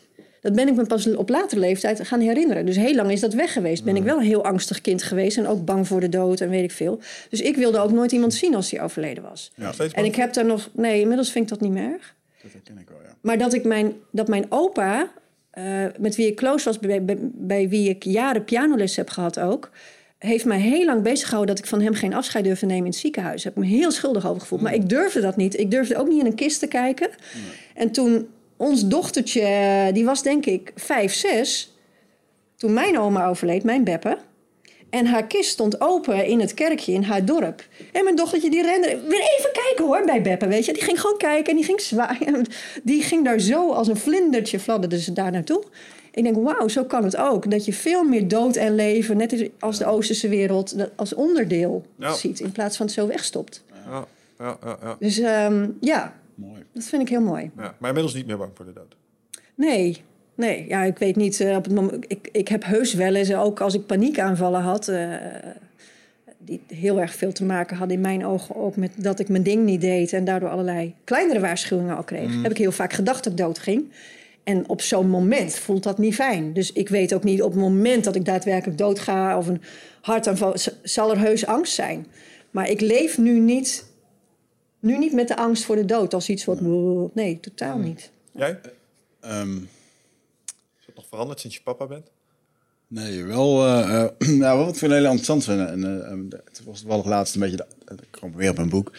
dat ben ik me pas op latere leeftijd gaan herinneren. Dus heel lang is dat weg geweest. Ben ik wel een heel angstig kind geweest en ook bang voor de dood en weet ik veel. Dus ik wilde ook nooit iemand zien als hij overleden was. ja, En ik heb daar nog, nee, inmiddels vind ik dat niet meer erg. Dat herken ik wel, ja. Maar dat, ik mijn, dat mijn opa, eh, met wie ik close was, bij, bij, bij wie ik jaren pianoles heb gehad ook, heeft mij heel lang bezig gehouden dat ik van hem geen afscheid durfde nemen in het ziekenhuis. Daar heb ik me heel schuldig over gevoeld. Maar ik durfde dat niet. Ik durfde ook niet in een kist te kijken. En toen ons dochtertje, die was denk ik vijf, zes, toen mijn oma overleed, mijn Beppe. En haar kist stond open in het kerkje in haar dorp. En mijn dochtertje die rende weer even kijken hoor bij Beppe, weet je. Die ging gewoon kijken en die ging zwaaien. [laughs] Die ging daar zo als een vlindertje fladderde ze daar naartoe. Ik denk, wauw, zo kan het ook. Dat je veel meer dood en leven, net als de Oosterse wereld, als onderdeel Ja. ziet. In plaats van het zo wegstopt. Ja, ja, ja, ja. Dus ehm, ja, Mooi. dat vind ik heel mooi. ja. Maar inmiddels niet meer bang voor de dood. Nee, nee. Ja, ik weet niet. eh, op het moment, ik, ik heb heus wel eens, ook als ik paniekaanvallen had... eh, die heel erg veel te maken hadden in mijn ogen ook met dat ik mijn ding niet deed... en daardoor allerlei kleinere waarschuwingen al kreeg. Heb ik heel vaak gedacht dat ik dood ging. En op zo'n moment voelt dat niet fijn. Dus ik weet ook niet op het moment dat ik daadwerkelijk doodga... of een hartaanval, zal er heus angst zijn. Maar ik leef nu niet, nu niet met de angst voor de dood als iets wat... Nee, totaal niet. Jij? Ehm, Is dat nog veranderd sinds je papa bent? nee, wel, eh, eh, [clears throat] nou, wat ik vind heel interessant vinden. En, eh, ehm, het was toevallig laatst een beetje, de, eh, ik kom weer op mijn boek. [laughs]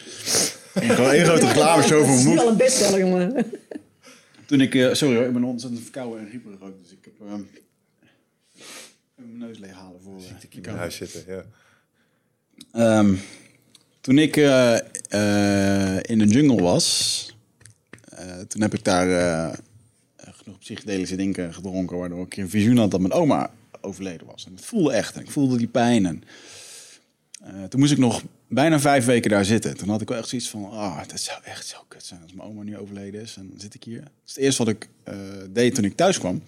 Gewoon één grote reclameshow voor Het is mijn boek. al een bestseller, jongen. Toen ik, eh, sorry hoor, ik ben ontzettend verkouden en grieperig ook. Dus ik heb ehm, mijn neus leeg halen voor eh, Ik in huis zitten, ja. Ehm, toen ik eh, eh, in de jungle was, eh, toen heb ik daar genoeg psychedelische dingen gedronken, waardoor ik een visioen had dat mijn oma overleden was. En het voelde echt, en ik voelde die pijn. En, toen moest ik nog bijna vijf weken daar zitten. Toen had ik wel echt zoiets van, ah, dat zou echt zo kut zijn als mijn oma nu overleden is. En dan zit ik hier. Dus het eerste wat ik deed toen ik thuis kwam,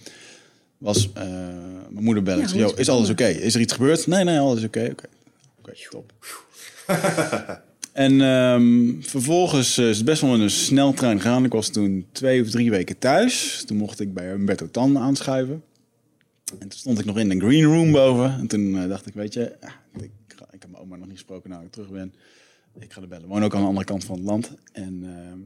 was mijn moeder bellen. Ja, is alles oké? Is er iets gebeurd? Nee, nee, alles oké. Oké, Oké, top. [laughs] en ehm, vervolgens eh, is het best wel in een sneltrein gegaan. Ik was toen twee of drie weken thuis. Toen mocht ik bij Humberto Tan aanschuiven. En toen stond ik nog in de green room boven. En toen eh, dacht ik, weet je, ah, ik, ik heb mijn oma nog niet gesproken nou ik terug ben. Ik ga er bellen. Ik woon ook aan de andere kant van het land. En ehm,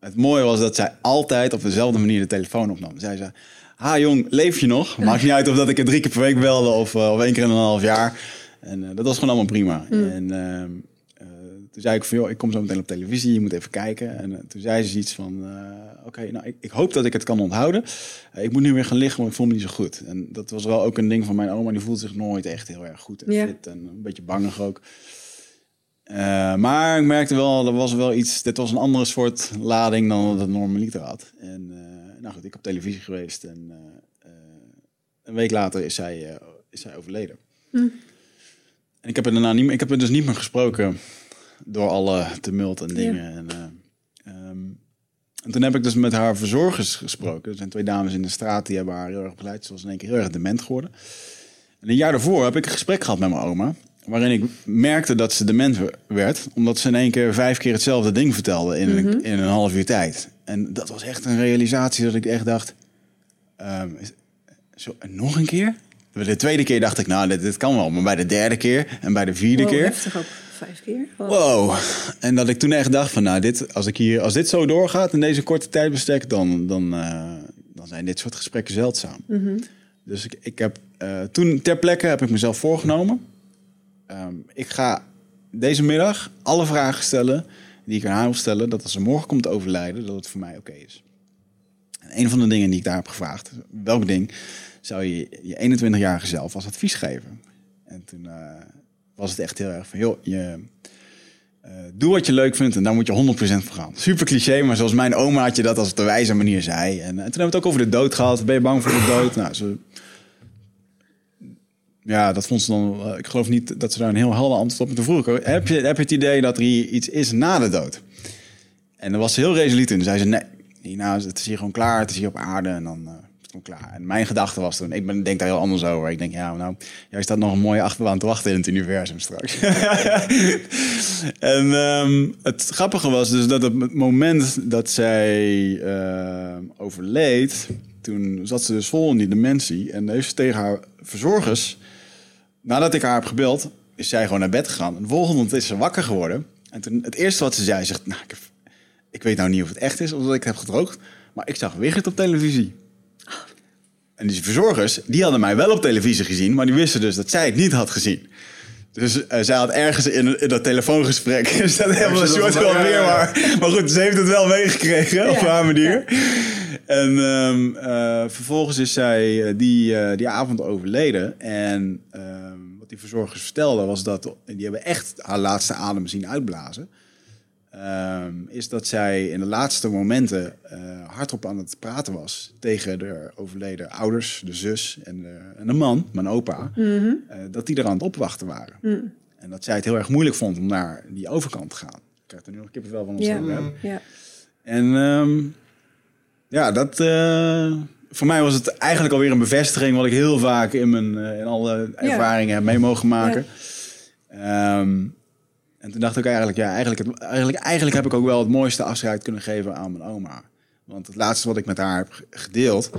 het mooie was dat zij altijd op dezelfde manier de telefoon opnam. Zij zei, ha jong, leef je nog? Maakt niet uit of dat ik er drie keer per week belde of, eh, of één keer in een half jaar. En eh, dat was gewoon allemaal prima. En ehm, eh, toen zei ik van, joh, ik kom zo meteen op televisie, je moet even kijken. En eh, toen zei ze iets van, oké, nou, ik, ik hoop dat ik het kan onthouden. Ik moet nu weer gaan liggen, want ik voel me niet zo goed. En dat was wel ook een ding van mijn oma, die voelt zich nooit echt heel erg goed en fit en een beetje bangig ook. Maar ik merkte wel, er was wel iets, dit was een andere soort lading dan dat het normaliter had. En eh, nou goed, ik op televisie geweest en een week later is zij, is zij overleden. En ik heb er daarna niet meer, ik heb er dus niet meer gesproken door alle tumult en dingen. En, eh, ehm, en toen heb ik dus met haar verzorgers gesproken. Er zijn twee dames in de straat die hebben haar heel erg begeleid. Ze was in één keer heel erg dement geworden. En een jaar daarvoor heb ik een gesprek gehad met mijn oma. Waarin ik merkte dat ze dement werd. Omdat ze in één keer vijf keer hetzelfde ding vertelde in, een, in een half uur tijd. En dat was echt een realisatie dat ik echt dacht... is- zo, nog een keer? De tweede keer dacht ik, nou, dit, dit kan wel. Maar bij de derde keer en bij de vierde Wow, keer... heftig ook. Vijf keer. Wow. Wow. En dat ik toen echt dacht van, nou, dit, als, ik hier, als dit zo doorgaat in deze korte tijdbestek, dan, dan, eh, dan zijn dit soort gesprekken zeldzaam. Dus ik, ik heb eh, toen ter plekke heb ik mezelf voorgenomen. ehm, ik ga deze middag alle vragen stellen die ik aan haar wil stellen, dat als ze morgen komt overlijden, dat het voor mij oké is. En een van de dingen die ik daar heb gevraagd, welk ding zou je je 21-jarige zelf als advies geven? En toen eh, was het echt heel erg van, joh, je, eh, doe wat je leuk vindt en daar moet je 100% voor gaan. Super cliché, maar zoals mijn omaatje dat als op de wijze manier zei. En, eh, toen hebben we het ook over de dood gehad. Ben je bang voor de dood? Nou, ze, ja, dat vond ze dan. ik geloof niet dat ze daar een heel helder antwoord op. En toen vroeg ik heb je, heb je het idee dat er iets is na de dood? En dan was ze heel resoluut in. Zei ze, nee, Nina, het is hier gewoon klaar. Het is hier op aarde en dan klaar. En mijn gedachte was toen, ik ben, denk daar heel anders over. Ik denk, ja, nou, jij staat nog een mooie achterbaan te wachten in het universum straks. [laughs] en ehm, het grappige was dus dat op het moment dat zij eh, overleed... toen zat ze dus vol in die dementie. En heeft ze tegen haar verzorgers... Nadat ik haar heb gebeld, is zij gewoon naar bed gegaan. En de volgende is ze wakker geworden. En toen, het eerste wat ze zei, zegt... Nou, ik, ik weet nou niet of het echt is of dat ik heb gedroogd... maar ik zag Wigert op televisie. En die verzorgers, die hadden mij wel op televisie gezien... maar die wisten dus dat zij het niet had gezien. Dus eh, zij had ergens in, in dat telefoongesprek... [laughs] is dat helemaal een soort van weer maar... Maar goed, ze heeft het wel meegekregen op haar manier. En ehm, eh, vervolgens is zij eh, die, die avond overleden. En ehm, wat die verzorgers vertelden was dat... Die hebben echt haar laatste adem zien uitblazen. Ehm, is dat zij in de laatste momenten eh, hardop aan het praten was... tegen de overleden ouders, de zus en de, en de man, mijn opa. eh, dat die er aan het opwachten waren. En dat zij het heel erg moeilijk vond om naar die overkant te gaan. Ik krijg er nu nog kippenvel van als Ja. ik het heb. Ja. En ehm, ja, dat, eh, voor mij was het eigenlijk alweer een bevestiging wat ik heel vaak in, mijn, in alle ervaringen heb mee mogen maken. Ehm, en toen dacht ik eigenlijk, ja, eigenlijk, het- eigenlijk, eigenlijk heb ik ook wel het mooiste afscheid kunnen geven aan mijn oma. Want het laatste wat ik met haar heb ge- gedeeld,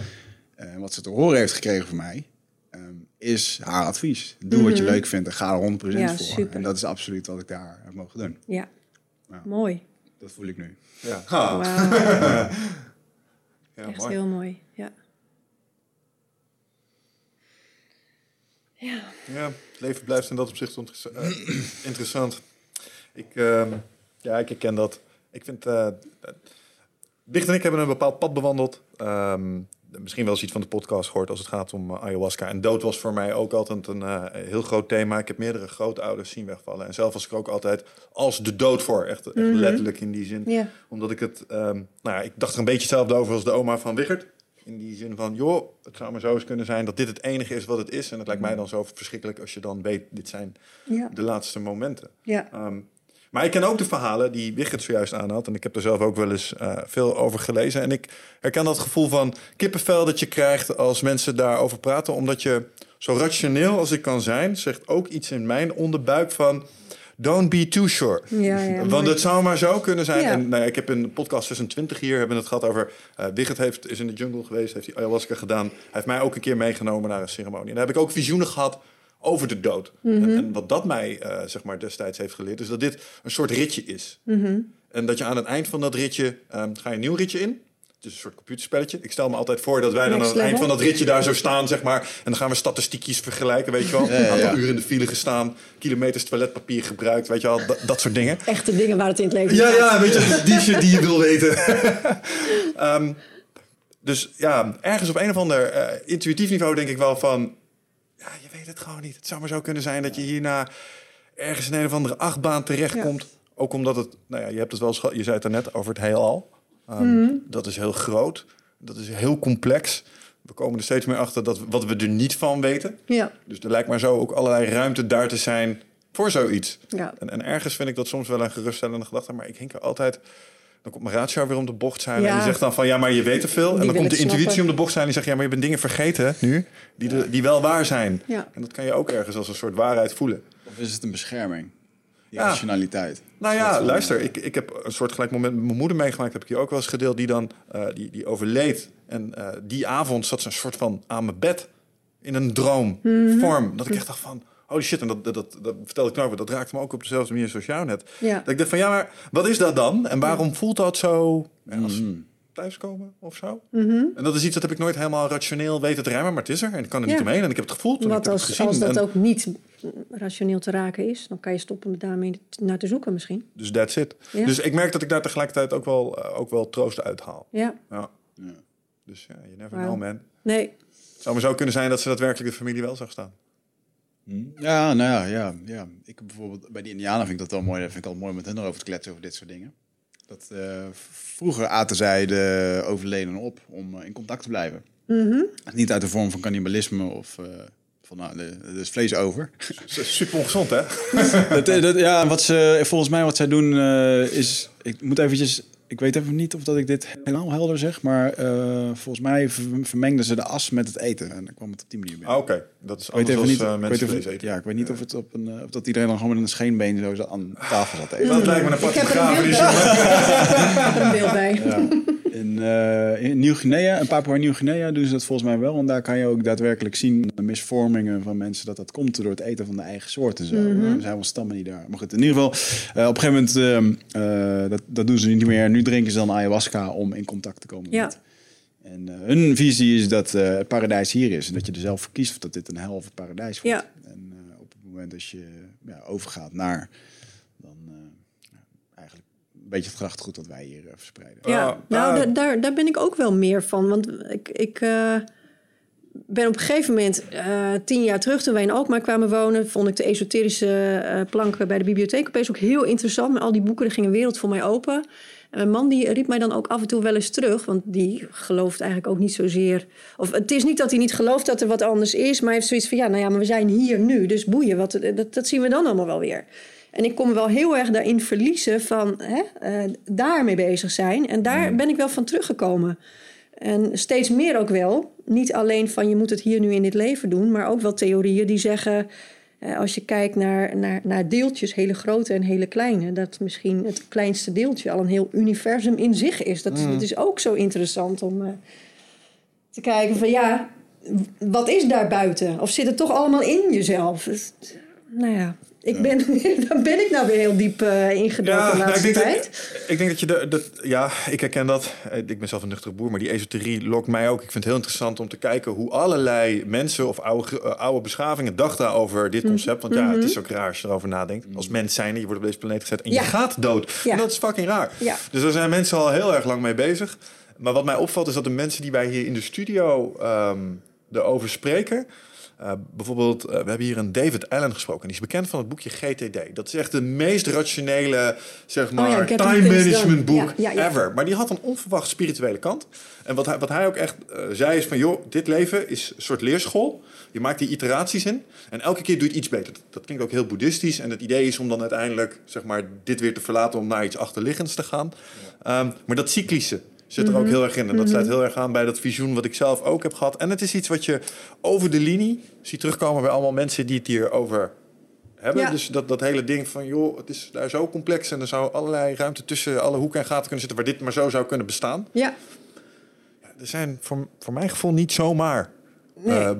eh, wat ze te horen heeft gekregen van mij, ehm, is haar advies. Doe wat je leuk vindt en ga er 100% Ja, voor. super. En dat is absoluut wat ik daar heb mogen doen. ja. Ja. Mooi. Dat voel ik nu. Ja, [laughs] ja Echt mooi. heel mooi. Ja. Ja. Ja, het leven blijft in dat opzicht eh, [clears throat] interessant. Ik, ehm, ja, ik herken dat. Ik vind... Dicht en ik hebben een bepaald pad bewandeld. Ehm, misschien wel eens iets van de podcast gehoord als het gaat om eh, ayahuasca. En dood was voor mij ook altijd een eh, heel groot thema. Ik heb meerdere grootouders zien wegvallen. En zelf was ik ook altijd als de dood voor. Echt, echt letterlijk in die zin. Omdat ik het... ehm, nou ja, ik dacht er een beetje hetzelfde over als de oma van Wiggert. In die zin van, joh, het zou maar zo eens kunnen zijn dat dit het enige is wat het is. En het lijkt mij dan zo verschrikkelijk als je dan weet, dit zijn de laatste momenten. Ja. Maar ik ken ook de verhalen die Wigert zojuist aanhad. En ik heb er zelf ook wel eens eh, veel over gelezen. En ik herken dat gevoel van kippenvel dat je krijgt als mensen daarover praten. Omdat je zo rationeel als ik kan zijn, zegt ook iets in mijn onderbuik van... Don't be too sure. Ja, ja, Want mooi. het zou maar zo kunnen zijn. Ja. En nou ik heb in podcast 26 hier hebben we het gehad over... eh Wigert heeft, is in de jungle geweest, heeft hij ayahuasca gedaan. Hij heeft mij ook een keer meegenomen naar een ceremonie. En daar heb ik ook visioenen gehad over de dood. Mhm. en, en wat dat mij eh, zeg maar destijds heeft geleerd... is dat dit een soort ritje is. Mhm. En dat je aan het eind van dat ritje... ehm, ga je een nieuw ritje in. Het is een soort computerspelletje. Ik stel me altijd voor dat wij dan aan het eind van dat ritje daar zo staan, zeg maar. En dan gaan we statistiekjes vergelijken, weet je wel. ja, Aantal ja. uren in de file gestaan, kilometers toiletpapier gebruikt, weet je wel. Dat, dat soort dingen. Echte dingen waar het in het leven Ja, gaat. ja, weet je, die shit die je wil weten. [laughs] Ehm, dus ja, ergens op een of ander eh, intuïtief niveau denk ik wel van... Ja, je weet het gewoon niet. Het zou maar zo kunnen zijn dat je hierna ergens in een of andere achtbaan terechtkomt. Ook omdat het, nou ja, je hebt het wel eens, je zei het net over het heelal. Ehm, Dat is heel groot. Dat is heel complex. We komen er steeds meer achter dat wat we er niet van weten. Ja. Dus er lijkt maar zo ook allerlei ruimte daar te zijn voor zoiets. Ja. En, en ergens vind ik dat soms wel een geruststellende gedachte. Maar ik hink er altijd... Dan komt mijn ratio weer om de bocht zijn. Ja. En die zegt dan van, ja, maar je weet te veel. en dan komt de intuïtie snappen. om de bocht zijn. En die zegt, ja, maar je bent dingen vergeten nu. Die, de- die wel waar zijn. Ja. En dat kan je ook ergens als een soort waarheid voelen. Of is het een bescherming? Die Ja. rationaliteit. Nou ja, luister, ik, ik heb een soort gelijk moment met mijn moeder meegemaakt. Heb ik hier ook wel eens gedeeld. Die dan, eh, die, die overleed. En eh, die avond zat ze een soort van aan mijn bed. In een droomvorm. Dat ik echt dacht van, holy shit. En dat, dat, dat, dat vertelde ik nou weer. Dat raakte me ook op dezelfde manier zoals jou net. Ja. Dat ik dacht van, ja, maar wat is dat dan? En waarom voelt dat zo ja, als Mhm. thuiskomen of zo? Mhm. En dat is iets dat heb ik nooit helemaal rationeel weten te rijmen. Maar het is er. En ik kan er Ja. niet omheen. En ik heb het gevoeld. Het als, gezien. als dat En- ook niet rationeel te raken is, dan kan je stoppen met daarmee naar te zoeken misschien. Dus that's it. Ja. Dus ik merk dat ik daar tegelijkertijd ook wel, eh, ook wel troost uithaal. Ja, Ja. Ja. Dus ja, you never know, man. nee. Het zou maar zo kunnen zijn dat ze daadwerkelijk de familie wel zag staan. Hm. Ja, nou ja, ja, ja. Ik bijvoorbeeld bij die Indianen vind ik dat wel mooi. Dat vind ik altijd mooi met hen erover te kletsen over dit soort dingen. Dat eh, vroeger aten zij de overledenen op om eh, in contact te blijven. Mhm. Niet uit de vorm van cannibalisme of eh, van nou, er is vlees over. Super ongezond, hè? [laughs] dat, dat, ja, wat ze, volgens mij wat zij doen eh, is... Ik moet eventjes... Ik weet even niet of dat ik dit helemaal helder zeg, maar eh, volgens mij ver- vermengden ze de as met het eten. En dan kwam het op die manier binnen. Ah, Oké, dat is anders even als niet, eh, mensen vlees eten. ja, ik weet niet of, het op een, eh, of dat iedereen dan gewoon met een scheenbeen zo aan tafel zat te eten. Dat lijkt me een Ik aparte er begrafenis. [laughs] Ik heb er een beeld bij. In, eh, in Nieuw-Guinea, en Papua Nieuw-Guinea doen ze dat volgens mij wel. En daar kan je ook daadwerkelijk zien de misvormingen van mensen. Dat dat komt door het eten van de eigen soort en zo. Mhm. Er zijn wel stammen die daar. Maar goed, in ieder geval, eh, op een gegeven moment, ehm, eh, dat, dat doen ze niet meer. Nu drinken ze dan ayahuasca om in contact te komen Ja. met. En hun visie is dat het paradijs hier is. En dat je er zelf voor kiest of dat dit een hel of het paradijs wordt. Ja. En op het moment dat je ja, overgaat naar, dan eh, ja, eigenlijk een beetje het grachtgoed dat wij hier eh, verspreiden. Ja, nou, da- daar, daar ben ik ook wel meer van. Want ik, ik eh, ben op een gegeven moment, eh, tien jaar terug, toen wij in Alkmaar kwamen wonen, vond ik de esoterische eh, planken bij de bibliotheek opeens ook heel interessant. Met al die boeken, er ging een wereld voor mij open. En mijn man die riep mij dan ook af en toe wel eens terug, want die gelooft eigenlijk ook niet zozeer. Of het is niet dat hij niet gelooft dat er wat anders is, maar hij heeft zoiets van ja, nou ja, maar we zijn hier nu, dus boeien, wat, dat, dat zien we dan allemaal wel weer. En ik kon me wel heel erg daarin verliezen van hè, eh, daarmee bezig zijn. En daar ben ik wel van teruggekomen. En steeds meer ook wel. Niet alleen van je moet het hier nu in dit leven doen, maar ook wel theorieën die zeggen. eh, als je kijkt naar, naar, naar deeltjes, hele grote en hele kleine, dat misschien het kleinste deeltje al een heel universum in zich is. Dat, dat is ook zo interessant om eh, te kijken van ja, wat is daar buiten? Of zit het toch allemaal in jezelf? Dus, nou ja, ik ben, [laughs] daar ben ik nou weer heel diep eh ingedoken de nou, laatste ik, tijd. dat, ik denk dat je de, dat, ja, ik herken dat. Eh, Ik ben zelf een nuchtere boer, maar die esoterie lokt mij ook. Ik vind het heel interessant om te kijken hoe allerlei mensen of oude, eh, oude beschavingen dachten over dit concept. Want ja, het is ook raar als je erover nadenkt. Als mens zijn, je wordt op deze planeet gezet en Ja. je gaat dood. Ja. En dat is fucking raar. Ja. Dus daar zijn mensen al heel erg lang mee bezig. Maar wat mij opvalt is dat de mensen die wij hier in de studio ehm erover spreken. Uh, bijvoorbeeld, uh, we hebben hier een David Allen gesproken. Die is bekend van het boekje GTD. Dat is echt de meest rationele, zeg maar, oh ja, time management boek ja, ja, ever. Maar die had een onverwacht spirituele kant. En wat hij, wat hij ook echt uh, zei is van, joh, dit leven is een soort leerschool. Je maakt die iteraties in en elke keer doe je het iets beter. Dat, klinkt ook heel boeddhistisch. En het idee is om dan uiteindelijk, zeg maar, dit weer te verlaten om naar iets achterliggends te gaan. Um, maar dat cyclische, zit er ook mhm. heel erg in. En dat sluit mhm. heel erg aan bij dat visioen wat ik zelf ook heb gehad. En het is iets wat je over de linie ziet terugkomen bij allemaal mensen die het hierover hebben. Dus dat, dat hele ding van, joh, het is daar zo complex en er zou allerlei ruimte tussen alle hoeken en gaten kunnen zitten waar dit maar zo zou kunnen bestaan. Ja. ja er zijn voor, voor mijn gevoel niet zomaar nee. uh,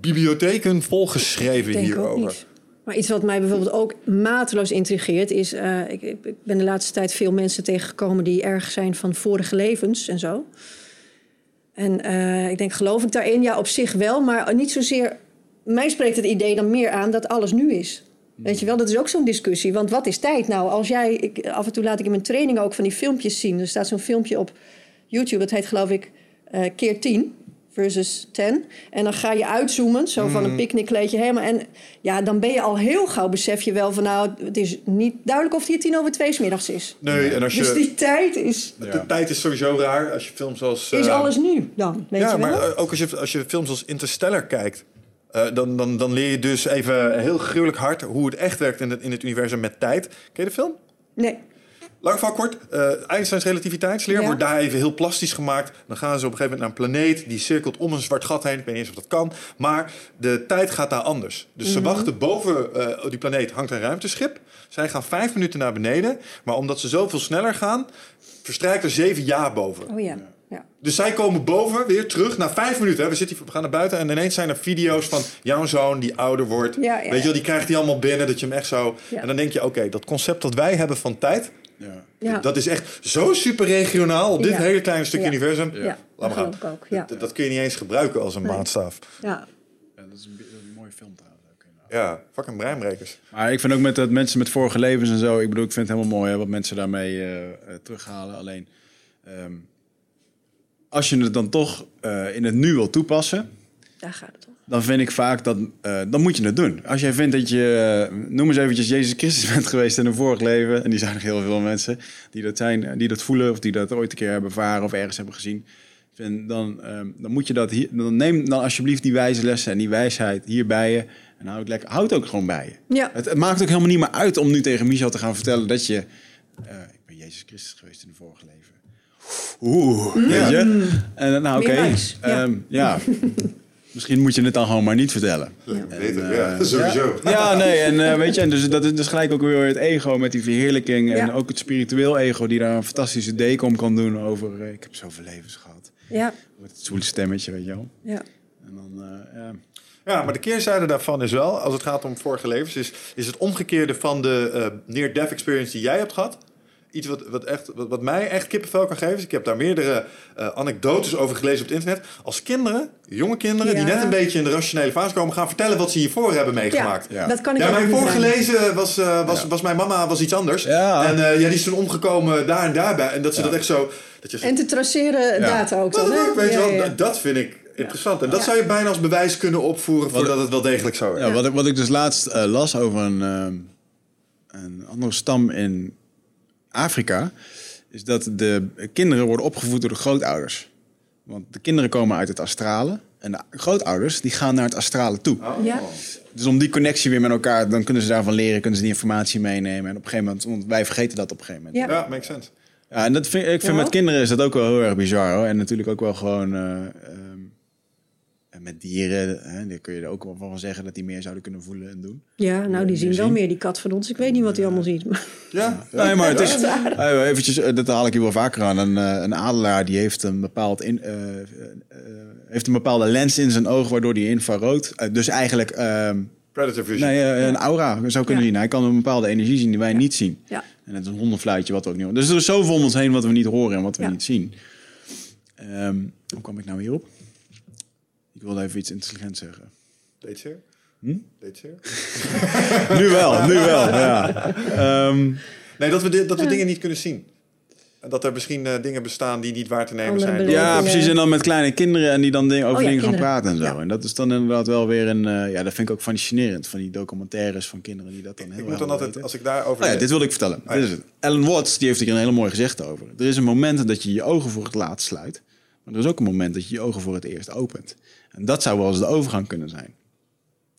bibliotheken volgeschreven hierover. Maar iets wat mij bijvoorbeeld ook mateloos intrigeert is... Uh, ik, ik, ben de laatste tijd veel mensen tegengekomen die erg zijn van vorige levens en zo. En uh, ik denk, geloof ik daarin? Ja, op zich wel, maar niet zozeer... Mij spreekt het idee dan meer aan dat alles nu is. Weet je wel, dat is ook zo'n discussie. Want wat is tijd nou? Als jij, ik, af en toe laat ik in mijn training ook van die filmpjes zien. Er staat zo'n filmpje op YouTube, dat heet geloof ik uh, keer 10 versus 10. En dan ga je uitzoomen, zo van een mm. picknickkleedje helemaal. En ja, dan ben je al heel gauw, besef je wel van nou, het is niet duidelijk of het hier tien over twee middags is. Nee, en als je... Dus die tijd is... De tijd is sowieso raar als je films als... Is uh... alles nu dan, weet ja, je wel? maar ook als je, als je films als Interstellar kijkt... Uh, dan, dan, dan leer je dus even heel gruwelijk hard hoe het echt werkt in het, in het universum met tijd. Ken je de film? Nee. Lang van kort, uh, Einsteins relativiteitsleer wordt daar even heel plastisch gemaakt. Dan gaan ze op een gegeven moment naar een planeet die cirkelt om een zwart gat heen. Ik weet niet eens of dat kan. Maar de tijd gaat daar anders. Dus ze mhm. wachten boven uh, die planeet hangt een ruimteschip. Zij gaan vijf minuten naar beneden. Maar omdat ze zoveel sneller gaan, verstrijkt er zeven jaar boven. Oh ja. Ja. Dus zij komen boven weer terug na vijf minuten. Hè. We, zitten, we gaan naar buiten en ineens zijn er video's van jouw zoon die ouder wordt. Ja, ja, Weet je wel, die krijgt die allemaal binnen, dat je hem echt zo... En dan denk je, oké, dat concept dat wij hebben van tijd... Ja. Dat is echt zo super regionaal op dit hele kleine stuk universum. Ja, Laat maar gaan. Ook, dat, dat, kun je niet eens gebruiken als een nee. maatstaf. Ja. dat is een, een mooie film trouwens. Ja, fucking breinbrekers. Maar ik vind ook met dat mensen met vorige levens en zo. Ik bedoel, ik vind het helemaal mooi hè, wat mensen daarmee uh, terughalen. Alleen um, als je het dan toch uh, in het nu wil toepassen. Daar gaat het om dan vind ik vaak dat uh, dan moet je het doen. Als jij vindt dat je, uh, noem eens eventjes Jezus Christus [laughs] bent geweest in een vorig leven, en die zijn nog heel veel mensen die dat zijn, die dat voelen of die dat ooit een keer hebben ervaren of ergens hebben gezien. Vind, dan, uh, dan moet je dat hier, dan neem dan alsjeblieft die wijze lessen en die wijsheid hier bij je en houd het lekker, houd ook gewoon bij je. Ja. Het, het, maakt ook helemaal niet meer uit om nu tegen Michel te gaan vertellen dat je, eh, ik ben Jezus Christus geweest in een vorig leven. Oeh, mm. weet je? En nou oké, okay, ja. Um, ja. [laughs] Misschien moet je het dan gewoon maar niet vertellen. Ja, en, ja uh, [laughs] sowieso. Ja, nee, en uh, weet je, en dus dat is dus gelijk ook weer het ego met die verheerlijking. En ook het spiritueel ego die daar een fantastische deken om kan doen over... Uh, ik heb zoveel levens gehad. Ja. Met het zwoele stemmetje, weet je wel. Ja. En dan, ja... Ja, maar de keerzijde daarvan is wel, als het gaat om vorige levens, is, is het omgekeerde van de near-death experience die jij hebt gehad iets wat, wat, echt, wat, wat, mij echt kippenvel kan geven. Dus ik heb daar meerdere uh, anekdotes over gelezen op het internet. Als kinderen, jonge kinderen, die net een beetje in de rationele fase komen, gaan vertellen wat ze hiervoor hebben meegemaakt. Ja, dat kan ik ja mijn voorgelezen was, uh, was, was mijn mama was iets anders. Ja. En uh, ja, die is toen omgekomen daar en daarbij. En dat ze dat echt zo. Dat je en te traceren data ook dan. Hè? Weet je wel, dat vind ik interessant. En dat zou je bijna als bewijs kunnen opvoeren voor dat het wel degelijk zo is. Ja, wat, ik, wat ik dus laatst las over een, een andere stam in Afrika, is dat de kinderen worden opgevoed door de grootouders. Want de kinderen komen uit het astrale en de grootouders die gaan naar het astrale toe. Oh. Ja. Dus om die connectie weer met elkaar, dan kunnen ze daarvan leren, kunnen ze die informatie meenemen. En op een gegeven moment, want wij vergeten dat op een gegeven moment. Ja, ja makes sense. Ja, en dat vind, ik vind met kinderen is dat ook wel heel erg bizar. Hoor. En natuurlijk ook wel gewoon uh, met dieren, hè, daar kun je er ook wel van zeggen dat die meer zouden kunnen voelen en doen. Ja, nou die zien wel meer die kat van ons. Ik weet niet wat hij allemaal ziet. Maar... Ja, nee, maar het is, [laughs] uh, eventjes, uh, dat haal ik hier wel vaker aan. Een, uh, een adelaar die heeft een bepaald in, heeft een bepaalde lens in zijn oog waardoor die infrarood, dus eigenlijk ehm, Predator vision. Nee, een aura zou kunnen ja. zien. Hij kan een bepaalde energie zien die wij ja. niet zien. Ja. En het is een hondenfluitje wat we ook niet horen. Dus er is zoveel om ons heen wat we niet horen en wat we niet zien. Um, hoe kwam ik nou hierop? Ik wilde even iets intelligents zeggen. Deed zeer? Hm? Deed zeer? [laughs] nu wel, nu wel, ja. Um, nee, dat we, dat we dingen niet kunnen zien. dat er misschien eh, dingen bestaan die niet waar te nemen Andere zijn. Ja, precies. En dan met kleine kinderen en die dan dingen, over Oh ja, dingen gaan praten en zo. Ja. En dat is dan inderdaad wel weer een... eh, ja, dat vind ik ook fascinerend. Van die documentaires van kinderen die dat dan heel Ik moet dan altijd, weten. als ik daarover... Oh ja, dit wilde ik vertellen. ja. Dit is het. Ellen Watts die heeft hier een hele mooi gezegd over. Er is een moment dat je je ogen voor het laatst sluit. Maar er is ook een moment dat je je ogen voor het eerst opent. En dat zou wel eens de overgang kunnen zijn.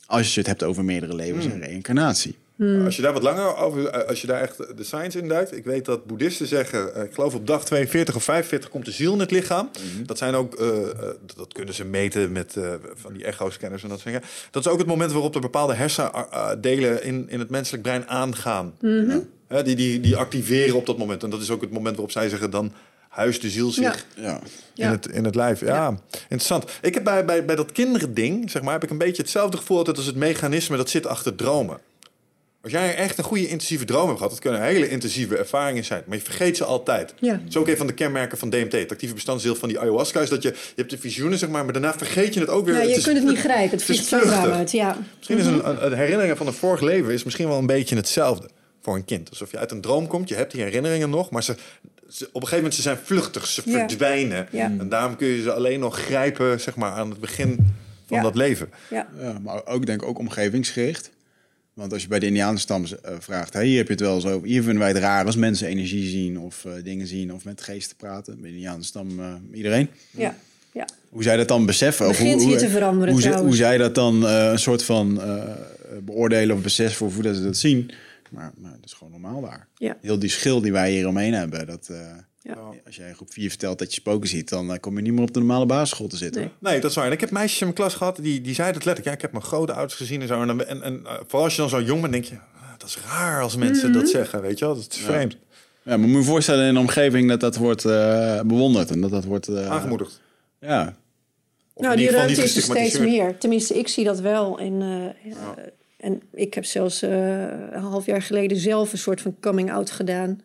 Als je het hebt over meerdere levens en reïncarnatie. Als je daar wat langer over, eh, als je daar echt de science in duikt. Ik weet dat boeddhisten zeggen, eh, ik geloof op dag 42 of 45 komt de ziel in het lichaam. Dat zijn ook, eh, dat kunnen ze meten met eh, van die echo-scanners en dat soort dingen. Dat is ook het moment waarop er bepaalde hersendelen in, in het menselijk brein aangaan. Hè, die, die, die activeren op dat moment. En dat is ook het moment waarop zij zeggen, dan huist de ziel zich Ja. Ja. in, het, in het lijf. Ja, interessant. Ik heb bij, bij, bij dat kinderding, zeg maar, heb ik een beetje hetzelfde gevoel altijd als het mechanisme dat zit achter dromen. Als jij echt een goede intensieve droom hebt gehad, dat kunnen hele intensieve ervaringen zijn, maar je vergeet ze altijd. Ja. Dat is ook een van de kenmerken van DMT, het actieve bestanddeel van die ayahuasca, is dat je, je hebt de visioenen, zeg maar, maar daarna vergeet je het ook weer. Ja, je kunt het niet grijpen. Het vliegt zo uit. Ja. Misschien is een, een, een herinnering van een vorig leven is misschien wel een beetje hetzelfde voor een kind. Alsof je uit een droom komt, je hebt die herinneringen nog, maar ze, ze- op een gegeven moment ze zijn vluchtig, ze Ja. verdwijnen. Ja. En daarom kun je ze alleen nog grijpen, zeg maar, aan het begin van Ja. dat leven. Ja. Ja, maar ook denk ik ook omgevingsgericht. Want als je bij de Indianenstam eh, vraagt, hey, hier heb je het wel zo. Hier vinden wij het raar als mensen energie zien of eh, dingen zien of met geesten praten. Bij de Indianenstam uh, iedereen. Ja. ja. Hoe zij dat dan beseffen? Of Begint hoe, hier hoe, te veranderen Hoe, zij dat dan uh, een soort van uh, beoordelen of beseffen of hoe dat ze dat zien. Maar, maar het is gewoon normaal daar. Ja. Heel die schil die wij hier omheen hebben. Dat, uh, Ja. Als jij in groep 4 vertelt dat je spoken ziet, dan uh, kom je niet meer op de normale basisschool te zitten. Nee. Nee, dat is waar. En ik heb meisjes in mijn klas gehad, die, die zeiden het letterlijk. Ja, ik heb mijn grootouders gezien en zo. En, en, en uh, vooral als je dan zo jong bent, denk je... ah, dat is raar als mensen Mhm. dat zeggen, weet je wel. Dat is vreemd. Ja, maar moet je je voorstellen in een omgeving dat dat wordt uh, bewonderd en dat dat wordt... uh, Aangemoedigd. Ja. Of nou, in die ruimte is er steeds gestigmatiseerd. meer. Tenminste, ik zie dat wel. En, eh, uh, en ik heb zelfs uh, een half jaar geleden zelf een soort van coming-out gedaan.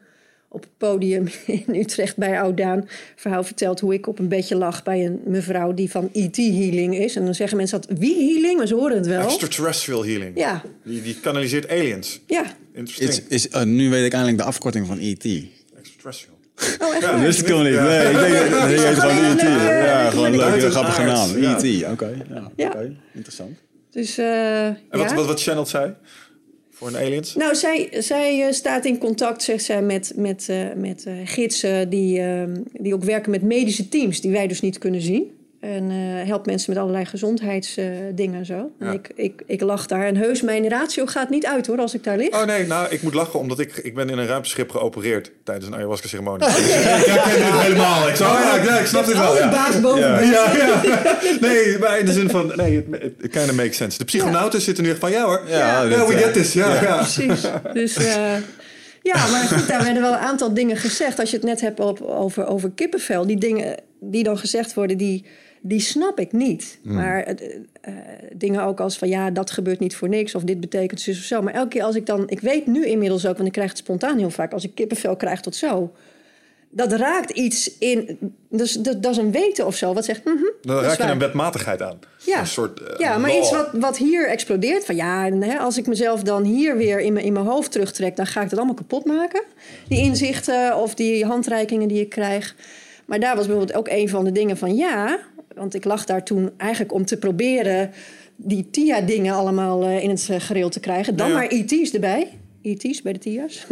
Op het podium [laughs] in Utrecht bij Oudaan. Verhaal verteld hoe ik op een bedje lag bij een mevrouw die van ET-healing is. En dan zeggen mensen dat, wie healing? Maar ze horen het wel. Extraterrestrial healing. Ja, Die, die kanaliseert aliens. ja. Interesting. Is, is, uh, nu weet ik eindelijk de afkorting van E.T. Extraterrestrial. Oh, echt Ja? Wist ik helemaal niet. Nee, ik denk dat heet gewoon E.T. een, eh, Ja, gewoon een leuke, grappige naam. E.T. Oké, ja, Ja. oké. interessant. Dus, uh, En wat, ja. wat, wat channelt zij? Voor een aliens? Nou, zij, zij uh, staat in contact, zegt zij, met, met, uh, met gidsen die, uh, die ook werken met medische teams, die wij dus niet kunnen zien. En uh, helpt mensen met allerlei gezondheidsdingen en zo. Ja. En ik, ik, ik lach daar. En heus, mijn ratio gaat niet uit hoor, als ik daar lig. Oh nee, nou, ik moet lachen omdat ik, ik ben in een ruimteschip geopereerd tijdens een ayahuasca-ceremonie. Dus ik herken dit helemaal. Ik, zo, oh, ja, ja, ik snap dit wel. Ja. baas boven Ja, ja, ja. Nee, maar in de zin van, nee, het, kind of makes sense. De psychonauten zitten nu echt van, ja hoor, Ja, ja, dit, we ja. get this. Ja, ja. Precies. Dus uh, ja, maar goed, daar werden wel een aantal dingen gezegd. Als je het net hebt op, over, over kippenvel. Die dingen die dan gezegd worden, die, die snap ik niet. Hmm. Maar uh, uh, dingen ook als van ja, dat gebeurt niet voor niks. Of dit betekent zus of zo. Maar elke keer als ik dan... Ik weet nu inmiddels ook, want ik krijg het spontaan heel vaak. Als ik kippenvel krijg tot zo... Dat raakt iets in... Dus dat, dat is een weten of zo. Wat zegt... Mm -hmm, Dan raak je een wetmatigheid aan. Ja, een soort, uh, ja maar iets wat, wat hier explodeert. Van ja, en, hè, als ik mezelf dan hier weer in mijn, in mijn hoofd terugtrek, dan ga ik dat allemaal kapot maken. Die inzichten of die handreikingen die ik krijg. Maar daar was bijvoorbeeld ook een van de dingen van ja. Want ik lag daar toen eigenlijk om te proberen die TIA-dingen allemaal uh, in het gereel te krijgen. Dan Ja, maar ET's erbij. ET's bij de TIA's. [laughs]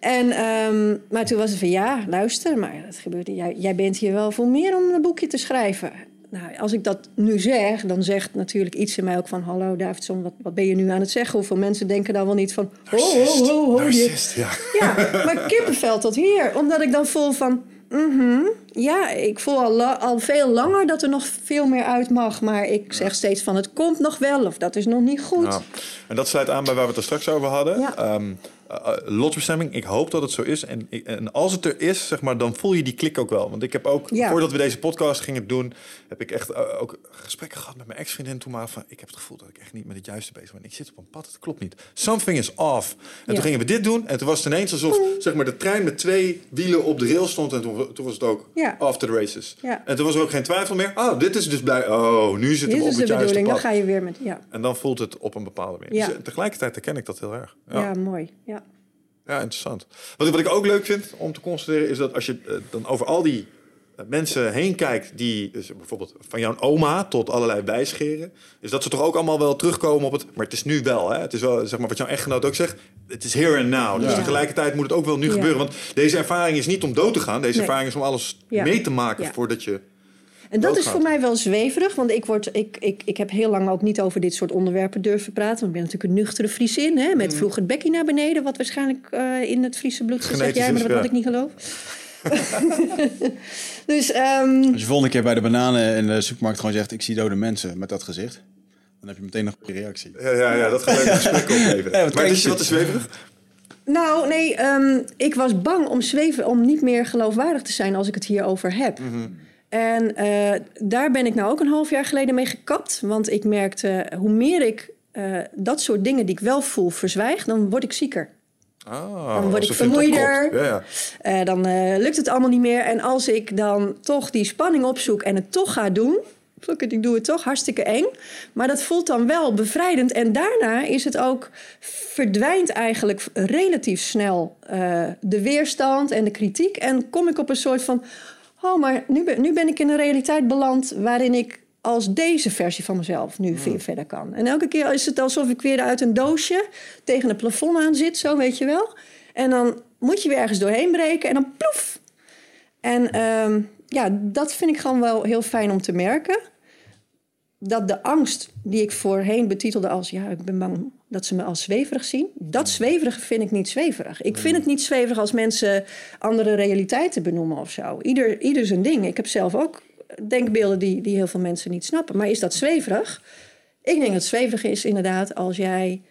En, um, maar toen was het van ja, luister, maar dat gebeurt niet. Jij, jij bent hier wel voor meer om een boekje te schrijven. Nou, als ik dat nu zeg, dan zegt natuurlijk iets in mij ook van... hallo Davidson, wat, wat ben je nu aan het zeggen? Hoeveel mensen denken dan wel niet van... ho, ho, ho, ho, Narcist, ja. ja, maar kippenvel tot hier. Omdat ik dan voel van... Mm -hmm, ja, ik voel al, al veel langer dat er nog veel meer uit mag. Maar ik zeg steeds van het komt nog wel of dat is nog niet goed. En dat sluit aan bij waar we het er straks over hadden. Ja. Um, uh, lotsbestemming, ik hoop dat het zo is. En, en als het er is, zeg maar, dan voel je die klik ook wel. Want ik heb ook, Ja. voordat we deze podcast gingen doen, heb ik echt uh, ook gesprekken gehad met mijn ex-vriendin toen maar van, ik heb het gevoel dat ik echt niet met het juiste bezig ben. Ik zit op een pad, het klopt niet. Something is off. En Ja. toen gingen we dit doen en toen was het ineens alsof, zeg maar, de trein met twee wielen op de rail stond en toen, toen was het ook Ja. after the races. En toen was er ook geen twijfel meer. Oh, dit is dus blij. Oh, nu Dit we is op het juiste bedoeling, dan ga je weer met... Ja, En dan voelt het op een bepaalde manier. Dus, eh, tegelijkertijd herken ik dat heel erg. ja. mooi. Ja. Ja, interessant. Wat, wat ik ook leuk vind om te constateren is dat als je eh, dan over al die eh, mensen heen kijkt, die dus bijvoorbeeld van jouw oma tot allerlei wijsgeren, is dat ze toch ook allemaal wel terugkomen op het. Maar het is nu wel, hè? Het is wel, zeg maar, wat jouw echtgenoot ook zegt. Het is here and now. Dus Ja. tegelijkertijd moet het ook wel nu Ja. gebeuren. Want deze ervaring is niet om dood te gaan. Deze Nee. ervaring is om alles mee te maken voordat je. En dat is voor mij wel zweverig, want ik, word, ik, ik, ik heb heel lang ook niet over dit soort onderwerpen durven praten. Want ik ben natuurlijk een nuchtere Friesin, hè, met vroeger het bekkie naar beneden, wat waarschijnlijk eh, in het Friese bloed zit, zeg jij, maar dat wat ja. ik niet geloof. [laughs] [laughs] dus ehm, Als je volgende keer bij de bananen in de supermarkt gewoon zegt... ik zie dode mensen met dat gezicht... dan heb je meteen een goede reactie. Ja, ja, ja dat gaat een gesprek [laughs] opleveren. Ja, wat maar is je- wat te zweverig? Nou, nee, ehm, ik was bang om zweven, om niet meer geloofwaardig te zijn als ik het hierover heb. En eh, daar ben ik nou ook een half jaar geleden mee gekapt. Want ik merkte, hoe meer ik eh, dat soort dingen die ik wel voel verzwijg, dan word ik zieker. Ah, Dan word ik vermoeider. Ja, ja. Eh, dan lukt het allemaal niet meer. En als ik dan toch die spanning opzoek en het toch ga doen. Ik doe het toch, hartstikke eng. Maar dat voelt dan wel bevrijdend. En daarna is het ook, verdwijnt eigenlijk relatief snel de weerstand en de kritiek. En kom ik op een soort van, oh, maar nu ben, nu ben ik in een realiteit beland waarin ik als deze versie van mezelf nu weer verder kan. En elke keer is het alsof ik weer uit een doosje tegen een plafond aan zit, zo weet je wel. En dan moet je weer ergens doorheen breken en dan ploef. En ehm, ja, dat vind ik gewoon wel heel fijn om te merken. Dat de angst die ik voorheen betitelde als... ja, ik ben bang dat ze me als zweverig zien. Dat zweverige vind ik niet zweverig. Ik vind het niet zweverig als mensen andere realiteiten benoemen of zo. Ieder, ieder zijn ding. Ik heb zelf ook denkbeelden die, die heel veel mensen niet snappen. Maar is dat zweverig? Ik denk dat het zweverig is inderdaad als jij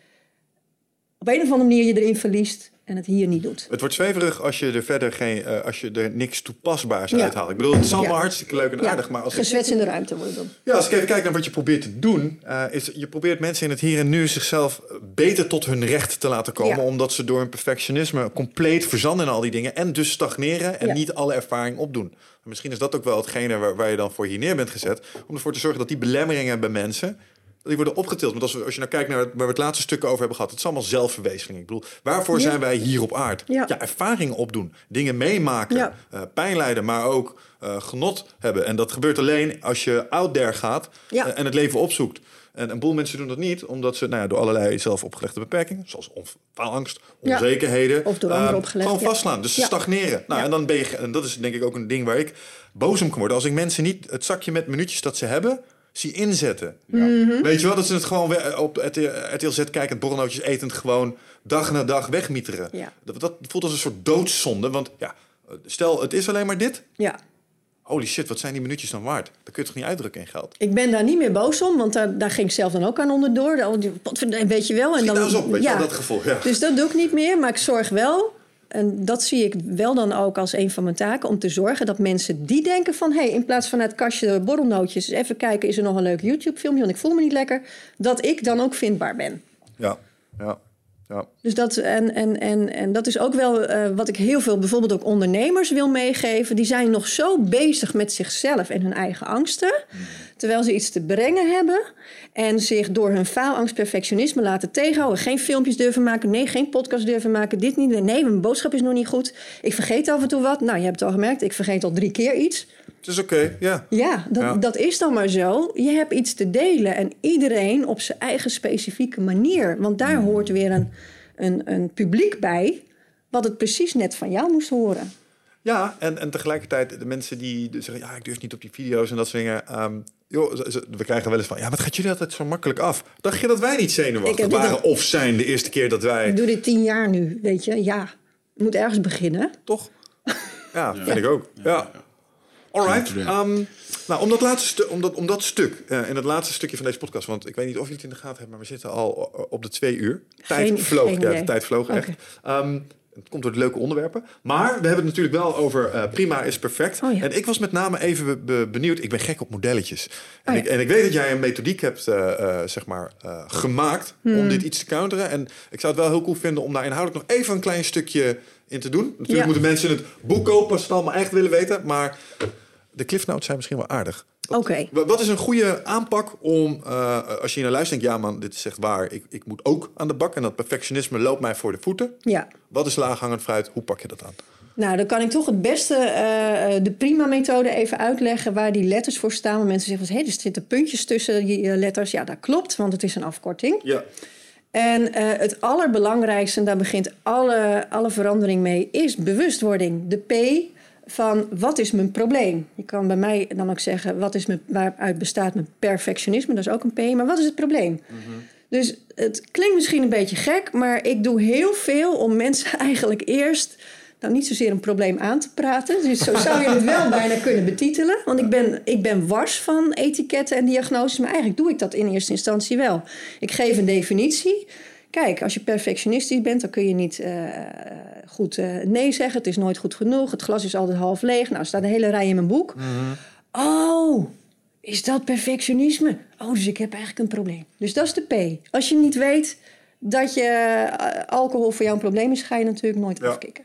op een of andere manier je erin verliest en het hier niet doet. Het wordt zweverig als je er verder geen, eh, als je er niks toepasbaars Ja. uithaalt. Ik bedoel, het is allemaal Ja. hartstikke leuk en Ja, aardig, maar als gezwets in de ruimte worden dan. ja, als ik even kijk naar wat je probeert te doen, eh, is je probeert mensen in het hier en nu zichzelf beter tot hun recht te laten komen, omdat ze door hun perfectionisme compleet verzanden in al die dingen en dus stagneren en niet alle ervaring opdoen. En misschien is dat ook wel hetgene waar, waar je dan voor hier neer bent gezet, om ervoor te zorgen dat die belemmeringen bij mensen die worden opgetild. Want als, we, als je nou kijkt naar waar we het laatste stuk over hebben gehad, het is allemaal zelfverwezenlijking. Ik bedoel, waarvoor Ja. zijn wij hier op aard? Ja. ervaring opdoen, dingen meemaken, Ja. eh, pijn lijden, maar ook eh, genot hebben. En dat gebeurt alleen als je out there gaat Ja. eh, en het leven opzoekt. En een boel mensen doen dat niet, omdat ze nou ja, door allerlei zelf opgelegde beperkingen, zoals on- Ja. onzekerheden, Of door anderen opgelegd, gewoon ja. vastslaan. Dus ze Ja. stagneren. Nou, Ja. en dan ben je, en dat is denk ik ook een ding waar ik boos om kan worden. Als ik mensen niet het zakje met minuutjes dat ze hebben, zie inzetten. Mhm. Weet je wel, dat ze het gewoon we- op RTL Z kijkend, borrelnootjes etend, gewoon dag na dag wegmieteren. Ja. Dat, dat voelt als een soort doodzonde, want ja, stel het is alleen maar dit. Ja, Holy shit, wat zijn die minuutjes dan waard? Dat kun je toch niet uitdrukken in geld? ik ben daar niet meer boos om, want daar, daar ging ik zelf dan ook aan onderdoor. Potverdij- Weet je wel. En Schiet dan, nou eens op, weet je wel, dat gevoel, ja. Dus dat doe ik niet meer, maar ik zorg wel. En dat zie ik wel dan ook als een van mijn taken. Om te zorgen dat mensen die denken van... hé, hey, in plaats van het kastje borrelnootjes... even kijken, is er nog een leuk YouTube-filmpje... want ik voel me niet lekker... dat ik dan ook vindbaar ben. Ja, ja, ja. Dus dat, en, en, en, en dat is ook wel eh, wat ik heel veel bijvoorbeeld ook ondernemers wil meegeven. Die zijn nog zo bezig met zichzelf en hun eigen angsten. Terwijl ze iets te brengen hebben. En zich door hun faalangst, perfectionisme laten tegenhouden. Geen filmpjes durven maken. Nee, geen podcast durven maken. Dit niet. Nee, mijn boodschap is nog niet goed. Ik vergeet af en toe wat. Nou, je hebt het al gemerkt. Ik vergeet al drie keer iets. Het is oké, ja. Ja dat, Ja. dat is dan maar zo. Je hebt iets te delen en iedereen op zijn eigen specifieke manier. Want daar hoort weer een, een, een publiek bij, wat het precies net van jou moest horen. Ja, en, en tegelijkertijd de mensen die zeggen... ja, ik durf niet op die video's en dat soort dingen... ehm, joh, we krijgen wel eens van... ja, wat gaat jullie altijd zo makkelijk af? Dacht je dat wij niet zenuwachtig waren of zijn de eerste keer dat wij... Ik doe dit tien jaar nu, weet je. Ja, je moet ergens beginnen. Toch? Ja, vind ik ook. Ja. Alright. Ja. ehm, nou, om dat, laatste stu- om, dat, om dat stuk, eh, in het laatste stukje van deze podcast... want ik weet niet of jullie het in de gaten hebben... maar we zitten al op de twee uur. Tijd Geen- vloog, geen ja, de tijd vloog echt. Het komt door de leuke onderwerpen. Maar we hebben het natuurlijk wel over eh, prima is perfect. Oh ja. En ik was met name even be- be- benieuwd. Ik ben gek op modelletjes. En, Oh ja. ik, en ik weet dat jij een methodiek hebt eh, eh, zeg maar, gemaakt Hmm. om dit iets te counteren. En ik zou het wel heel cool vinden om daar inhoudelijk nog even een klein stukje in te doen. Natuurlijk Ja. moeten mensen het boek kopen als ze het allemaal echt willen weten. Maar de cliff notes zijn misschien wel aardig. Oké. Wa- Wat is een goede aanpak om, eh, als je naar luistert, denkt, ja man, dit is echt waar. Ik, ik moet ook aan de bak en dat perfectionisme loopt mij voor de voeten. Ja. Wat is laaghangend fruit? Hoe pak je dat aan? Nou, dan kan ik toch het beste, eh, de prima-methode even uitleggen waar die letters voor staan. Want mensen zeggen van, hé, er zitten puntjes tussen die eh, letters. Ja, dat klopt, want het is een afkorting. Ja. En eh, het allerbelangrijkste, en daar begint alle, alle verandering mee, is bewustwording. De P van wat is mijn probleem? Je kan bij mij dan ook zeggen, wat is mijn, waaruit bestaat mijn perfectionisme? Dat is ook een P, maar wat is het probleem? Dus het klinkt misschien een beetje gek, maar ik doe heel veel om mensen [laughs] eigenlijk eerst nou niet zozeer een probleem aan te praten. Dus zo zou je het [laughs] wel bijna kunnen betitelen. Want ik ben, ik ben wars van etiketten en diagnoses, maar eigenlijk doe ik dat in eerste instantie wel. Ik geef een definitie. Kijk, als je perfectionistisch bent, dan kun je niet eh, goed eh, nee zeggen. Het is nooit goed genoeg. Het glas is altijd half leeg. Nou, er staat een hele rij in mijn boek. Oh, is dat perfectionisme? Oh, dus ik heb eigenlijk een probleem. Dus dat is de P. Als je niet weet dat je eh, alcohol voor jou een probleem is, ga je natuurlijk nooit Ja. afkicken.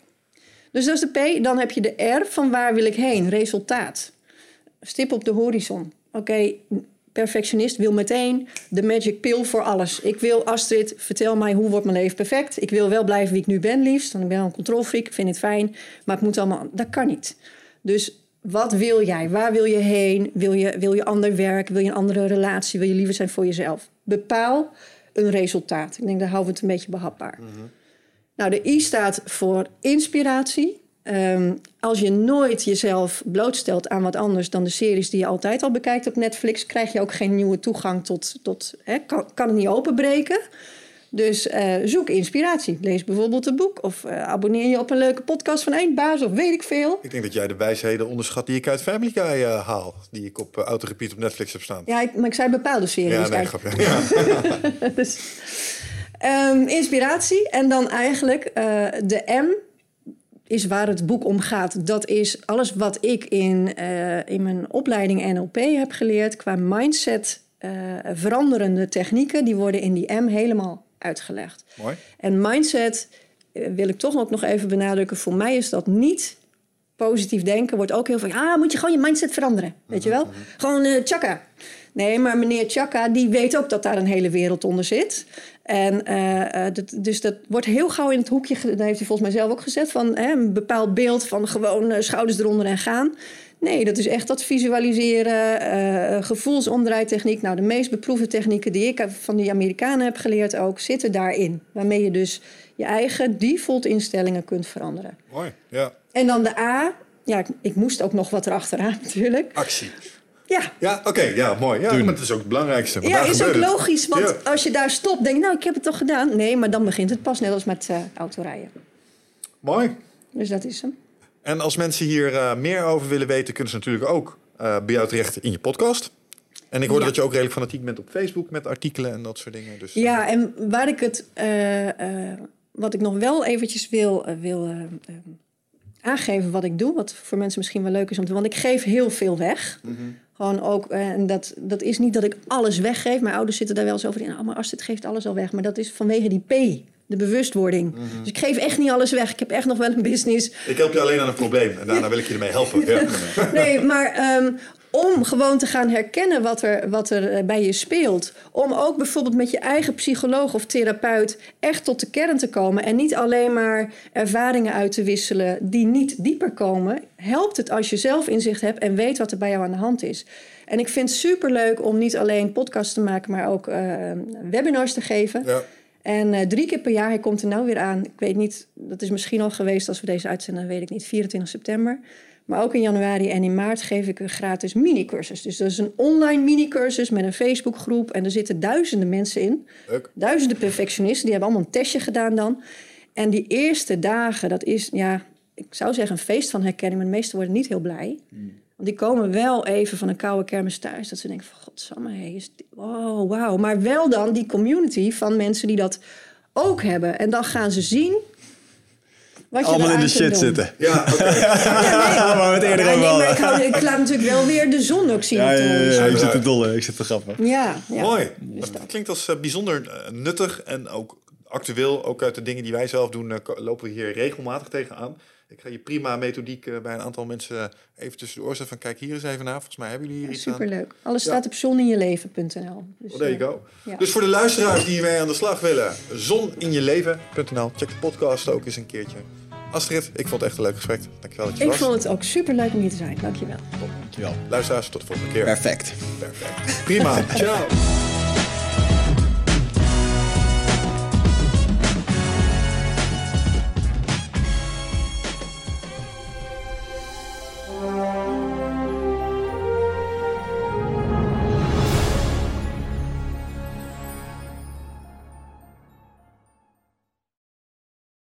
Dus dat is de P. Dan heb je de R van waar wil ik heen? Resultaat. Stip op de horizon. Oké, perfectionist wil meteen de magic pill voor alles. Ik wil Astrid, vertel mij hoe wordt mijn leven perfect. Ik wil wel blijven wie ik nu ben liefst. Want ik ben wel een controlfreak, ik vind het fijn. Maar het moet allemaal, dat kan niet. Dus wat wil jij? Waar wil je heen? Wil je, wil je ander werk? Wil je een andere relatie? Wil je liever zijn voor jezelf? Bepaal een resultaat. Ik denk, daar houden we het een beetje behapbaar. Nou, de I staat voor inspiratie. Ehm, als je nooit jezelf blootstelt aan wat anders dan de series die je altijd al bekijkt op Netflix, krijg je ook geen nieuwe toegang tot. tot hè, kan, kan het niet openbreken. Dus eh, zoek inspiratie. Lees bijvoorbeeld een boek of eh, abonneer je op een leuke podcast van Eindbaas of weet ik veel. Ik denk dat jij de wijsheden onderschat die ik uit Family Guy eh, haal. Die ik op autorepeat op Netflix heb staan. Ja, ik, maar ik zei bepaalde series. Ja, nee, grapje. Ja. [laughs] dus, ehm, inspiratie. En dan eigenlijk de M is waar het boek om gaat. Dat is alles wat ik in, eh, in mijn opleiding NLP heb geleerd qua mindset. eh, veranderende technieken, die worden in die M helemaal uitgelegd. Mooi. En mindset eh, wil ik toch ook nog even benadrukken. Voor mij is dat niet positief denken. Wordt ook heel veel. Ah, moet je gewoon je mindset veranderen. Weet je wel? Gewoon eh chakka. Nee, maar meneer Chaka, die weet ook dat daar een hele wereld onder zit. En eh, eh, dat, dus dat wordt heel gauw in het hoekje, dat heeft hij volgens mij zelf ook gezet, van hè, een bepaald beeld van gewoon eh, schouders eronder en gaan. Nee, dat is echt dat visualiseren, eh gevoelsomdraaitechniek. Nou, de meest beproefde technieken die ik van die Amerikanen heb geleerd ook, zitten daarin. Waarmee je dus je eigen default instellingen kunt veranderen. Mooi. Ja. En dan de A. Ja, ik, ik moest ook nog wat erachteraan [laughs] natuurlijk. Actie. Ja, Ja, oké. ja, mooi. Ja, maar het is ook het belangrijkste. ja daar is ook logisch. Want Ja. als je daar stopt, denk je, nou, ik heb het toch gedaan. Nee, maar dan begint het pas net als met eh, autorijden. Mooi. Dus dat is hem. En als mensen hier eh, meer over willen weten, kunnen ze natuurlijk ook eh, bij jou terecht in je podcast. En ik hoorde Ja. dat je ook redelijk fanatiek bent op Facebook met artikelen en dat soort dingen. Dus, Ja, en waar ik het, eh, eh, wat ik nog wel eventjes wil, wil aangeven wat ik doe, wat voor mensen misschien wel leuk is om te, want ik geef heel veel weg. Gewoon ook, eh, en dat, dat is niet dat ik alles weggeef. Mijn ouders zitten daar wel eens over in. Oh, maar Astrid geeft alles al weg. Maar dat is vanwege die P, de bewustwording. Dus ik geef echt niet alles weg. Ik heb echt nog wel een business Ik help je alleen aan een probleem en daarna wil ik je ermee helpen. [laughs] Ja. Nee, maar ehm, om gewoon te gaan herkennen wat er, wat er eh, bij je speelt. Om ook bijvoorbeeld met je eigen psycholoog of therapeut echt tot de kern te komen. En niet alleen maar ervaringen uit te wisselen die niet dieper komen. Helpt het als je zelf inzicht hebt en weet wat er bij jou aan de hand is. En ik vind het superleuk om niet alleen podcasts te maken, maar ook eh, webinars te geven. Ja. En eh, drie keer per jaar, hij komt er nou weer aan. Ik weet niet, dat is misschien al geweest als we deze uitzenden, weet ik niet, 24 september. Maar ook in januari en in maart geef ik een gratis mini-cursus. Dus dat is een online mini-cursus met een Facebookgroep. En er zitten duizenden mensen in. Leuk. Duizenden perfectionisten, die hebben allemaal een testje gedaan dan. En die eerste dagen, dat is, ja, ik zou zeggen een feest van herkenning. Maar de meesten worden niet heel blij. Want die komen wel even van een koude kermis thuis. Dat ze denken van, godsamme, hey, is dit, wow, wauw. Maar wel dan die community van mensen die dat ook hebben. En dan gaan ze zien... Wat je Allemaal in de shit doen. zitten. Ja, oké. [laughs] Ja, we het eerder Ja, nee, maar hadden. ik, hou- ik laat natuurlijk wel weer de zon ook zien Ja, de ja, ja, ja, ik zit te dolle, ik zit te grappen. Ja, ja. Mooi. Dus Dat klinkt als eh, bijzonder eh, nuttig en ook actueel, ook uit de dingen die wij zelf doen, lopen we hier regelmatig tegenaan. Ik ga je prima methodiek bij een aantal mensen even tussendoor zetten van kijk hier eens even naar. Volgens mij hebben jullie hier iets superleuk. aan. Alles staat op zoninjeleven.nl. Dus, oh, there you go. Ja. Dus voor de luisteraars die mee aan de slag willen, zoninjeleven.nl. Check de podcast ook eens een keertje. Astrid, ik vond het echt een leuk gesprek. Dankjewel dat je ik was. Ik vond het ook super leuk om hier te zijn. Dankjewel. Top, dankjewel. Luisteraars, tot de volgende keer. Perfect. Perfect. Prima. [laughs] Ciao.